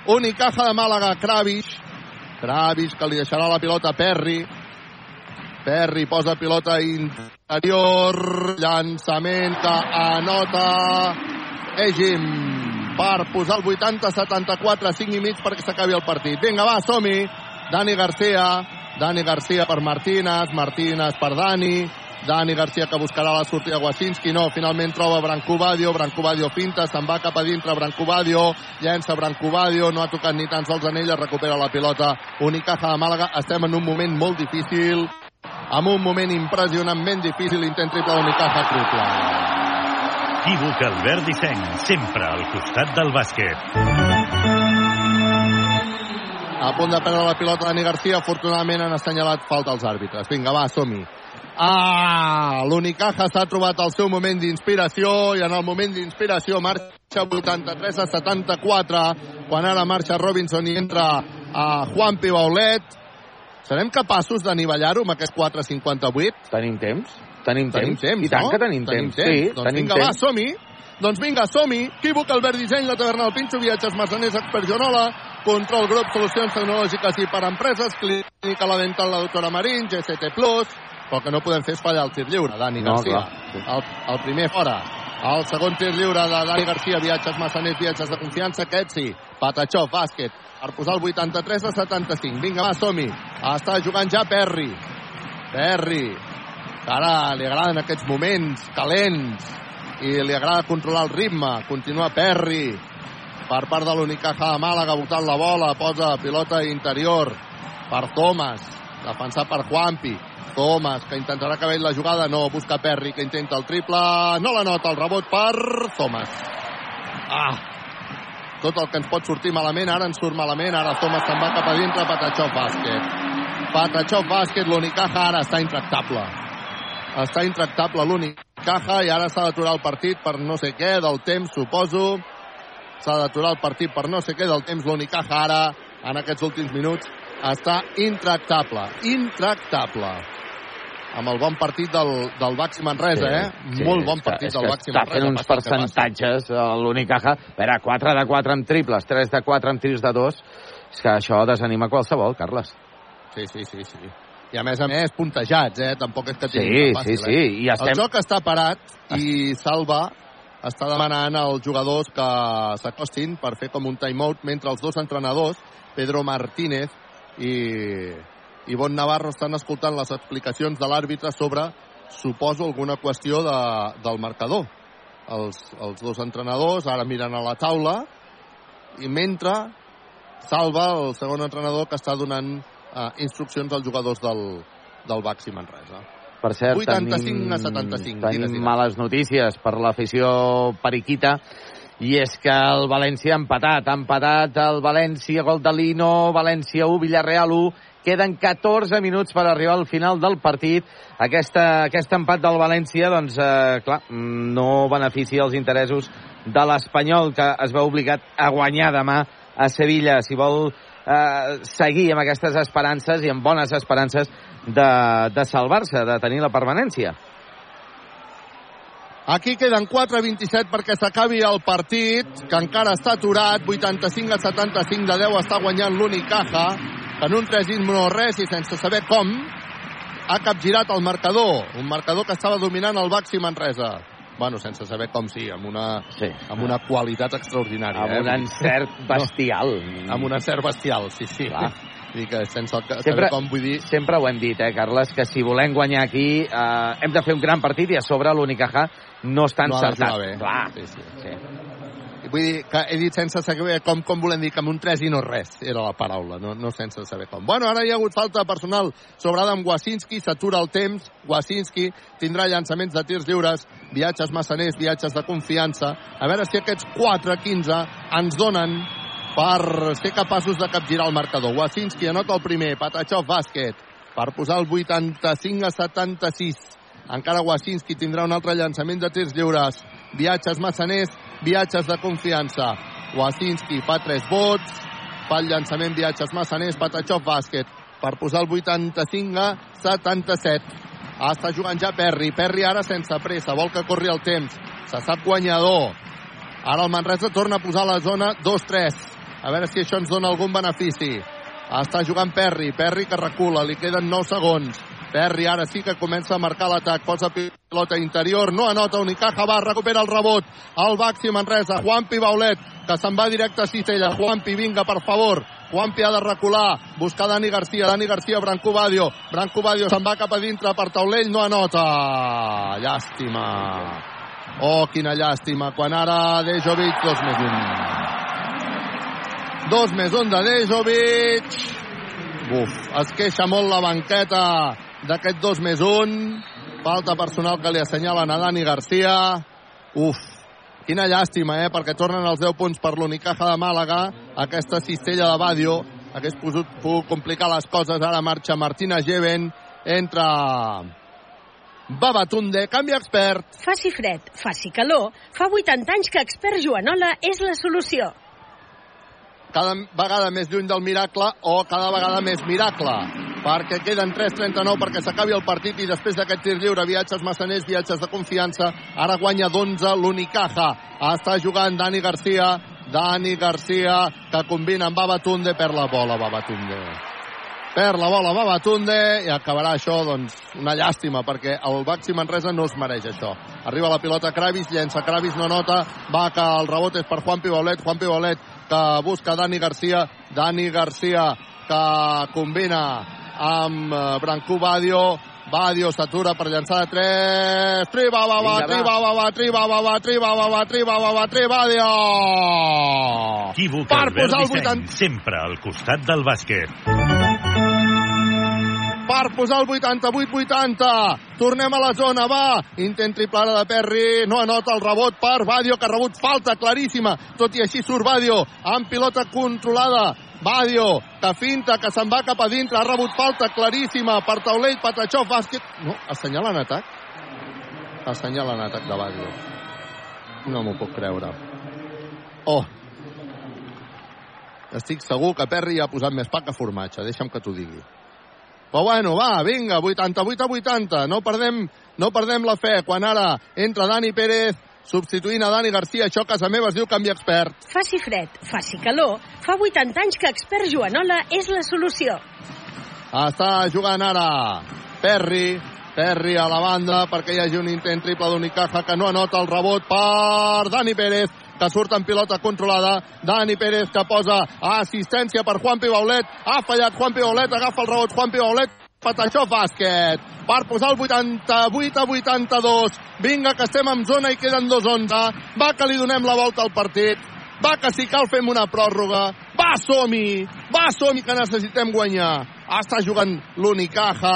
Unicaja de Màlaga, Kravis, Kravis que li deixarà la pilota a Perry, Perry posa pilota interior, llançament que anota Egim. Per posar el 80-74, 5 i mig perquè s'acabi el partit. Vinga, va, som-hi. Dani Garcia, Dani Garcia per Martínez, Martínez per Dani, Dani Garcia que buscarà la sortida a Wasinski, no, finalment troba Brancobadio, Brancobadio finta, se'n va cap a dintre Brancobadio, llença Brancobadio, no ha tocat ni tan sols en ella, recupera la pilota Unicaja de Màlaga, estem en un moment molt difícil, amb un moment impressionantment difícil, intent triple d'Unicaja triple. Equívoc Albert Disseny, sempre al costat del bàsquet. A punt de perdre la pilota Dani Garcia. Afortunadament han assenyalat falta als àrbitres. Vinga, va, som-hi. Ah, l'Unicaja s'ha trobat el seu moment d'inspiració i en el moment d'inspiració marxa 83 a 74 quan ara marxa Robinson i entra a Juan Pibaulet. Serem capaços d'anivellar-ho amb aquest 4.58? Tenim temps. Tenim, Tenim temps. temps, I tant no? que tenim, Tenim temps. temps. Sí, Doncs tenim vinga, temps. va, som-hi. Doncs vinga, som-hi. Equívoc, Albert Disseny, la taverna del Pinxo, viatges Massaners, Expert Joanola, Control Grup, solucions tecnològiques i per empreses, Clínica La Dental, la doctora Marín, GCT Plus, però el que no podem fer és fallar el tir lliure, Dani No, Garcia. El, el primer fora. El segon tir lliure de Dani Garcia, viatges Massaners, viatges de confiança, aquest sí. Patachó, bàsquet, per posar el 83 a 75. Vinga, va, som-hi. Està jugant ja Perry. Perry, que ara li agraden aquests moments calents i li agrada controlar el ritme. Continua Perry per part de l'Unicaja de Màlaga, votant la bola, posa pilota interior per Thomas, defensat per Juanpi. Thomas, que intentarà acabar la jugada, no, busca Perry, que intenta el triple, no la nota, el rebot per Thomas. Ah, tot el que ens pot sortir malament, ara ens surt malament, ara Thomas se'n va cap a dintre, Patachov bàsquet. Patachov bàsquet, l'Unicaja ara està intractable. Està intractable l'Unicaja i ara s'ha d'aturar el partit per no sé què, del temps, suposo. S'ha d'aturar el partit per no sé què del temps. L'Unicaja ara, en aquests últims minuts, està intractable. Intractable. Amb el bon partit del, del Baxi Manresa, eh? Molt bon està- partit és del que Baxi Està Manresa. fent uns que percentatges, eh, l'Unicaja. A veure, 4 de 4 amb triples, 3 de 4 amb tirs de 2. És que això desanima qualsevol, Carles. Sí, sí, sí, sí. I a més a més, puntejats, eh? Tampoc és que Sí, tinguin sí, fàcil, sí, Eh? i estem- El joc està parat i Salva està demanant als jugadors que s'acostin per fer com un timeout mentre els dos entrenadors, Pedro Martínez i Ivonne Navarro, estan escoltant les explicacions de l'àrbitre sobre, suposo, alguna qüestió de, del marcador. Els, els dos entrenadors ara miren a la taula i mentre Salva, el segon entrenador, que està donant eh, instruccions als jugadors del, del Baxi Manresa. Per cert, 85 tenim, a 75. tenim Digues, digues. males notícies per l'afició periquita i és que el València ha empatat. Ha empatat el València, gol de Lino, València 1, Villarreal 1. Queden 14 minuts per arribar al final del partit. Aquesta, aquest empat del València, doncs, eh, clar, no beneficia els interessos de l'Espanyol, que es veu obligat a guanyar demà a Sevilla. Si vol eh, seguir amb aquestes esperances i amb bones esperances de, de salvar-se, de tenir la permanència. Aquí queden 4-27 perquè s'acabi el partit, que encara està aturat, 85 a 75 de 10 està guanyant l'Unicaja, en un 3 no res i sense saber com ha capgirat el marcador, un marcador que estava dominant el Baxi Manresa. Bueno, sense saber com sí, amb una, sí. amb una qualitat extraordinària. Amb eh? un encert bestial. No, amb un encert bestial, sí, sí. Clar. I que sense el que, Sempre, com vull dir... sempre ho hem dit, eh, Carles, que si volem guanyar aquí eh, hem de fer un gran partit i a sobre l'Unicaja no està No ha de encertat. jugar bé. Clar. Sí, sí. sí. Vull dir que he dit sense saber com, com volem dir que amb un 3 i no res, era la paraula, no, no sense saber com. Bueno, ara hi ha hagut falta personal sobre Adam Wasinski, s'atura el temps, Wasinski tindrà llançaments de tirs lliures, viatges massaners, viatges de confiança, a veure si aquests 4-15 ens donen per ser capaços de capgirar el marcador. Wasinski anota el primer, Patachov bàsquet, per posar el 85 a 76. Encara Wasinski tindrà un altre llançament de tirs lliures. Viatges massaners, viatges de confiança. Wasinski fa 3 vots, fa el llançament viatges massaners, Patachov bàsquet, per posar el 85 a 77. Ah, està jugant ja Perry. Perry ara sense pressa, vol que corri el temps. Se sap guanyador. Ara el Manresa torna a posar la zona 2-3. A veure si això ens dona algun benefici. Està jugant Perry. Perry que recula. Li queden 9 segons. Perry ara sí que comença a marcar l'atac. Posa pilota interior. No anota Unicaja. Va, recupera el rebot. El Baxi Manresa. Juanpi Baulet, que se'n va directe a Cistella. Juanpi, vinga, per favor. Juanpi ha de recular. Buscar Dani Garcia. Dani Garcia, Branco Badio. Branco Badio se'n va cap a dintre per taulell. No anota. Llàstima. Oh, quina llàstima. Quan ara Dejovic, dos més un. Dos més un de Dejovic. Uf, es queixa molt la banqueta d'aquest dos més un. Falta personal que li assenyalen a Dani Garcia. Uf, quina llàstima, eh? Perquè tornen els 10 punts per l'Unicaja de Màlaga. Aquesta cistella de Badio hagués pogut, pogut complicar les coses. Ara marxa Martina Geven, entra Babatunde, canvi expert. Faci fred, faci calor, fa 80 anys que expert Joanola és la solució. Cada vegada més lluny del miracle o cada vegada més miracle perquè queden 3.39 perquè s'acabi el partit i després d'aquest tir lliure, viatges massaners, viatges de confiança, ara guanya d'11 l'Unicaja. Està jugant Dani Garcia, Dani Garcia, que combina amb Babatunde, per la bola Babatunde. Per la bola Babatunde i acabarà això, doncs, una llàstima, perquè el Baxi Manresa no es mereix això. Arriba la pilota Kravis, llença Kravis, no nota, va que el rebot és per Juan Pibolet, Juan Pibolet que busca Dani Garcia, Dani Garcia que combina amb Brancú Badio, Badio s'atura per llançar de 3. Triba, va, va, triba, va, va, triba, va, va, triba, va, va, triba, va, va, triba, Badio! Equívoc, Per Albert posar el Disseny, sempre al costat del bàsquet. Per posar el 88-80. Tornem a la zona, va. Intent triple ara de Perry. No anota el rebot per Badio, que ha rebut falta claríssima. Tot i així surt Badio amb pilota controlada. Badio, que finta, que se'n va cap a dintre. Ha rebut falta claríssima per Taulell, Patachó, bàsquet. No, assenyalen atac. Assenyalen atac de Badio. No m'ho puc creure. Oh, estic segur que Perry ha posat més pa que formatge. Deixa'm que t'ho digui. Però bueno, va, vinga, 88 a 80. No perdem, no perdem la fe. Quan ara entra Dani Pérez, substituint a Dani Garcia, això a casa meva es diu canvi expert. Faci fred, faci calor, fa 80 anys que expert Joanola és la solució. Està jugant ara Perry, Perry a la banda perquè hi hagi un intent triple d'Unicaja que no anota el rebot per Dani Pérez que surt en pilota controlada. Dani Pérez que posa assistència per Juan Pibaulet. Ha fallat Juan Pibaulet, agafa el rebot Juan Pibaulet. Patachó bàsquet per posar el 88 a 82. Vinga, que estem en zona i queden 2-11. Va que li donem la volta al partit. Va que si cal fem una pròrroga. Va, som-hi! Va, som-hi, que necessitem guanyar. Està jugant l'Unicaja.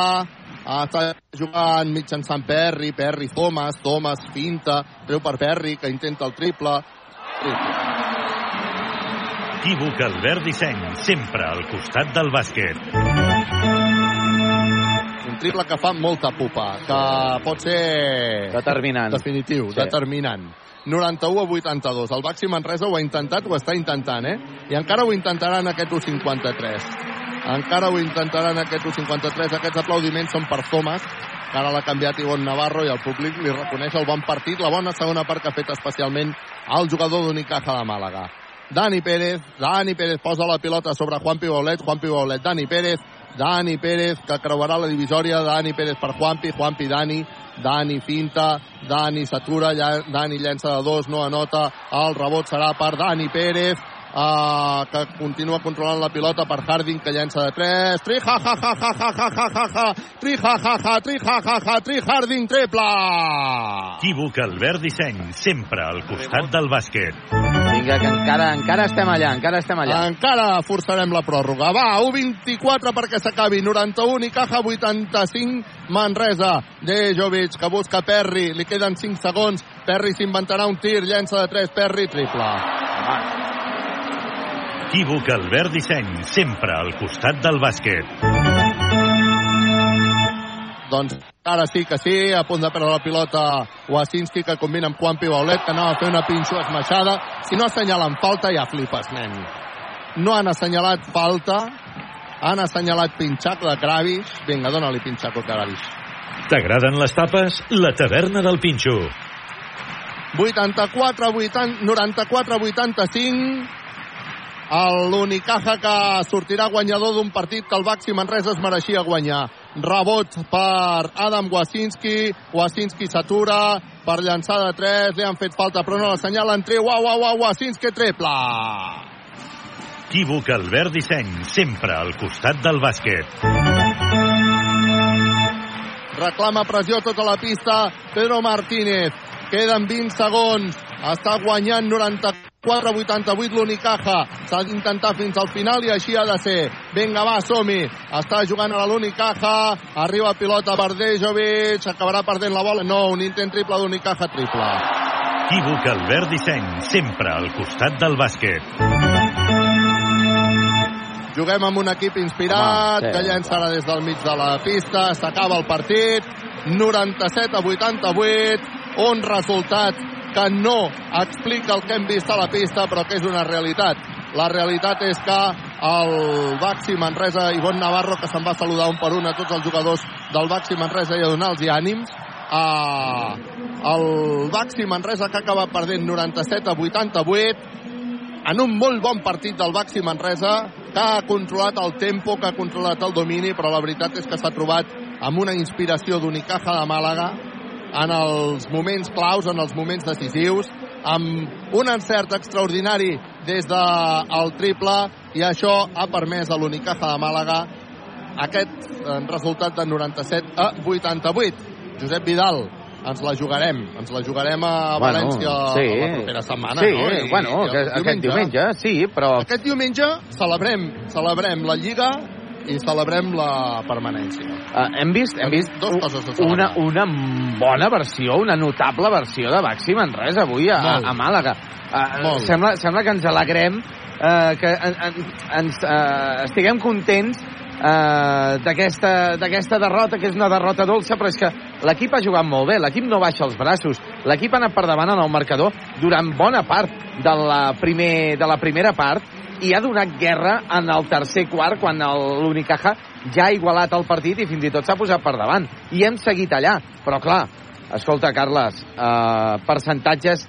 Està jugant mitjançant Perry, Perry, Thomas, Thomas, finta, treu per Perry, que intenta el triple. Equívoc, Albert Disseny, sempre al costat del bàsquet. Un triple que fa molta pupa, que pot ser... Determinant. Definitiu, Sí. determinant. 91 a 82. El Baxi Manresa ho ha intentat, ho està intentant, eh? I encara ho intentaran aquest 1-53. Encara ho intentaran aquest 1-53. Aquests aplaudiments són per Thomas, que ara l'ha canviat Ivon Navarro i el públic li reconeix el bon partit, la bona segona part que ha fet especialment el jugador d'Unicaja de Màlaga. Dani Pérez, Dani Pérez posa la pilota sobre Juan Pibolet, Juan Pibolet, Dani Pérez, Dani Pérez, que creuarà la divisòria, Dani Pérez per Juanpi, Juanpi Dani, Dani finta, Dani s'atura, Dani llença de dos, no anota, el rebot serà per Dani Pérez, uh, que continua controlant la pilota per Harding, que llença de tres, tri ha ha ha ha ha ha ha ha ha, tri ha ha ha, tri ha ha ha, tri Harding triple! Equívoc, Albert Disseny, sempre al costat del bàsquet. Vinga, que encara, encara estem allà, encara estem allà. Encara forçarem la pròrroga. Va, 1-24 perquè s'acabi. 91 i Caja, 85 Manresa. Dejovic que busca Perry. Li queden 5 segons. Perry s'inventarà un tir. Llença de 3. Perry, triple. Equívoc, Albert Disseny, sempre al costat del bàsquet. Doncs ara sí que sí, a punt de perdre la pilota Wasinski, que combina amb Juan Pibaulet, que anava a fer una pinxo esmaixada. Si no assenyalen falta, ja flipes, nen. No han assenyalat falta, han assenyalat pinxac de Kravis. Vinga, dóna-li pinxac a Kravis. T'agraden les tapes? La taverna del Pinxo. 84, 80, 94, 85. L'Unicaja que sortirà guanyador d'un partit que el Baxi Manresa es mereixia guanyar. Rebot per Adam Wasinski. Wasinski s'atura per llançar de 3. Li han fet falta, però no l'assenyalen. Treu, uau, uau, uau, Wasinski triple. Equívoc, Albert Disseny, sempre al costat del bàsquet. Reclama pressió tota la pista Pedro Martínez. Queden 20 segons. Està guanyant 94-88 l'Unicaja. S'ha d'intentar fins al final i així ha de ser. Vinga, va, som-hi. Està jugant a l'Unicaja. Arriba pilota per Dejovic. Acabarà perdent la bola. No, un intent triple d'Unicaja triple. Equívoc, Albert Disseny, sempre al costat del bàsquet. juguem amb un equip inspirat, sí, que llença ara des del mig de la pista, s'acaba el partit, 97 a 88, un resultat que no explica el que hem vist a la pista, però que és una realitat. La realitat és que el Baxi Manresa, Ivon Navarro, que se'n va saludar un per un a tots els jugadors del Baxi Manresa i a donar-los ànims, uh, el Baxi Manresa que acaba perdent 97 a 88, en un molt bon partit del Baxi Manresa, que ha controlat el tempo, que ha controlat el domini, però la veritat és que s'ha trobat amb una inspiració d'Unicaja de Màlaga en els moments claus, en els moments decisius, amb un encert extraordinari des del de triple, i això ha permès a l'Unicaja de Màlaga aquest eh, resultat de 97 a 88. Josep Vidal, ens la jugarem. Ens la jugarem a Bueno, València sí. la propera setmana, Sí, no? I- bueno, i aquest- aquest diumenge, sí, però... Aquest diumenge celebrem, celebrem la Lliga i celebrem la permanència. Uh, hem vist, hem vist Dos coses una, una bona versió, una notable versió de Baxi Manresa avui a, a, Molt. a Màlaga. Uh, sembla, sembla que ens alegrem, uh, que en, en, ens uh, estiguem contents uh, d'aquesta d'aquesta derrota, que és una derrota dolça, però és que l'equip ha jugat molt bé, l'equip no baixa els braços, l'equip ha anat per davant en el marcador durant bona part de la, primer, de la primera part i ha donat guerra en el tercer quart quan l'Unicaja ja ha igualat el partit i fins i tot s'ha posat per davant. I hem seguit allà. Però clar, escolta, Carles, eh, percentatges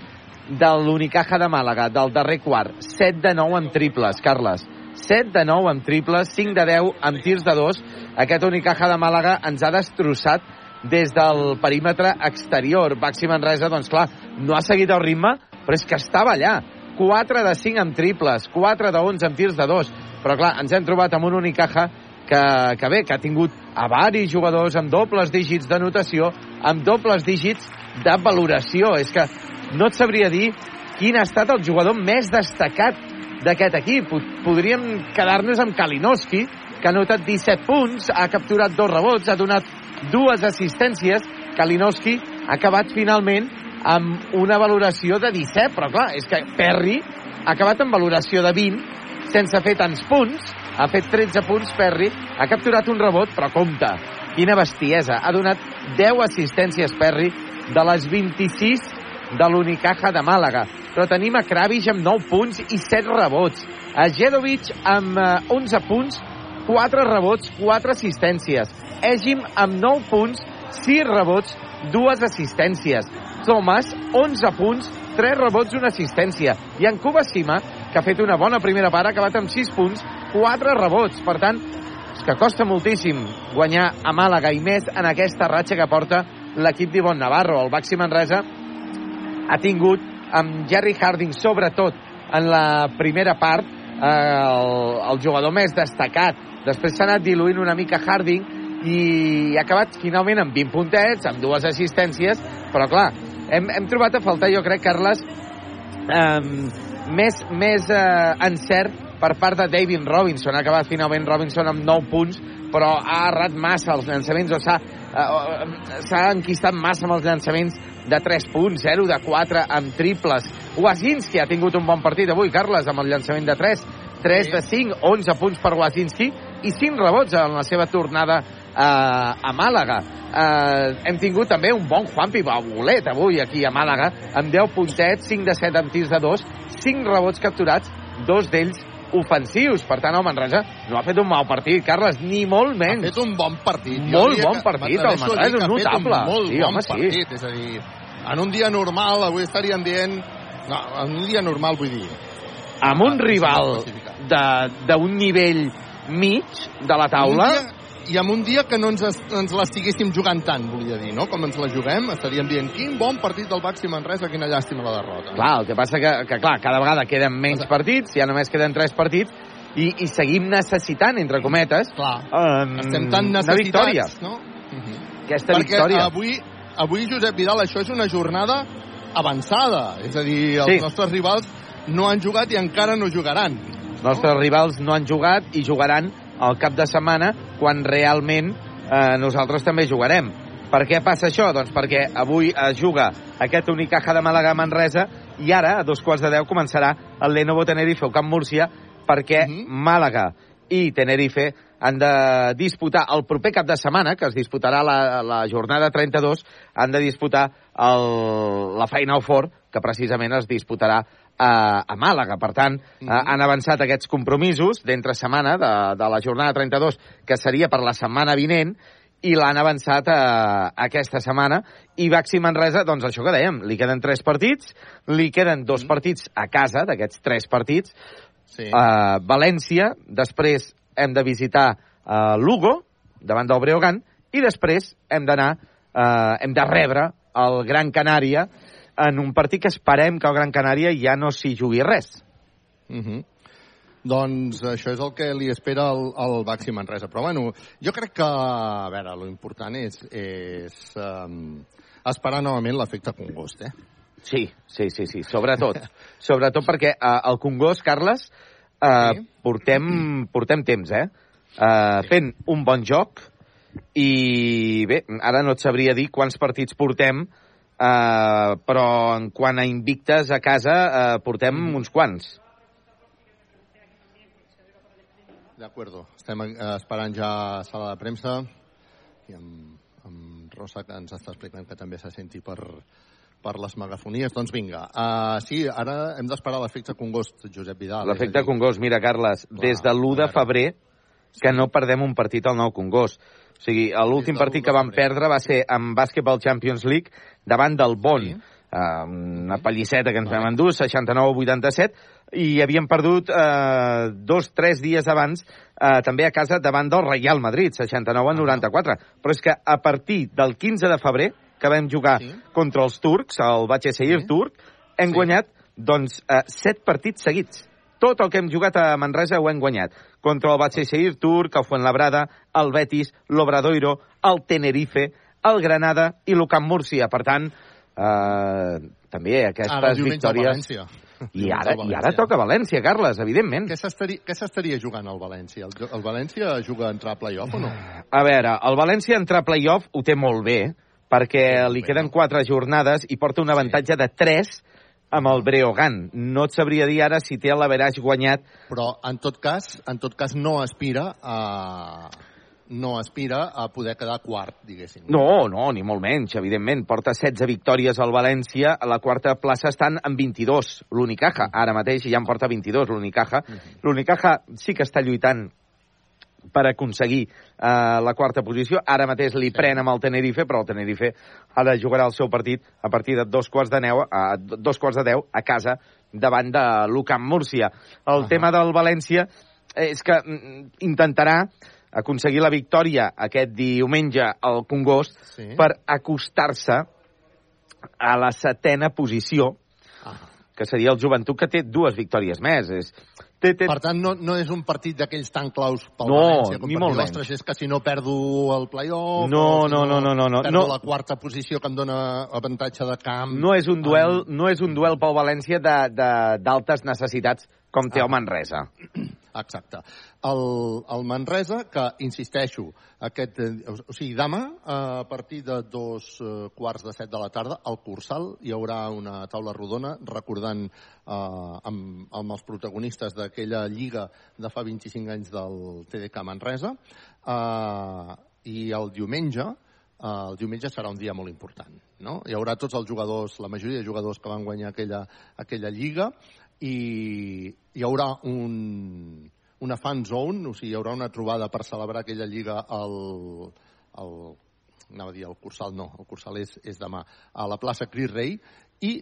de l'Unicaja de Màlaga del darrer quart. 7 de 9 en triples, Carles. 7 de 9 en triples, 5 de 10 en tirs de 2. Aquest Unicaja de Màlaga ens ha destrossat des del perímetre exterior. Baxi Manresa, doncs clar, no ha seguit el ritme, però és que estava allà. 4 de 5 amb triples, 4 de 11 amb tirs de 2. Però clar, ens hem trobat amb un Unicaja que, que bé, que ha tingut a varis jugadors amb dobles dígits de notació, amb dobles dígits de valoració. És que no et sabria dir quin ha estat el jugador més destacat d'aquest equip. Pod- Podríem quedar-nos amb Kalinowski, que ha notat 17 punts, ha capturat dos rebots, ha donat dues assistències. Kalinowski ha acabat finalment amb una valoració de 17, però clar, és que Perry ha acabat amb valoració de 20, sense fer tants punts, ha fet 13 punts Perry, ha capturat un rebot, però compte, quina bestiesa, ha donat 10 assistències Perry de les 26 de l'Unicaja de Màlaga. Però tenim a Kravic amb 9 punts i 7 rebots. A Jedovic amb eh, 11 punts, 4 rebots, 4 assistències. Egim amb 9 punts, 6 rebots, 2 assistències. Thomas, 11 punts, 3 rebots, una assistència. I en Kubasima, que ha fet una bona primera part, ha acabat amb 6 punts, 4 rebots. Per tant, és que costa moltíssim guanyar a Màlaga i més en aquesta ratxa que porta l'equip d'Ivon Navarro. El Baxi Manresa ha tingut amb Jerry Harding, sobretot en la primera part, eh, el, el jugador més destacat. Després s'ha anat diluint una mica Harding i ha acabat finalment amb 20 puntets, amb dues assistències, però clar, hem, hem trobat a faltar, jo crec, Carles, eh, més, més eh, encert per part de David Robinson. Ha acabat finalment Robinson amb 9 punts, però ha errat massa els llançaments, o s'ha eh, s'ha enquistat massa amb els llançaments de 3 punts, 0 de 4 amb triples. Wazinski ha tingut un bon partit avui, Carles, amb el llançament de 3. 3 de 5, 11 punts per Wazinski i 5 rebots en la seva tornada a Màlaga. Eh, hem tingut també un bon Juanpi Babulet avui aquí a Màlaga, amb 10 puntets, 5 de 7 amb tirs de 2, 5 rebots capturats, dos d'ells ofensius. Per tant, el Manresa no ha fet un mal partit, Carles, ni molt menys. Ha fet un bon partit. Molt bon partit, el Manresa és notable. Un molt Sí, bon home, sí. partit, és a dir, en un dia normal, avui estaríem dient... No, en un dia normal vull dir... Amb un rival de- d'un nivell mig de la taula... Dia, I amb un dia que no ens, ens l'estiguéssim jugant tant, volia dir, no? Com ens la juguem, estaríem dient quin bon partit del Baxi Manresa, quina llàstima la derrota. Clar, el que passa que, que clar, cada vegada queden menys partits, ja només queden 3 partits, i, i seguim necessitant, entre cometes, Clar. um, Estem tan una victòria. no? Aquesta Perquè victòria. avui, avui, Josep Vidal, això és una jornada avançada. És a dir, els Sí. nostres rivals no han jugat i encara no jugaran. Els nostres rivals no han jugat i jugaran al cap de setmana quan realment eh, nosaltres també jugarem. Per què passa això? Doncs perquè avui es juga aquest Unicaja de Màlaga a Manresa i ara, a dos quarts de deu, començarà el Lenovo Tenerife o Camp Múrcia perquè Màlaga i Tenerife han de disputar el proper cap de setmana, que es disputarà la, la jornada 32, han de disputar el, la Final Four, que precisament es disputarà a, a Màlaga. Per tant, mm -hmm. han avançat aquests compromisos d'entre setmana de, de la jornada 32, que seria per la setmana vinent, i l'han avançat a, a aquesta setmana. I Baxi Manresa, doncs això que dèiem, li queden tres partits, li queden dos mm. partits a casa d'aquests tres partits, sí. uh, València, després hem de visitar uh, Lugo, davant del Breogán, i després hem d'anar, uh, hem de rebre el Gran Canària en un partit que esperem que el Gran Canària ja no s'hi jugui res. Uh -huh. Doncs això és el que li espera el, el Baxi Manresa. Però bueno, jo crec que, a veure, lo important és, és um, esperar novament l'efecte Congost, eh? Sí, sí, sí, sí, sobretot. sobretot perquè uh, el Congost, Carles, uh, sí. portem, portem temps, eh? Uh. Fent un bon joc i bé, ara no et sabria dir quants partits portem, Uh, però en quant a invictes a casa uh, portem mm. uns quants. D'acord, estem uh, esperant ja a sala de premsa i amb, amb Rosa que ens està explicant que també se senti per, per les megafonies. Doncs vinga, uh, sí, ara hem d'esperar l'efecte Congost, Josep Vidal. L'efecte Congost, mira, Carles, Clar, des de l'1 de febrer que no perdem un partit al nou Congost. O sigui, l'últim partit que vam perdre va ser en Basketball Champions League davant del Bon. Sí. Uh, una pallisseta que ens vam endur, 69-87, i havíem perdut uh, dos, tres dies abans uh, també a casa davant del Real Madrid, 69-94. Però és que a partir del 15 de febrer, que vam jugar sí. contra els turcs, el Batxeseir sí. turc, hem sí. guanyat doncs, uh, set partits seguits tot el que hem jugat a Manresa ho hem guanyat. Contra el Batxeixeir Turc, el Fuenlabrada, el Betis, l'Obradoiro, el Tenerife, el Granada i l'Ucamp Múrcia. Per tant, eh, també aquestes ara, victòries... I ara, I ara toca València, Carles, evidentment. Què s'estaria jugant al València? El, el València juga a entrar a play-off o no? A veure, el València entrar a play-off ho té molt bé, perquè li queden quatre jornades i porta un avantatge de 3 amb el Breogán. No et sabria dir ara si té l'averaix guanyat. Però, en tot cas, en tot cas no aspira a no aspira a poder quedar quart, diguéssim. No, no, ni molt menys, evidentment. Porta 16 victòries al València, a la quarta plaça estan en 22, l'Unicaja. Ara mateix ja en porta 22, l'Unicaja. Uh -huh. L'Unicaja sí que està lluitant per aconseguir eh, la quarta posició. Ara mateix li sí. pren amb el Tenerife, però el Tenerife ara jugarà el seu partit a partir de dos quarts de, neu, a dos quarts de deu a casa davant de l'Ucamp Múrcia. El uh -huh. tema del València és que mm, intentarà aconseguir la victòria aquest diumenge al Congost sí. per acostar-se a la setena posició, ah. que seria el Joventut, que té dues victòries més. És, Té, té... Per tant, no, no és un partit d'aquells tan claus pel no, València com ni per molt dir, ostres, és que si no perdo el play-off... No, no, no, no, no, no. Perdo no. la quarta posició que em dona avantatge de camp... No és un duel, amb... no és un duel pel València d'altes necessitats com té ah. el Manresa. Exacte. El, el Manresa, que, insisteixo, aquest, eh, o sigui, demà, a partir de dos eh, quarts de set de la tarda, al Cursal hi haurà una taula rodona recordant eh, amb, amb els protagonistes d'aquella lliga de fa 25 anys del TDK Manresa. Eh, I el diumenge, eh, el diumenge serà un dia molt important. No? Hi haurà tots els jugadors, la majoria de jugadors que van guanyar aquella, aquella lliga, i hi haurà un, una fan zone, o sigui, hi haurà una trobada per celebrar aquella lliga al, al anava a dir el Cursal, no, el Cursal és, és demà, a la plaça Cris Rei, i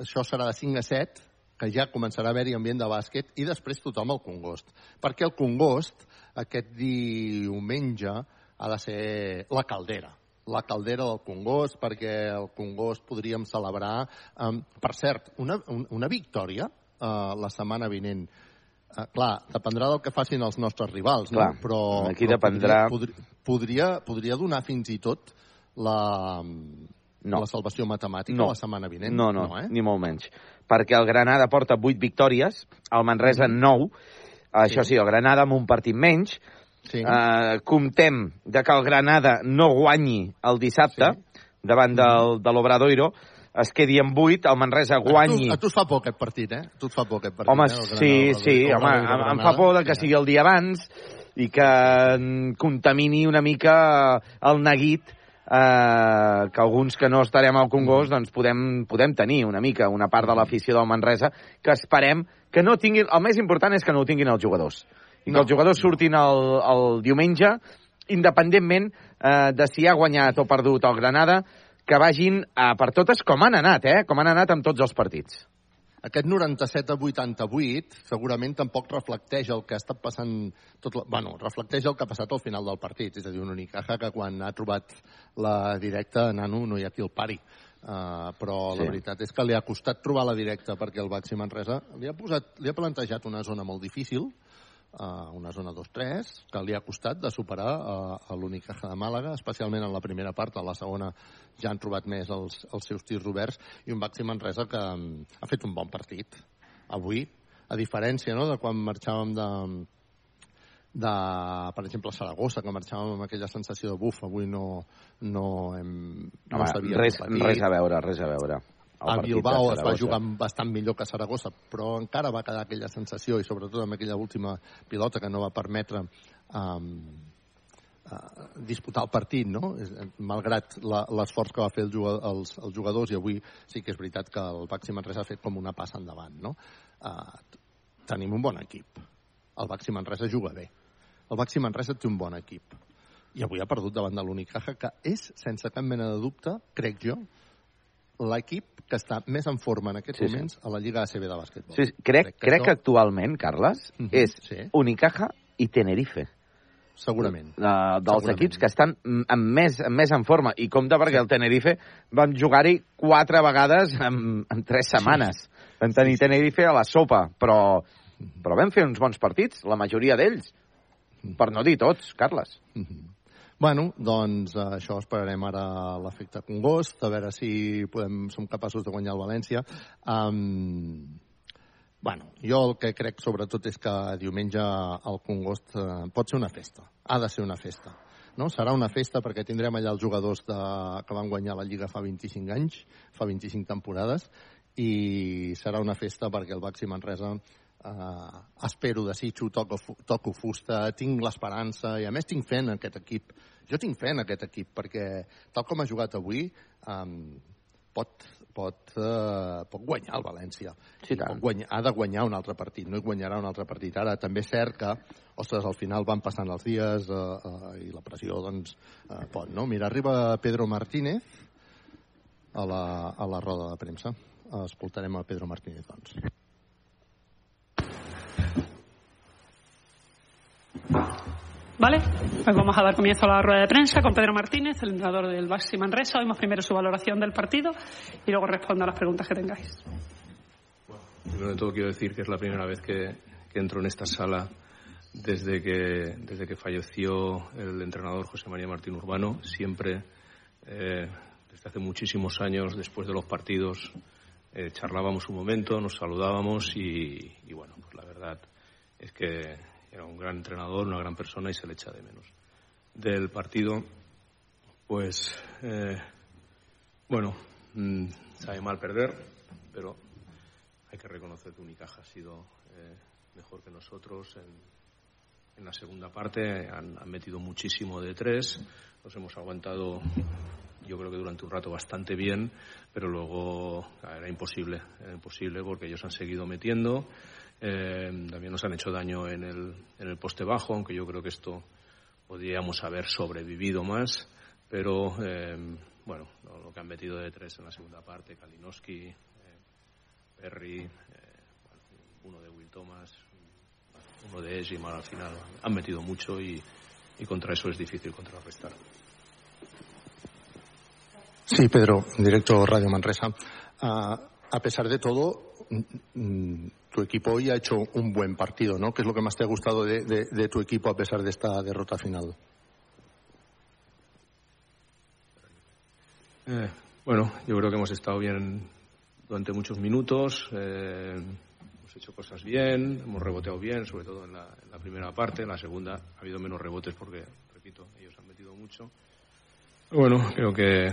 això serà de 5 a 7, que ja començarà a haver-hi ambient de bàsquet, i després tothom al Congost. Perquè el Congost, aquest diumenge, ha de ser la caldera la caldera del Congost, perquè el Congost podríem celebrar... Um, per cert, una, una victòria uh, la setmana vinent Uh, clar, dependrà del que facin els nostres rivals, clar, no? però, aquí però dependrà... podria, podria, podria donar fins i tot la, no. la salvació matemàtica no. la setmana vinent. No, no, no eh? ni molt menys. Perquè el Granada porta 8 victòries, el Manresa mm -hmm. 9, això sí. sí, el Granada amb un partit menys, Sí. Uh, comptem de que el Granada no guanyi el dissabte sí. davant del, de l'Obradoiro. es quedi en 8, el Manresa guanyi... A tu, a tu et fa por aquest partit, eh? A tu et fa por aquest partit, Home, eh? El sí, Granada, sí, el home, Granada, em, em fa por de que sigui el dia abans i que mm, contamini una mica el neguit eh, que alguns que no estarem al Congost doncs podem, podem tenir una mica una part de l'afició del Manresa que esperem que no tinguin... El més important és que no ho tinguin els jugadors. I que No. els jugadors surtin el, el diumenge independentment eh, de si ha guanyat o perdut el Granada, que vagin eh, per totes com han anat, eh? Com han anat amb tots els partits. Aquest 97 a 88 segurament tampoc reflecteix el que ha estat passant... Tot la... bueno, reflecteix el que ha passat al final del partit. És a dir, un Unicaja que quan ha trobat la directa, nano, no hi ha qui el pari. Uh, però. Sí. la veritat és que li ha costat trobar la directa perquè el Baxi Manresa li ha, posat, li ha plantejat una zona molt difícil, uh, una zona 2-3, que li ha costat de superar uh, a l'Unicaja de Màlaga, especialment en la primera part, a la segona ja han trobat més els, els seus tirs oberts, i un Baxi Manresa que um, ha fet un bon partit avui, a diferència no, de quan marxàvem de, de, per exemple, Saragossa, que marxàvem amb aquella sensació de buf, avui no, no hem no Home, sabia res, res a veure, res a veure. A Bilbao es va jugar bastant millor que Saragossa, però encara va quedar aquella sensació, i sobretot amb aquella última pilota que no va permetre um, uh, disputar el partit, no? És- Malgrat l'esforç que va fer el jugador, els, els jugadors, i avui sí que és veritat que el Baxi Manresa ha fet com una passa endavant, no? Uh, tenim un bon equip. El Baxi Manresa juga bé. El Baxi Manresa té un bon equip. I avui ha perdut davant de l'Unicaja, que és, sense cap mena de dubte, crec jo, l'equip que està més en forma en aquests Sí, sí. moments a la Lliga ACB de bàsquetbol. Sí, sí, crec, crec que això- actualment, Carles, Mhm, és sí. Unicaja i Tenerife. Segurament. Uh, dels Segurament. equips que estan amb més, amb més en forma. I compte perquè el Tenerife vam jugar-hi quatre vegades en, en tres setmanes. Vam tenir Tenerife a la sopa, però, però vam fer uns bons partits, la majoria d'ells. Per no dir tots, Carles. Bueno, doncs eh, això esperarem ara l'efecte Congost, a veure si podem, som capaços de guanyar el València. Um, bueno, jo el que crec sobretot és que diumenge el Congost eh, pot ser una festa, ha de ser una festa. No? Serà una festa perquè tindrem allà els jugadors de, que van guanyar la Lliga fa 25 anys, fa 25 temporades, i serà una festa perquè el Baxi Manresa eh, espero, desitjo, toco, toco fusta, tinc l'esperança i a més tinc fe en aquest equip. Jo tinc fe en aquest equip perquè tal com ha jugat avui um, pot, pot, uh, pot guanyar el València. Sí, pot guanyar, ha de guanyar un altre partit, no hi guanyarà un altre partit. Ara també és cert que, ostres, al final van passant els dies uh, uh, i la pressió doncs, uh, pot, no? Mira, arriba Pedro Martínez a la, a la roda de premsa. Escoltarem a Pedro Martínez, doncs. Vale, pues vamos a dar comienzo a la rueda de prensa con Pedro Martínez, el entrenador del Baxi Manresa. Oímos primero su valoración del partido y luego respondo a las preguntas que tengáis. Primero de todo quiero decir que es la primera vez que, que entro en esta sala desde que, desde que falleció el entrenador José María Martín Urbano. Siempre, eh, desde hace muchísimos años, después de los partidos, eh, charlábamos un momento, nos saludábamos y, y bueno, pues la verdad es que era un gran entrenador, una gran persona y se le echa de menos. Del partido, pues, eh, bueno, mm, sabe mal perder, pero hay que reconocer que Unicaja ha sido eh, mejor que nosotros en, en la segunda parte. Han, han metido muchísimo de tres. Nos hemos aguantado, yo creo que durante un rato bastante bien, pero luego ah, era imposible, era imposible porque ellos han seguido metiendo. Eh, también nos han hecho daño en el, en el poste bajo, aunque yo creo que esto podríamos haber sobrevivido más. Pero eh, bueno, lo, que han metido de tres en la segunda parte, Kalinowski, eh, Perry, eh, uno de Will Thomas, uno de Ejimar al final. Han metido mucho y, y contra eso es difícil contrarrestar. Sí, Pedro, directo Radio Manresa. Ah, a pesar de todo, mm, mm, tu equipo hoy ha hecho un buen partido, ¿no? ¿Qué es lo que más te ha gustado de, de- de tu equipo a pesar de esta derrota final? Eh, bueno, yo creo que hemos estado bien durante muchos minutos. eh, hemos hecho cosas bien, hemos reboteado bien, sobre todo en la, en la primera parte. En la segunda ha habido menos rebotes porque, repito, ellos han metido mucho. Bueno, creo que,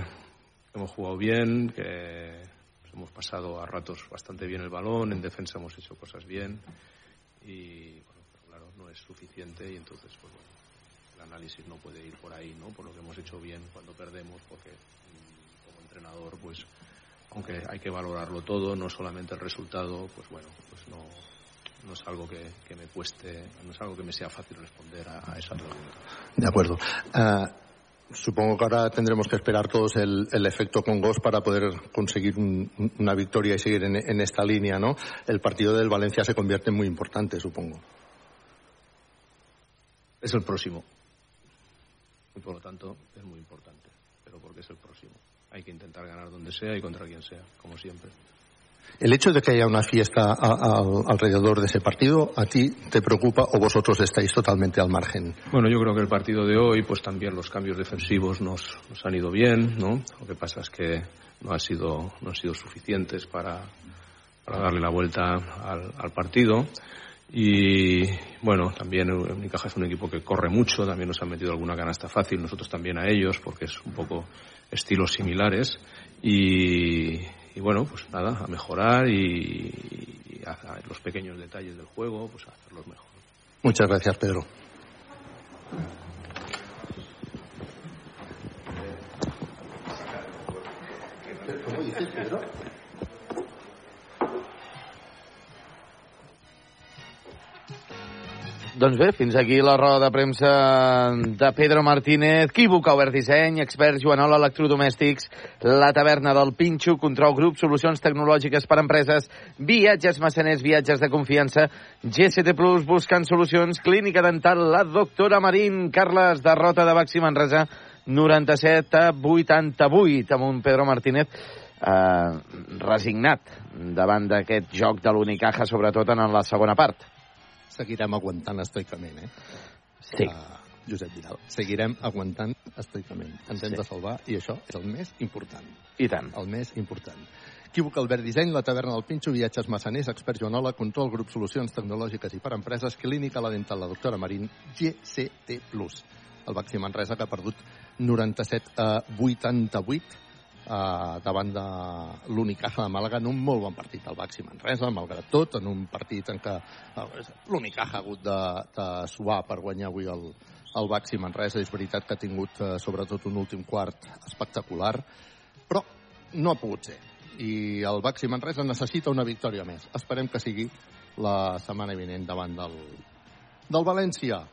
hemos jugado bien, que hemos pasado a ratos bastante bien el balón, en defensa hemos hecho cosas bien y, bueno, pero claro, no es suficiente y entonces, pues bueno, el análisis no puede ir por ahí, ¿no? Por lo que hemos hecho bien cuando perdemos, porque mm, como entrenador, pues aunque hay que valorarlo todo, no solamente el resultado, pues bueno, pues no, no es algo que, que, me cueste, no es algo que me sea fácil responder a, a esa pregunta. De acuerdo. Uh, supongo que ahora tendremos que esperar todos el, el efecto Congos para poder conseguir un, una victoria y seguir en, en, esta línea, ¿no? El partido del Valencia se convierte en muy importante, supongo. Es el próximo. Y por lo tanto, es muy importante. Pero porque es el próximo. Hay que intentar ganar donde sea y contra quien sea, como siempre. ¿El hecho de que haya una fiesta a, a, alrededor de ese partido a ti te preocupa o vosotros estáis totalmente al margen? Bueno, yo creo que el partido de hoy, pues también los cambios defensivos nos, nos han ido bien, ¿no? Lo que pasa es que no, ha sido, no han sido suficientes para, para darle la vuelta al, al partido. Y bueno, también Unicaja es un equipo que corre mucho, también nos han metido alguna canasta fácil, nosotros también a ellos, porque es un poco estilos similares. Y, y bueno, pues nada, a mejorar y, y a, a los pequeños detalles del juego, pues a hacerlos mejor. Muchas gracias, Pedro. ¿Cómo dices, Pedro? Doncs bé, fins aquí la roda de premsa de Pedro Martínez, Quívoc, Obert Disseny, Expert Joanola, Electrodomèstics, La Taverna del Pinxo, Control Grup, Solucions Tecnològiques per Empreses, Viatges Massaners, Viatges de Confiança, GCT Plus, buscant solucions, Clínica Dental, la doctora Marín, Carles, derrota de Baxi Manresa, 97 a 88, amb un Pedro Martínez eh, resignat davant d'aquest joc de l'Unicaja, sobretot en la segona part seguirem aguantant estoicament, eh? Sí. Uh, Josep Vidal, seguirem aguantant estoicament. Ens hem sí. de salvar i això és el més important. I tant. El més important. Equívoc Albert Disseny, la taverna del Pinxo, viatges massaners, expert Joanola, control, grup solucions tecnològiques i per empreses, clínica, la dental, la doctora Marín, GCT+. El Baxi Manresa que ha perdut 97 a 88 eh, davant de l'Unicaja de Màlaga en un molt bon partit al Baxi Manresa, malgrat tot, en un partit en què eh, l'Unicaja ha hagut de, de suar per guanyar avui el, el Baxi Manresa. És veritat que ha tingut eh, sobretot un últim quart espectacular, però no ha pogut ser. I el Baxi Manresa necessita una victòria més. Esperem que sigui la setmana vinent davant del, del València.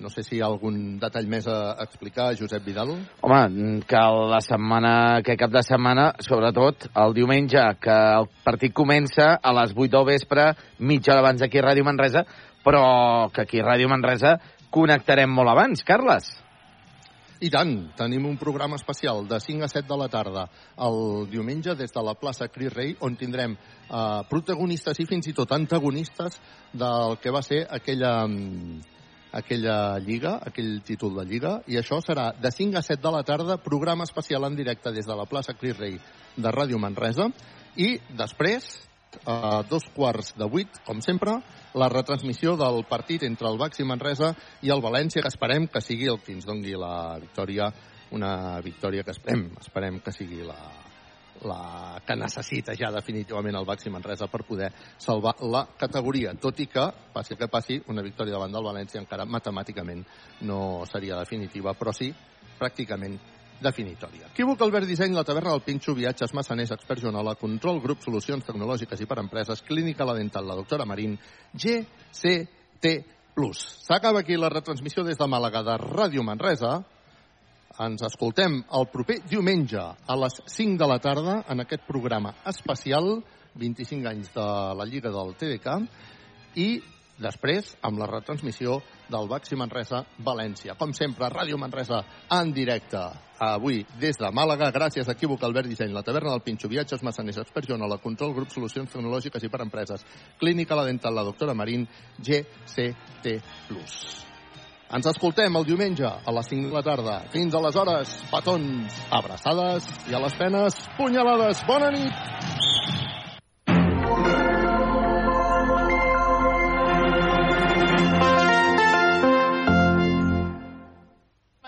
No sé si hi ha algun detall més a explicar, Josep Vidal. Home, que la setmana, que cap de setmana, sobretot el diumenge, que el partit comença a les 8 del vespre, mitja hora abans aquí a Ràdio Manresa, però que aquí a Ràdio Manresa connectarem molt abans, Carles. I tant, tenim un programa especial de 5 a 7 de la tarda el diumenge des de la plaça Cris Rei, on tindrem eh, protagonistes i fins i tot antagonistes del que va ser aquella aquella lliga, aquell títol de lliga, i això serà de 5 a 7 de la tarda, programa especial en directe des de la plaça Cris Rei de Ràdio Manresa, i després, a dos quarts de vuit, com sempre, la retransmissió del partit entre el Baxi Manresa i el València, que esperem que sigui el que ens dongui la victòria, una victòria que esperem, esperem que sigui la, la que necessita ja definitivament el Baxi Manresa per poder salvar la categoria, tot i que, passi que passi, una victòria davant del València encara matemàticament no seria definitiva, però sí pràcticament definitòria. Equívoc Albert Disseny, la taverna del Pinxo, viatges massaners, expert Joanola, control, grup, solucions tecnològiques i per empreses, clínica la dental, la doctora Marín, GCT+. S'acaba aquí la retransmissió des de Màlaga de Ràdio Manresa. Ens escoltem el proper diumenge a les 5 de la tarda en aquest programa especial, 25 anys de la Lliga del TDK, i després amb la retransmissió del Baxi Manresa València. Com sempre, Ràdio Manresa en directe avui des de Màlaga, gràcies a Equívoc Albert Disseny, la taverna del Pinxo, viatges massaners, expert la control, grup, solucions tecnològiques i per empreses, clínica, la dental, la doctora Marín, GCT+. Ens escoltem el diumenge a les 5 de la tarda. Fins aleshores, petons, abraçades i a les penes, punyalades. Bona nit!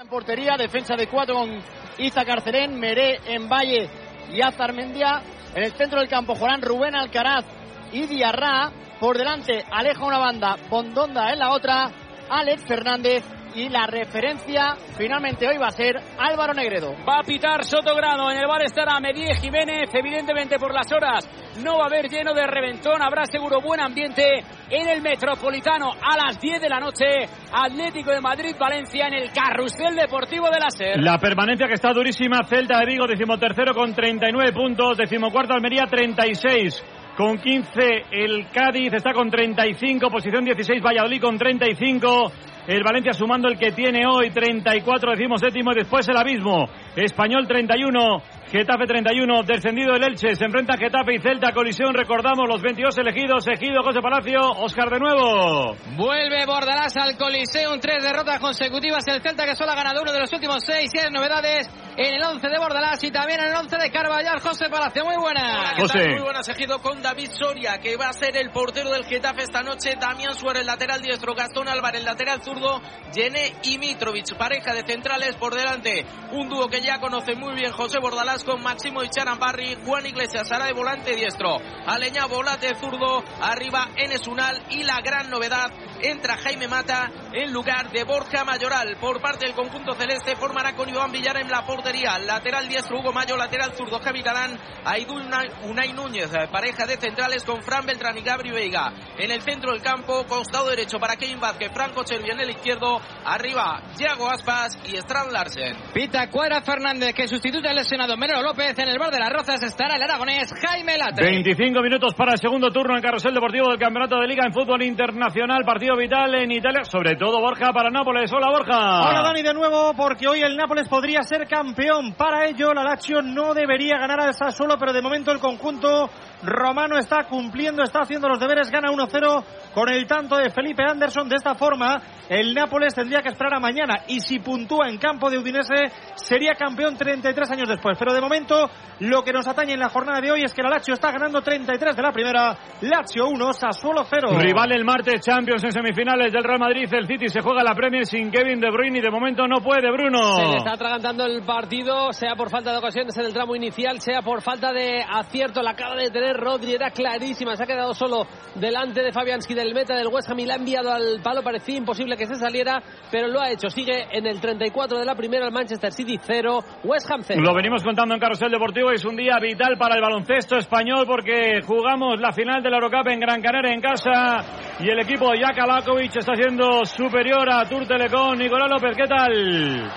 En portería, defensa de cuatro con Iza Carcerén, Meré en Valle y Azarmendia. En el centro del campo jugarán Rubén Alcaraz y Diarra. Por delante Aleja una banda, Bondonda en la otra, Alex Fernández y la referencia finalmente hoy va a ser Álvaro Negredo. Va a pitar Sotogrado, en el bar estará Medie Jiménez, evidentemente por las horas no va a haber lleno de reventón, habrá seguro buen ambiente en el Metropolitano a las 10 de la noche, Atlético de Madrid-Valencia en el Carrusel Deportivo de la SER. La permanencia que está durísima, Celta de Vigo, decimotercero con 39 puntos, decimocuarto Almería 36 con 15 el Cádiz está con 35, posición 16 Valladolid con 35, el Valencia sumando el que tiene hoy 34, decimos séptimo y después el abismo. Español 31, Getafe 31, descendido el Elche, se enfrenta Getafe y Celta, colisión, recordamos los 22 elegidos, Ejido, José Palacio, Oscar de nuevo. Vuelve Bordalás al Coliseum, tres derrotas consecutivas, el Celta que solo ha ganado uno de los últimos seis, siete novedades en el 11 de Bordalás y también en el 11 de Carballar, José Palacio, muy buena. José. Muy buenas, Ejido con David Soria, que va a ser el portero del Getafe esta noche, Damián Suárez, el lateral diestro, Gastón Álvarez, el lateral zurdo, Yene y Mitrovic, pareja de centrales por delante, un dúo que ya conoce muy bien José Bordalás con Máximo Icharambarri, Juan Iglesias hará de volante diestro, Aleña volante zurdo, arriba Enes Unal y la gran novedad entra Jaime Mata en lugar de Borja Mayoral. Por parte del conjunto celeste formará con Iván Villar en la portería. Lateral diestro Hugo Mayo lateral zurdo Javi Talán Aidú Unai Núñez pareja de centrales con Fran Beltrán y Gabri Veiga. En el centro del campo costado derecho para Kevin Vázquez Franco Chervi en el izquierdo arriba Diago Aspas y Strand Larsen. Pita Cuadra Fernández que sustituye al lesionado Menero López en el bar de las Rozas estará el aragonés Jaime Latre 25 minutos para el segundo turno en Carrusel Deportivo del Campeonato de Liga en Fútbol Internacional partido vital en Italia, sobre todo Borja para Nápoles. Hola Borja. Hola Dani de nuevo, porque hoy el Nápoles podría ser campeón. Para ello la Lazio no debería ganar al Sassuolo, pero de momento el conjunto romano está cumpliendo, está haciendo los deberes, gana 1-0 con el tanto de Felipe Anderson. De esta forma, el Nápoles tendría que esperar a mañana y si puntúa en campo de Udinese, sería campeón 33 años después. Pero de momento, lo que nos atañe en la jornada de hoy es que la Lazio está ganando 33 de la primera, Lazio 1, Sassuolo 0. Rival el martes, Champions en semifinales del Real Madrid, el City se juega la Premier sin Kevin De Bruyne y de momento no puede Bruno. Se le está atragantando el partido, sea por falta de ocasiones en el tramo inicial, sea por falta de acierto. La acaba de tener Rodri, era clarísima, se ha quedado solo delante de Fabianski del meta del West Ham y la ha enviado al palo, parecía imposible que se saliera, pero lo ha hecho. Sigue en el 34 de la primera, el Manchester City 0, West Ham 0. Lo venimos contando en Carrusel Deportivo, es un día vital para el baloncesto español porque jugamos la final de la Eurocup en Gran Canaria en casa y el equipo de Jaka Lakovic está siendo superior a Tour Telecom. Nicolás López, ¿qué tal?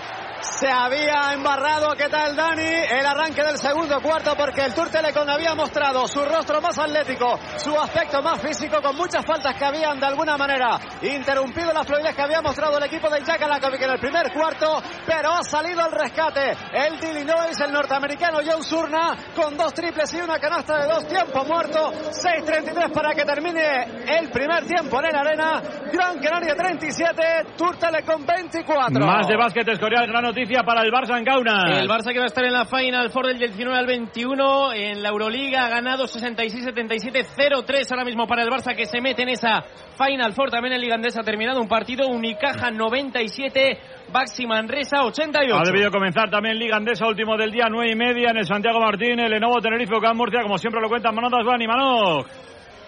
Se había embarrado. ¿Qué tal, Dani? El arranque del segundo cuarto porque el Tour Telecom había mostrado su rostro más atlético, su aspecto más físico, con muchas faltas que habían de alguna manera interrumpido la fluidez que había mostrado el equipo de Jakalakovic en el primer cuarto, pero ha salido al rescate el de Illinois, el norteamericano Joe Surna, con dos triples y una canasta de dos tiempos muerto. 6.33 para que termine el primer tiempo en la arena. Gran Canaria 37, Tour Telecom 24. Más de básquet escorial, gran noticia para el Barça en Gauna. El Barça que va a estar en la Final Four del 19 al 21 en la Euroliga ha ganado 66-77 0-3 ahora mismo para el Barça que se mete en esa Final Four también en Liga Andesa ha terminado un partido Unicaja 97 Baxi Manresa 88 ha debido comenzar también Liga Andesa último del día 9 y media en el Santiago Martín el Lenovo Tenerife Ocán Murcia como siempre lo cuentan Manotas Bani Manoj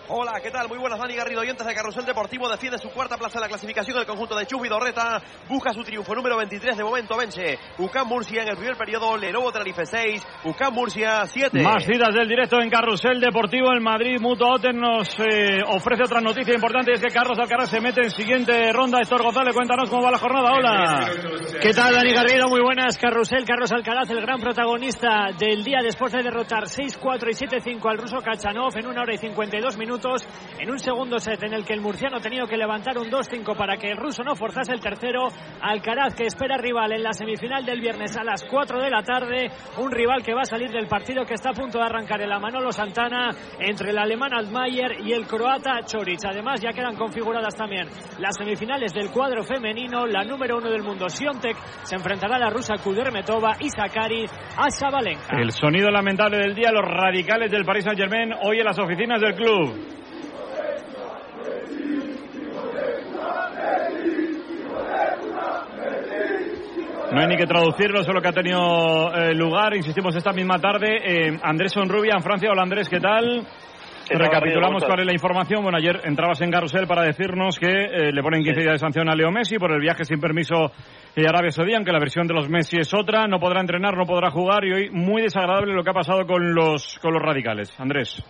Hola, ¿qué tal? Muy buenas, Dani Garrido, oyentes de Carrusel Deportivo. Defiende su cuarta plaza en la clasificación del conjunto de Chubi Dorreta. Busca su triunfo número 23 de momento, vence. UCAM Murcia en el primer periodo, Lenovo Tenerife 6, UCAM Murcia 7. Más citas del directo en Carrusel Deportivo. El Madrid Mutuo Oten nos eh, ofrece otra noticia importante. Es que Carlos Alcaraz se mete en siguiente ronda. Héctor González, cuéntanos cómo va la jornada. Hola. ¿Qué tal, Dani Garrido? Muy buenas. Carrusel, Carlos Alcaraz, el gran protagonista del día después de derrotar 6-4 y 7-5 al ruso Kachanov en una hora y 52 minutos. En un segundo set en el que el murciano ha tenido que levantar un 2-5 para que el ruso no forzase el tercero. Alcaraz que espera rival en la semifinal del viernes a las 4 de la tarde. Un rival que va a salir del partido que está a punto de arrancar en la Manolo Santana entre el alemán Altmaier y el croata Choric. Además ya quedan configuradas también las semifinales del cuadro femenino. La número uno del mundo, Siontek, se enfrentará a la rusa Kudermetova y Sakari a Sabalenka. El sonido lamentable del día, los radicales del Paris Saint Germain hoy en las oficinas del club. No hay ni que traducirlo, solo que ha tenido eh, lugar, insistimos, esta misma tarde. Eh, Andrés Sonrubia en Francia. Hola Andrés, ¿qué tal? Recapitulamos cuál es la información. Bueno, ayer entrabas en Carrusel para decirnos que eh, le ponen 15 días de sanción a Leo Messi por el viaje sin permiso de Arabia Saudí, aunque la versión de los Messi es otra. No podrá entrenar, no podrá jugar y hoy muy desagradable lo que ha pasado con los, con los radicales. Andrés.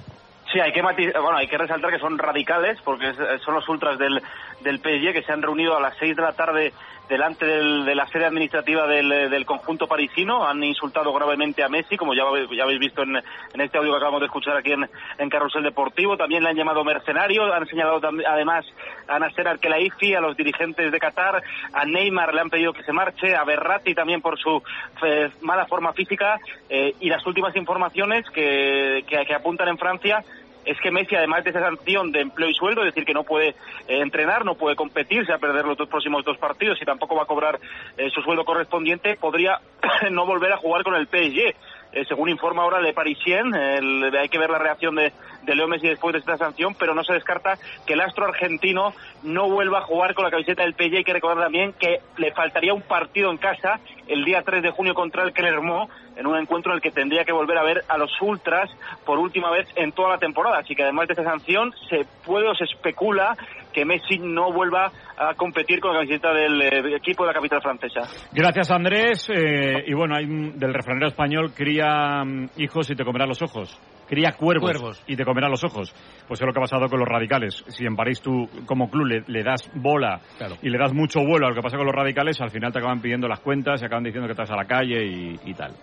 Sí, hay que matiz- bueno, hay que resaltar que son radicales porque son los ultras del, del PSG que se han reunido a las 6 de la tarde delante del- de la sede administrativa del, eh, del conjunto parisino. Han insultado gravemente a Messi, como ya, ya habéis visto en, en este audio que acabamos de escuchar aquí en, en Carrusel Deportivo. También le han llamado mercenario. Han señalado además a Nasser Al-Khelaifi, a los dirigentes de Qatar. A Neymar le han pedido que se marche. A Berratti también por su eh, mala forma física. Eh, y las últimas informaciones que, que, que apuntan en Francia es que Messi, además de esa sanción de empleo y sueldo, es decir, que no puede eh, entrenar, no puede competir, se va a perder los dos próximos dos partidos y tampoco va a cobrar eh, su sueldo correspondiente, podría no volver a jugar con el PSG. Eh, según informa ahora Le Parisien, el- hay que ver la reacción de, de Leo Messi después de esta sanción, pero no se descarta que el astro argentino no vuelva a jugar con la camiseta del PSG. Hay que recordar también que le faltaría un partido en casa el día 3 de junio contra el Clermont, en un encuentro en el que tendría que volver a ver a los ultras por última vez en toda la temporada. Así que además de esta sanción, se puede o se especula que Messi no vuelva a competir con la camiseta del eh, equipo de la capital francesa. Gracias, Andrés. Eh, y bueno, hay un- del refranero español, cría mm, hijos y te comerá los ojos. Cría cuervos, Cuervos. y te comerá los ojos. Pues es lo que ha pasado con los radicales. Si en París tú, como club, le, le das bola y le das mucho vuelo a lo que pasa con los radicales, al final te acaban pidiendo las cuentas y acaban diciendo que estás a la calle y, y tal.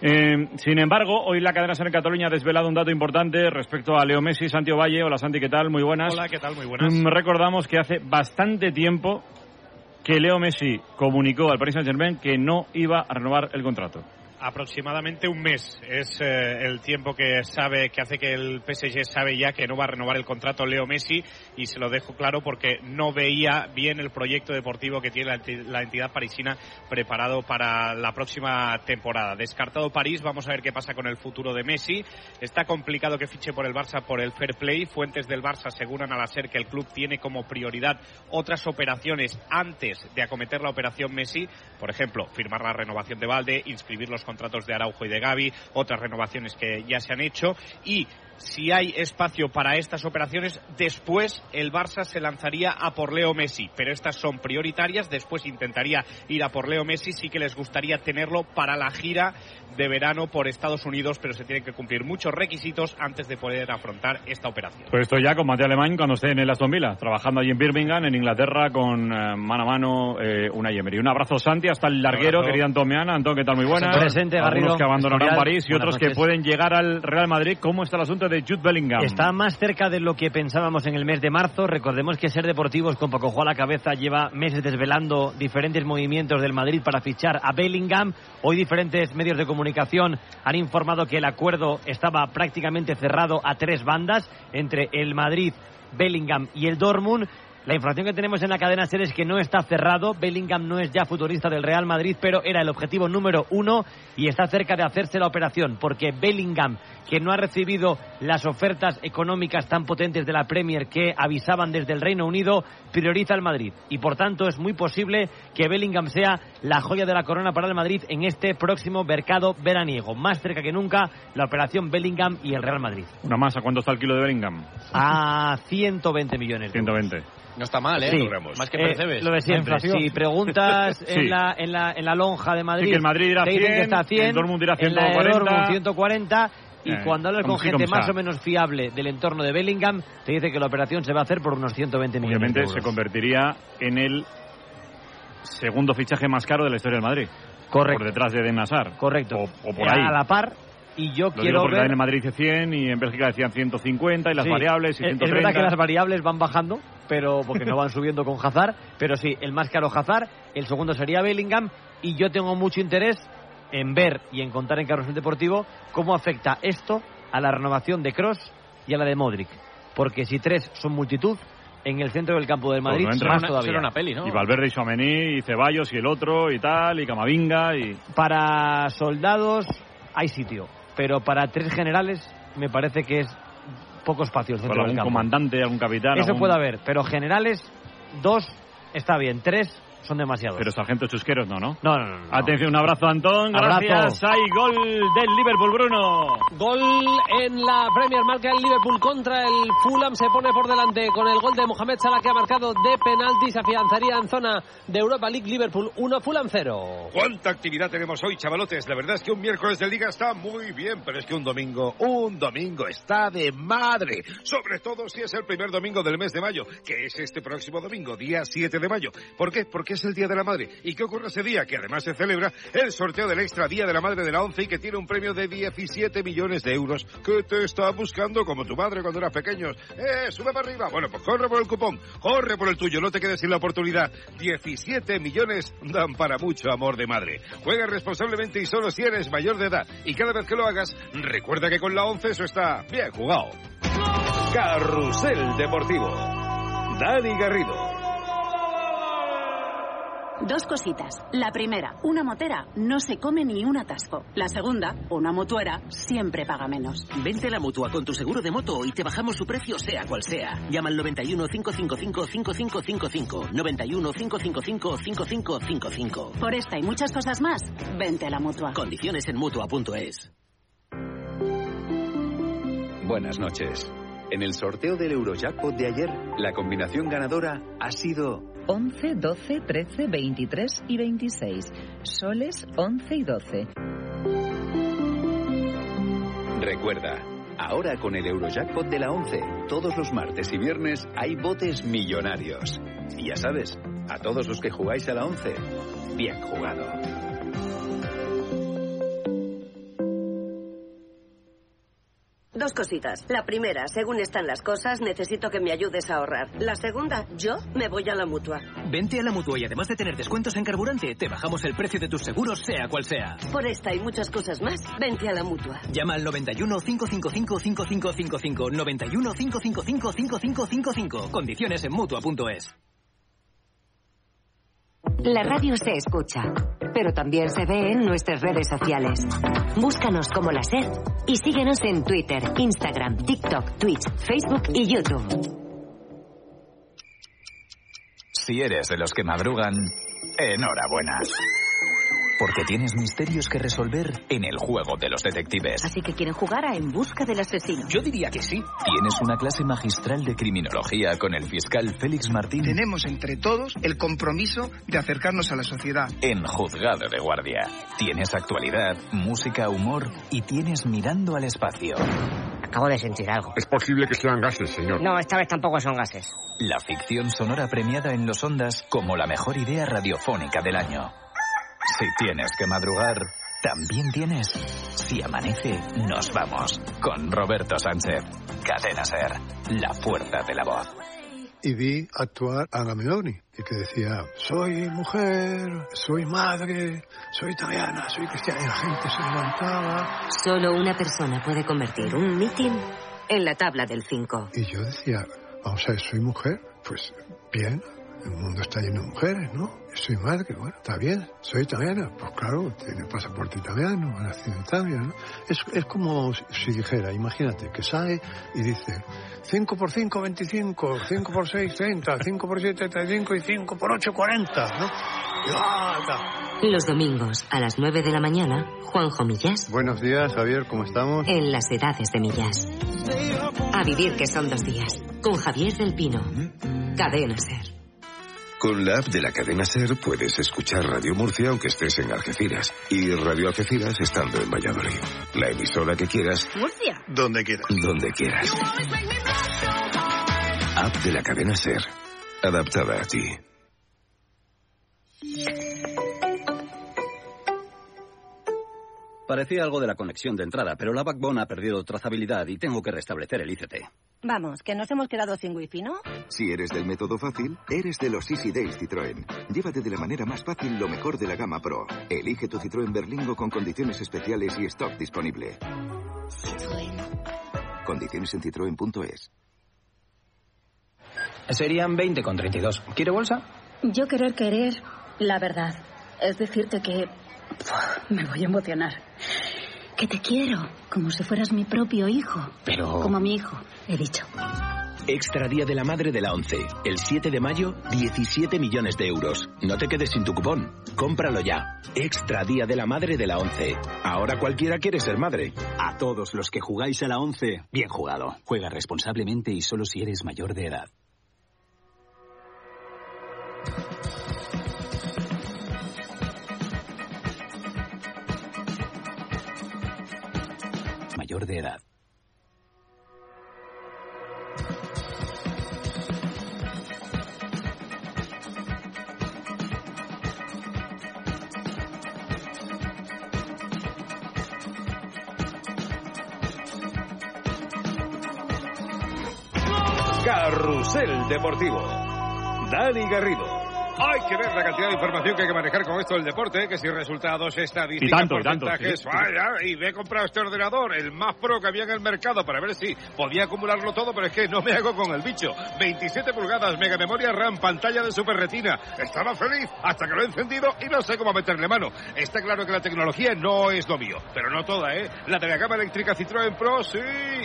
Eh, sin embargo, hoy la cadena Ser en Cataluña ha desvelado un dato importante respecto a Leo Messi, Santi Valle. Hola Santi, ¿qué tal? Muy buenas. Hola, ¿qué tal? Muy buenas. Mm, Recordamos que hace bastante tiempo que Leo Messi comunicó al Paris Saint-Germain que no iba a renovar el contrato. Aproximadamente un mes es eh, el tiempo que sabe que hace que el PSG sabe ya que no va a renovar el contrato Leo Messi y se lo dejo claro porque no veía bien el proyecto deportivo que tiene la, enti- la entidad parisina preparado para la próxima temporada. Descartado París, vamos a ver qué pasa con el futuro de Messi. Está complicado que fiche por el Barça por el fair play. Fuentes del Barça aseguran al ser que el club tiene como prioridad otras operaciones antes de acometer la operación Messi, por ejemplo, firmar la renovación de Valde, inscribir los contratos de Araujo y de Gavi, otras renovaciones que ya se han hecho y si hay espacio para estas operaciones, después el Barça se lanzaría a por Leo Messi, pero estas son prioritarias, después intentaría ir a por Leo Messi, sí que les gustaría tenerlo para la gira de verano por Estados Unidos, pero se tienen que cumplir muchos requisitos antes de poder afrontar esta operación. Pues esto ya con Mateo Alemán cuando esté en el Aston Villa, trabajando allí en Birmingham, en Inglaterra, con eh, mano a mano eh, una Emery. Un abrazo, Santi, hasta el larguero, querida Antón Meana. Antón, ¿qué tal? Muy buenas. Presente, Garrido. Algunos que abandonarán. París y Buenas otros que pueden llegar al Real Madrid. ¿Cómo está el asunto de Jude Bellingham? Está más cerca de lo que pensábamos en el mes de marzo. Recordemos que Ser Deportivos, con Paco a la cabeza, lleva meses desvelando diferentes movimientos del Madrid para fichar a Bellingham. Hoy diferentes medios de comunicación han informado que el acuerdo estaba prácticamente cerrado a tres bandas entre el Madrid, Bellingham y el Dortmund. La información que tenemos en la cadena SER es que no está cerrado. Bellingham no es ya futurista del Real Madrid, pero era el objetivo número uno y está cerca de hacerse la operación, porque Bellingham, que no ha recibido las ofertas económicas tan potentes de la Premier que avisaban desde el Reino Unido, prioriza al Madrid. Y por tanto es muy posible que Bellingham sea la joya de la corona para el Madrid en este próximo mercado veraniego. Más cerca que nunca la operación Bellingham y el Real Madrid. Una más, ¿a cuánto está el kilo de Bellingham? A 120 millones. de euros. 120. No está mal, ¿eh? Sí. Más que Eh, percebes. lo de siempre. Si preguntas Sí. en, la, en, la, en la lonja de Madrid, Sí, que el Madrid dicen 100, que está a 100, el Dortmund en la de 140. Dortmund 140, y Eh, cuando hablas con gente más o menos fiable del entorno de Bellingham, te dice que la operación se va a hacer por unos 120 millones de Obviamente euros. se convertiría en el segundo fichaje más caro de la historia del Madrid. Correcto. Por detrás de Eden Hazard. Correcto. O, o por ahí. A la par, y yo Lo quiero digo porque ver... en el Madrid dice 100 y en Bélgica decían 150 y las Sí, variables y es- Es 130. verdad que las variables van bajando, pero porque no van subiendo con Hazard, pero sí, el más caro Hazard, el segundo sería Bellingham, y yo tengo mucho interés en ver y en contar en Carrusel Deportivo cómo afecta esto a la renovación de Cross y a la de Modric. Porque si tres son multitud, en el centro del campo del Madrid, Pues no entra. más todavía. Y Valverde y Suamení y Ceballos y el otro y tal, y Camavinga y... Para soldados hay sitio, pero para tres generales me parece que es poco espacio el centro Para del campo. comandante, algún capitán. Eso algún- puede haber, pero generales, dos está bien, tres son demasiados. Pero sargento chusqueros no, ¿no? No, no. Atención, un abrazo Antón. Abrazo. Gracias. Hay gol del Liverpool, Bruno. Gol en la Premier, marca el Liverpool contra el Fulham, se pone por delante con el gol de Mohamed Salah que ha marcado de penalti, se afianzaría en zona de Europa League, Liverpool 1, Fulham 0. ¿Cuánta actividad tenemos hoy, chavalotes? La verdad es que un miércoles de liga está muy bien, pero es que un domingo, un domingo está de madre. Sobre todo si es el primer domingo del mes de mayo, que es este próximo domingo, día 7 de mayo. ¿Por qué? Porque es el Día de la Madre. ¿Y qué ocurre ese día? Que además se celebra el sorteo del extra Día de la Madre de la ONCE y que tiene un premio de 17 millones de euros que te está buscando como tu madre cuando eras pequeños. ¡Eh, sube para arriba! Bueno, pues corre por el cupón, corre por el tuyo, no te quedes sin la oportunidad. 17 millones dan para mucho amor de madre. Juega responsablemente y solo si eres mayor de edad. Y cada vez que lo hagas, recuerda que con la ONCE eso está bien jugado. Carrusel Deportivo. Dani Garrido. Dos cositas. La primera, una motera no se come ni un atasco. La segunda, una mutuera siempre paga menos. Vente a la mutua con tu seguro de moto y te bajamos su precio sea cual sea. Llama al 91 555 5555. 91 555 5555. Por esta y muchas cosas más, vente a la mutua. Condiciones en mutua.es. Buenas noches. En el sorteo del Eurojackpot de ayer, la combinación ganadora ha sido 11, 12, 13, 23 y 26. Soles 11 y 12. Recuerda, ahora con el Eurojackpot de la 11, todos los martes y viernes hay botes millonarios. Y ya sabes, a todos los que jugáis a la 11, bien jugado. Dos cositas. La primera, según están las cosas, necesito que me ayudes a ahorrar. La segunda, yo me voy a la mutua. Vente a la mutua y además de tener descuentos en carburante, te bajamos el precio de tus seguros, sea cual sea. Por esta y muchas cosas más, vente a la mutua. Llama al 91 555 5555. 91 555 5555. Condiciones en mutua.es. La radio se escucha, pero también se ve en nuestras redes sociales. Búscanos como la SER y síguenos en Twitter, Instagram, TikTok, Twitch, Facebook y YouTube. Si eres de los que madrugan, enhorabuena. Porque tienes misterios que resolver en el juego de los detectives. Así que quieren jugar a En Busca del Asesino. Yo diría que sí. Tienes una clase magistral de criminología con el fiscal Félix Martín. Tenemos entre todos el compromiso de acercarnos a la sociedad. En Juzgado de Guardia. Tienes actualidad, música, humor y tienes mirando al espacio. Acabo de sentir algo. Es posible que sean gases, señor. No, esta vez tampoco son gases. La ficción sonora premiada en los Ondas como la mejor idea radiofónica del año. Si tienes que madrugar, también tienes. Si amanece, nos vamos. Con Roberto Sánchez. Cadena Ser. La fuerza de la voz. Y vi actuar a Agamenoni, y que decía, soy mujer, soy madre, soy italiana, soy cristiana. Y la gente se levantaba. Solo una persona puede convertir un mitin en la tabla del 5. Y yo decía, vamos a ver, soy mujer, pues bien, el mundo está lleno de mujeres, ¿no? Soy madre, bueno, está bien. Soy italiana, pues claro, tiene pasaporte italiano, ha nacido en Italia, ¿no? Es, es como si dijera, imagínate, que sale y dice 5 por 5, 25, 5 por 6, 30, 5 por 7, 35 y 5 por 8, 40, ¿no? Y, ¡ah! Los domingos a las 9 de la mañana, Juanjo Millás Buenos días, Javier, ¿cómo estamos? en las edades de Millás. A vivir que son dos días. Con Javier del Pino. Cadena Ser. Con la app de la cadena Ser puedes escuchar Radio Murcia aunque estés en Algeciras y Radio Algeciras estando en Valladolid. La emisora que quieras, Murcia. Donde quieras. donde quieras. App de la cadena Ser. Adaptada a ti. Parecía algo de la conexión de entrada, pero la backbone ha perdido trazabilidad y tengo que restablecer el ICT. Vamos, que nos hemos quedado sin wifi, ¿no? Si eres del método fácil, eres de los Easy Days Citroën. Llévate de la manera más fácil lo mejor de la gama Pro. Elige tu Citroën Berlingo con condiciones especiales y stock disponible. Condiciones en citroen.es. Serían 20 con 32. ¿Quiere bolsa? Yo querer querer la verdad. Es decirte que... Me voy a emocionar. Que te quiero, como si fueras mi propio hijo. Pero... Como mi hijo, he dicho. Extra Día de la Madre de la ONCE. El 7 de mayo, 17 millones de euros. No te quedes sin tu cupón. Cómpralo ya. Extra Día de la Madre de la ONCE. Ahora cualquiera quiere ser madre. A todos los que jugáis a la ONCE, bien jugado. Juega responsablemente y solo si eres mayor de edad. De edad. Carrusel Deportivo. Dani Garrido. Hay que ver la cantidad de información que hay que manejar con esto del deporte, que si resultados, estadísticas, Y tanto, y tanto, porcentajes, sí. vaya, y me he comprado este ordenador, el más pro que había en el mercado, para ver si podía acumularlo todo, pero es que no me hago con el bicho. 27 pulgadas, mega memoria RAM, pantalla de super retina. Estaba feliz hasta que lo he encendido y no sé cómo meterle mano. Está claro que la tecnología no es lo mío, pero no toda, ¿eh? La de la gama eléctrica Citroën Pro, sí,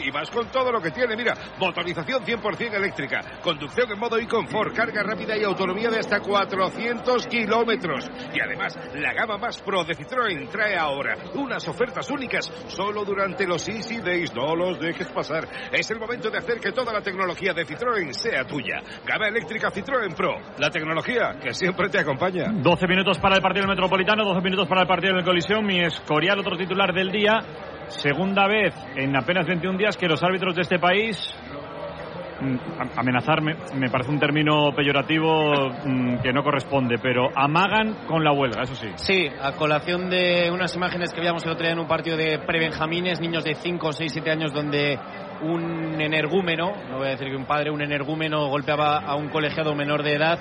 y más con todo lo que tiene. Mira, motorización 100% eléctrica, conducción en modo y confort, carga rápida y autonomía de hasta 400 kilómetros. Y además, la gama más pro de Citroën trae ahora unas ofertas únicas solo durante los Easy Days. No los dejes pasar. Es el momento de hacer que toda la tecnología de Citroën sea tuya. Gama eléctrica Citroën Pro. La tecnología que siempre te acompaña. 12 minutos para el partido Metropolitano, 12 minutos para el partido del Colisión. Mi Escorial, otro titular del día. Segunda vez en apenas 21 días que los árbitros de este país. Mm, am- Amenazar me, parece un término peyorativo mm, que no corresponde, pero amagan con la huelga, eso sí. Sí, a colación de unas imágenes que veíamos el otro día en un partido de prebenjamines, niños de 5, 6, 7 años donde un energúmeno, no voy a decir que un padre, un energúmeno golpeaba a un colegiado menor de edad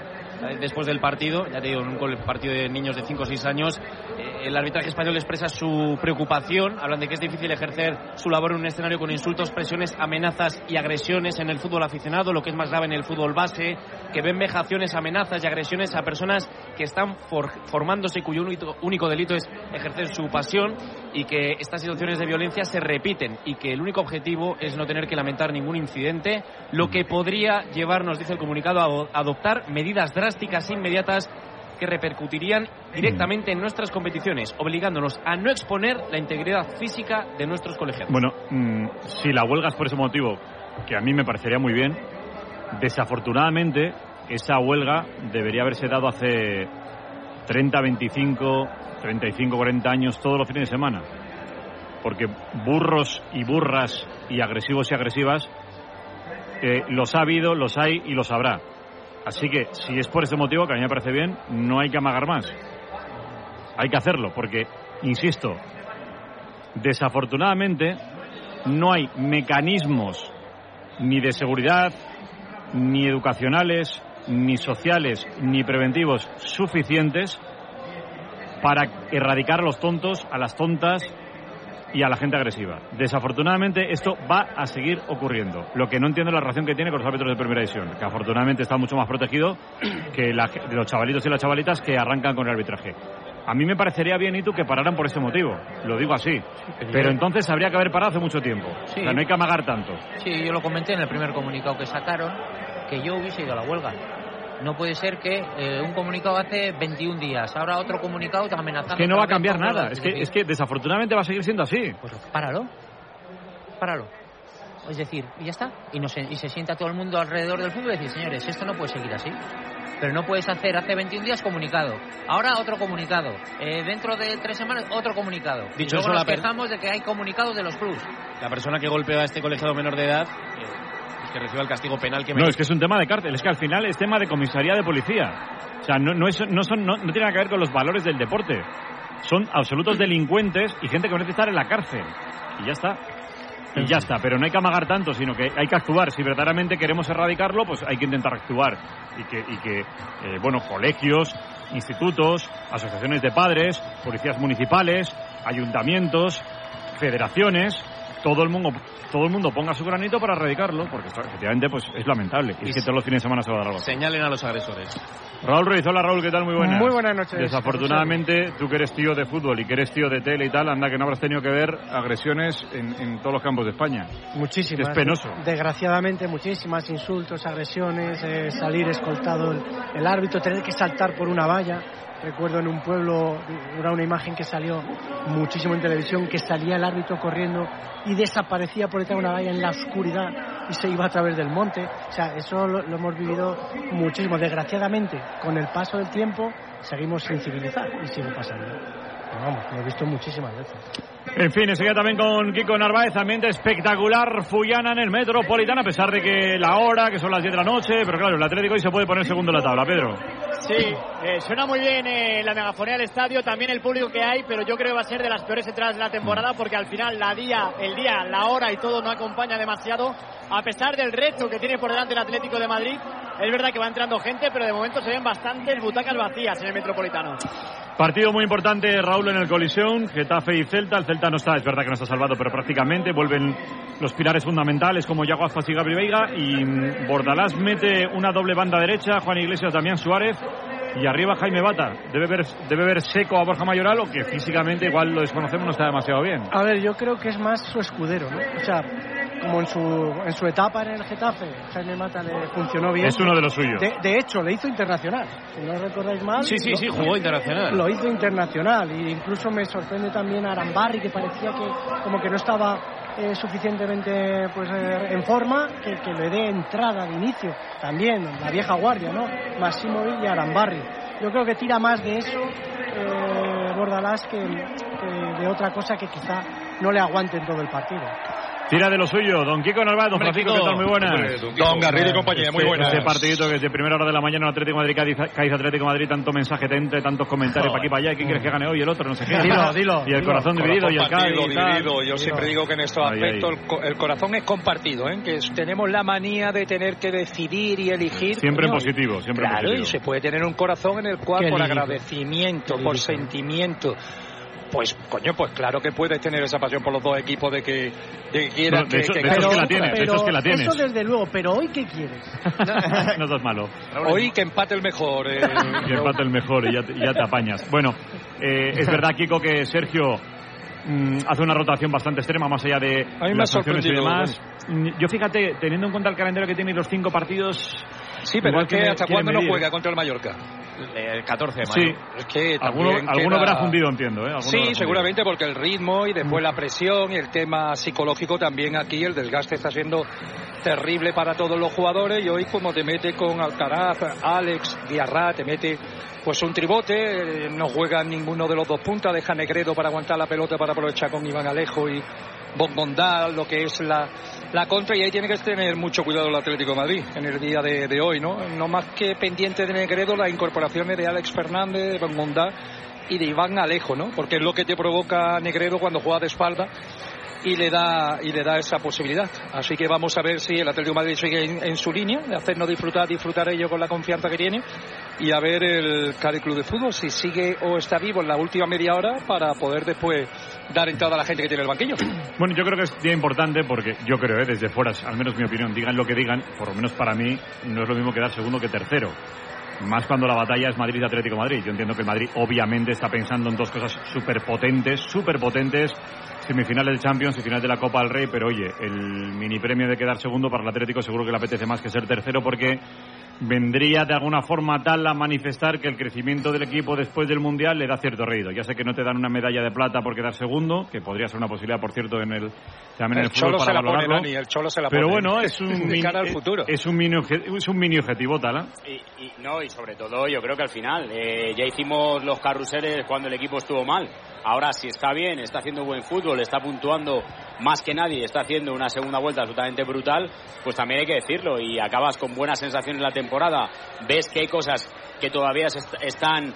después del partido, ya te digo, en un partido de niños de 5 o 6 años, eh, el arbitraje español expresa su preocupación, hablan de que es difícil ejercer su labor en un escenario con insultos, presiones, amenazas y agresiones en el fútbol aficionado, lo que es más grave en el fútbol base, que ven vejaciones, amenazas y agresiones a personas que están for- formándose cuyo único, único delito es ejercer su pasión y que estas situaciones de violencia se repiten y que el único objetivo es no tener que lamentar ningún incidente, lo que podría llevarnos, dice el comunicado, a adoptar medidas drásticas e inmediatas que repercutirían directamente en nuestras competiciones, obligándonos a no exponer la integridad física de nuestros colegiados. Bueno, mm, si la huelga es por ese motivo, que a mí me parecería muy bien, desafortunadamente esa huelga debería haberse dado hace 30, 25, 35, 40 años todos los fines de semana. Porque burros y burras y agresivos y agresivas eh, los ha habido, los hay y los habrá. Así que si es por ese motivo, que a mí me parece bien, no hay que amagar más. Hay que hacerlo, porque, insisto, desafortunadamente no hay mecanismos ni de seguridad, ni educacionales, ni sociales, ni preventivos suficientes para erradicar a los tontos, a las tontas y a la gente agresiva. Desafortunadamente esto va a seguir ocurriendo. Lo que no entiendo es la relación que tiene con los árbitros de primera división, que afortunadamente está mucho más protegido que la- de los chavalitos y las chavalitas que arrancan con el arbitraje. A mí me parecería bien, y tú, que pararan por este motivo. Lo digo así. Pero entonces habría que haber parado hace mucho tiempo. Sí. O sea, no hay que amagar tanto. Sí, yo lo comenté en el primer comunicado que sacaron, que yo hubiese ido a la huelga. No puede ser que eh, un comunicado hace 21 días, ahora otro comunicado te amenazando. Es que no va a cambiar nada. Es que, es que desafortunadamente va a seguir siendo así. Pues páralo. Páralo. Es decir, y ya está. Y, no se, y se sienta todo el mundo alrededor del fútbol y decir, señores, esto no puede seguir así. Pero no puedes hacer hace 21 días comunicado. Ahora otro comunicado. Eh, dentro de tres semanas otro comunicado. Dicho y luego eso, nos la per- quejamos de que hay comunicados de los clubs. La persona que golpeó a este colegiado menor de edad, eh, que reciba el castigo penal que No, merece. es que es un tema de cárcel. Es que al final es tema de comisaría de policía. O sea, no, no, es- no, son, no, no tiene nada que ver con los valores del deporte. Son absolutos delincuentes y gente que merece estar en la cárcel. Y ya está. Y ya está. Pero no hay que amagar tanto, sino que hay que actuar. Si verdaderamente queremos erradicarlo, pues hay que intentar actuar. Y que, y que eh, bueno, colegios, institutos, asociaciones de padres, policías municipales, ayuntamientos, federaciones, todo el mundo todo el mundo ponga su granito para erradicarlo, porque efectivamente pues es lamentable. Y, es que todos los fines de semana se va a dar algo. Señalen a los agresores. Raúl Ruiz, hola Raúl, ¿qué tal? Muy buenas. Muy buenas noches. Desafortunadamente, tú que eres tío de fútbol y que eres tío de tele y tal, anda que no habrás tenido que ver agresiones en, todos los campos de España. Muchísimas. Es penoso. Desgraciadamente, muchísimas insultos, agresiones, eh, salir escoltado el árbitro, tener que saltar por una valla. Recuerdo en un pueblo, era una imagen que salió muchísimo en televisión, que salía el árbitro corriendo y desaparecía por detrás de una valla en la oscuridad y se iba a través del monte. O sea, eso lo, hemos vivido muchísimo. Desgraciadamente, con el paso del tiempo, seguimos sin civilizar y sigue pasando. vamos, lo he visto muchísimas veces. En fin, enseguida también con Kiko Narváez, ambiente espectacular, Fuyana en el Metropolitano, a pesar de que la hora, que son las 10 de la noche, pero claro, el Atlético hoy se puede poner segundo en la tabla, Pedro. Sí, eh, suena muy bien eh, la megafonía del estadio, también el público que hay, pero yo creo que va a ser de las peores entradas de la temporada porque al final la día, el día, la hora y todo no acompaña demasiado, a pesar del reto que tiene por delante el Atlético de Madrid. Es verdad que va entrando gente, pero de momento se ven bastantes butacas vacías en el Metropolitano. Partido muy importante, Raúl, en el colisión, Getafe y Celta. El Celta no está, es verdad que no está salvado, pero prácticamente vuelven los pilares fundamentales como Yago Aspas y Gabri Veiga. Y Bordalás mete una doble banda derecha, Juan Iglesias, Damián Suárez. Y arriba Jaime Bata. Debe ver, debe ver seco a Borja Mayoral o que físicamente, igual lo desconocemos, no está demasiado bien. A ver, yo creo que es más su escudero, ¿no? O sea, como en su, en su etapa en el Getafe, Jaime Mata le funcionó bien. Es uno de los suyos. De, hecho, le hizo internacional. Si no recordáis mal. Sí, sí, sí, jugó internacional. Lo hizo internacional. Y incluso me sorprende también a Arambarri, que parecía que como que no estaba eh, suficientemente pues eh, en forma, que, le dé entrada de inicio. También la vieja guardia, ¿no? Massimo y Arambarri. Yo creo que tira más de eso eh, Bordalás que, que de otra cosa que quizá no le aguante en todo el partido. Tira de lo suyo, don Kiko Narváez, don Francisco, ¿qué tal? Muy buenas. Don Garrido y compañía, muy buenas. Este partidito que es de primera hora de la mañana, Atlético Madrid, Cádiz, Atlético Madrid, tanto mensaje tente, tantos comentarios para aquí para allá. ¿Quién quieres que gane hoy? El otro, no sé qué. Dilo, dilo. Y el corazón dividido y el Cádiz. dividido. Yo siempre digo que en estos aspectos el, corazón es compartido, ¿eh? que tenemos la manía de tener que decidir y elegir. Siempre en positivo, siempre claro, en positivo. y se puede tener un corazón en el cual por agradecimiento, por sentimiento pues coño, pues claro que puedes tener esa pasión por los dos equipos de que, de que quieras que, que, la tienes, pero, que la tienes. Eso desde luego, pero hoy qué quieres? no sos malo. Hoy que empate el mejor. Eh. que empate el mejor y ya, ya te apañas. Bueno, eh, es verdad, Kiko, que Sergio mm, hace una rotación bastante extrema más allá de las sanciones y demás. Mm, yo fíjate, teniendo en cuenta el calendario que tiene los cinco partidos. Sí, pero es que hasta cuándo no juega contra el Mallorca. El 14 de Sí. Es que alguno, alguno habrá fundido, entiendo. ¿eh? Sí, seguramente porque el ritmo y después la presión y el tema psicológico también aquí, el desgaste está siendo terrible para todos los jugadores y hoy como te mete con Alcaraz, Alex, Diarra, te mete pues un tribote, eh, no juega ninguno de los dos puntas, deja Negredo para aguantar la pelota para aprovechar con Iván Alejo y Bombondal, lo que es la, la contra, y ahí tiene que tener mucho cuidado el Atlético de Madrid en el día de, hoy, ¿no? No más que pendiente de Negredo las incorporaciones de Alex Fernández, de Bombondal y de Iván Alejo, ¿no? Porque es lo que te provoca Negredo cuando juega de espalda y le da y le da esa posibilidad. Así que vamos a ver si el Atlético Madrid sigue en, su línea, de hacernos disfrutar, disfrutar ello con la confianza que tiene y a ver el Cádiz Club de Fútbol si sigue o está vivo en la última media hora para poder después dar entrada a la gente que tiene el banquillo. Bueno, yo creo que es día importante porque yo creo, ¿eh? desde fuera, al menos mi opinión, digan lo que digan, por lo menos para mí no es lo mismo quedar segundo que tercero. Más cuando la batalla es Madrid-Atlético Madrid. Yo entiendo que Madrid obviamente está pensando en dos cosas súper potentes, súper potentes semifinales de Champions y final de la Copa del Rey, pero oye, el mini premio de quedar segundo para el Atlético seguro que le apetece más que ser tercero porque vendría de alguna forma tal a manifestar que el crecimiento del equipo después del Mundial le da cierto reído. Ya sé que no te dan una medalla de plata por quedar segundo, que podría ser una posibilidad, por cierto, en el también en el fútbol para valorarlo. el Cholo se la pero pone, bueno, es un, mini, futuro. es un mini es un mini objetivo tal. ¿eh? Y, y, no, y sobre todo yo creo que al final eh, ya hicimos los carruseles cuando el equipo estuvo mal. Ahora si está bien, está haciendo buen fútbol, está puntuando más que nadie, está haciendo una segunda vuelta absolutamente brutal, pues también hay que decirlo y acabas con buenas sensaciones en la temporada, ves que hay cosas que todavía están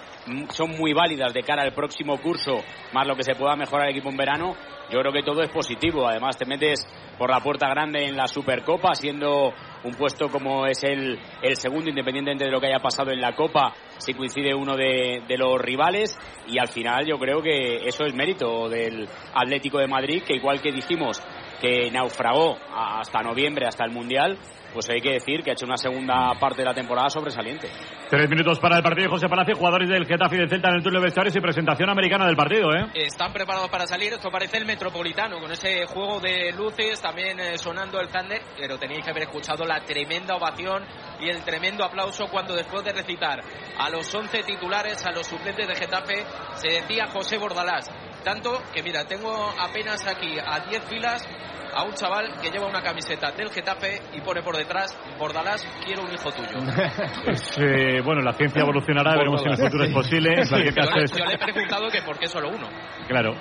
son muy válidas de cara al próximo curso, más lo que se pueda mejorar el equipo en verano, yo creo que todo es positivo. Además, te metes por la puerta grande en la Supercopa, siendo un puesto como es el, el segundo, independientemente de lo que haya pasado en la Copa, si coincide uno de, de, los rivales. Y al final yo creo que eso es mérito del Atlético de Madrid, que igual que dijimos que naufragó hasta noviembre, hasta el Mundial, pues hay que decir que ha hecho una segunda parte de la temporada sobresaliente. Tres minutos para el partido. José Palacio, jugadores del Getafe y del Celta en el turno de vestuarios y presentación americana del partido, ¿eh? Están preparados para salir. Esto parece el Metropolitano, con ese juego de luces, también eh, sonando el Thunder. Pero tenéis que haber escuchado la tremenda ovación y el tremendo aplauso cuando después de recitar a los 11 titulares, a los suplentes de Getafe, se decía José Bordalás. Tanto que, mira, tengo apenas aquí a 10 filas a un chaval que lleva una camiseta del Getafe y pone por detrás, Bordalás, quiero un hijo tuyo. Pues, eh, bueno, la ciencia evolucionará, veremos si en el futuro es posible. En cualquier caso yo, es- yo le he preguntado que por qué solo uno. Claro,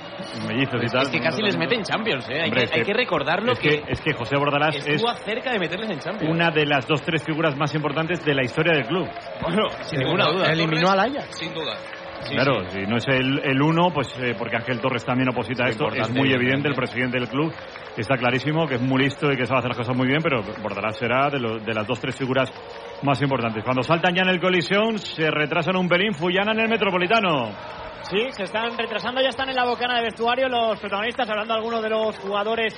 mellizos y tal. Es que casi les mete en Champions, ¿eh? Hay, Hombre, que, es hay que- que recordarlo es que, es que José Bordalás es estuvo cerca de meterles en Champions. una de las dos, tres figuras más importantes de la historia del club. Bueno, sin ninguna duda. Eliminó al Ajax. Sin duda. Claro, si no es el, el uno, pues eh, porque Ángel Torres también oposita a esto, es muy evidente, el presidente del club está clarísimo que es muy listo y que sabe hacer las cosas muy bien, pero Bordalás será de, lo- de las dos, tres figuras más importantes. Cuando saltan ya en el colisión, se retrasan un pelín, Fullana en el Metropolitano. Sí, se están retrasando, ya están en la bocana de vestuario los protagonistas, hablando algunos de los jugadores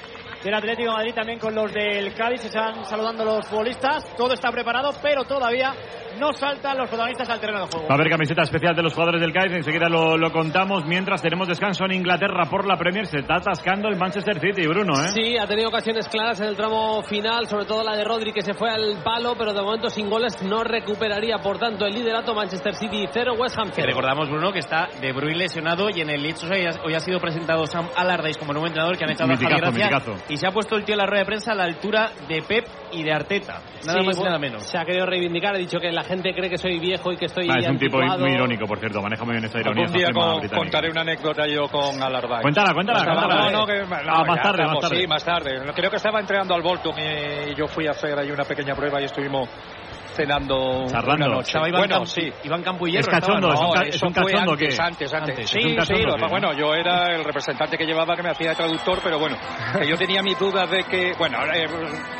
del Atlético de Madrid, también con los del Cádiz, se están saludando los futbolistas, todo está preparado, pero todavía no saltan los protagonistas al terreno de juego. Va a haber camiseta especial de los jugadores del Cádiz, enseguida lo, lo contamos. Mientras tenemos descanso en Inglaterra por la Premier, se está atascando el Manchester City, Bruno, ¿eh? Sí, ha tenido ocasiones claras en el tramo final, sobre todo la de Rodri que se fue al palo, pero de momento sin goles no recuperaría, por tanto, el liderato Manchester City 0, West Ham Que 0. recordamos, Bruno, que está De Bruyne lesionado y en el Leeds hoy, ha- hoy ha sido presentado Sam Allardyce como nuevo entrenador que han echado Miticazo, a Javi Gracia miticazo. y se ha puesto el tío en la rueda de prensa a la altura de Pep y de Arteta. Nada Sí, más y nada menos. Se ha querido reivindicar, ha dicho que la gente cree que soy viejo y que estoy Ah, es un tipo muy irónico, por cierto, maneja muy bien esta ironía. Algún día con- contaré una anécdota yo con Alardai. Cuéntala, cuéntala, cuéntala. No, no, que, no, Ah, más tarde, más estamos, tarde. Sí, más tarde. Creo que estaba entrenando al Bolton y yo fui a hacer ahí una pequeña prueba y estuvimos cenando Charlando. una noche. Iván bueno, Campo- sí. Iván Campo Es cachondo, es un, ca- es un cachondo antes, que... antes, antes. Es Sí, sí, cachondo lo- que- bueno, yo era el representante que llevaba que me hacía de traductor, pero bueno, que yo tenía mis dudas de que, bueno, eh,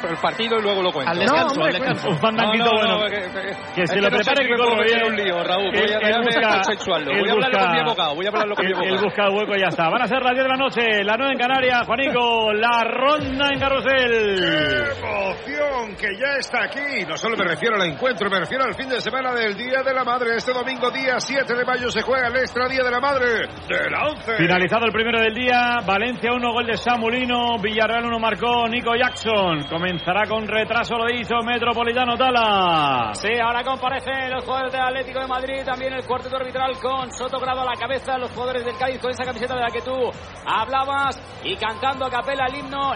el partido y luego lo cuento. Al descanso, al descanso. Un fandanguito bueno. que, Que se es lo no prepare que corro bien. un lío, Raúl. Voy a él voy a busca- Voy a hablarlo con mi abogado. Voy a hablarlo con mi Él, él abogado. busca hueco y ya está. Van a ser las 10 de la noche, la 9 en Canarias. Juanico, la ronda en Carrusel. emoción que ya está aquí. No solo me refiero al encuentro, me refiero al fin de semana del Día de la Madre. Este domingo, día 7 de mayo, se juega el extra Día de la Madre de la 11. Finalizado el primero del día, Valencia 1, gol de Samulino, Villarreal 1 marcó Nico Jackson. Comenzará con retraso, lo hizo Metropolitano Tala. Sí, ahora comparecen los jugadores del Atlético de Madrid, también el cuarteto arbitral con Soto Grado a la cabeza, los jugadores del Cádiz con esa camiseta de la que tú hablabas y cantando a capela el himno.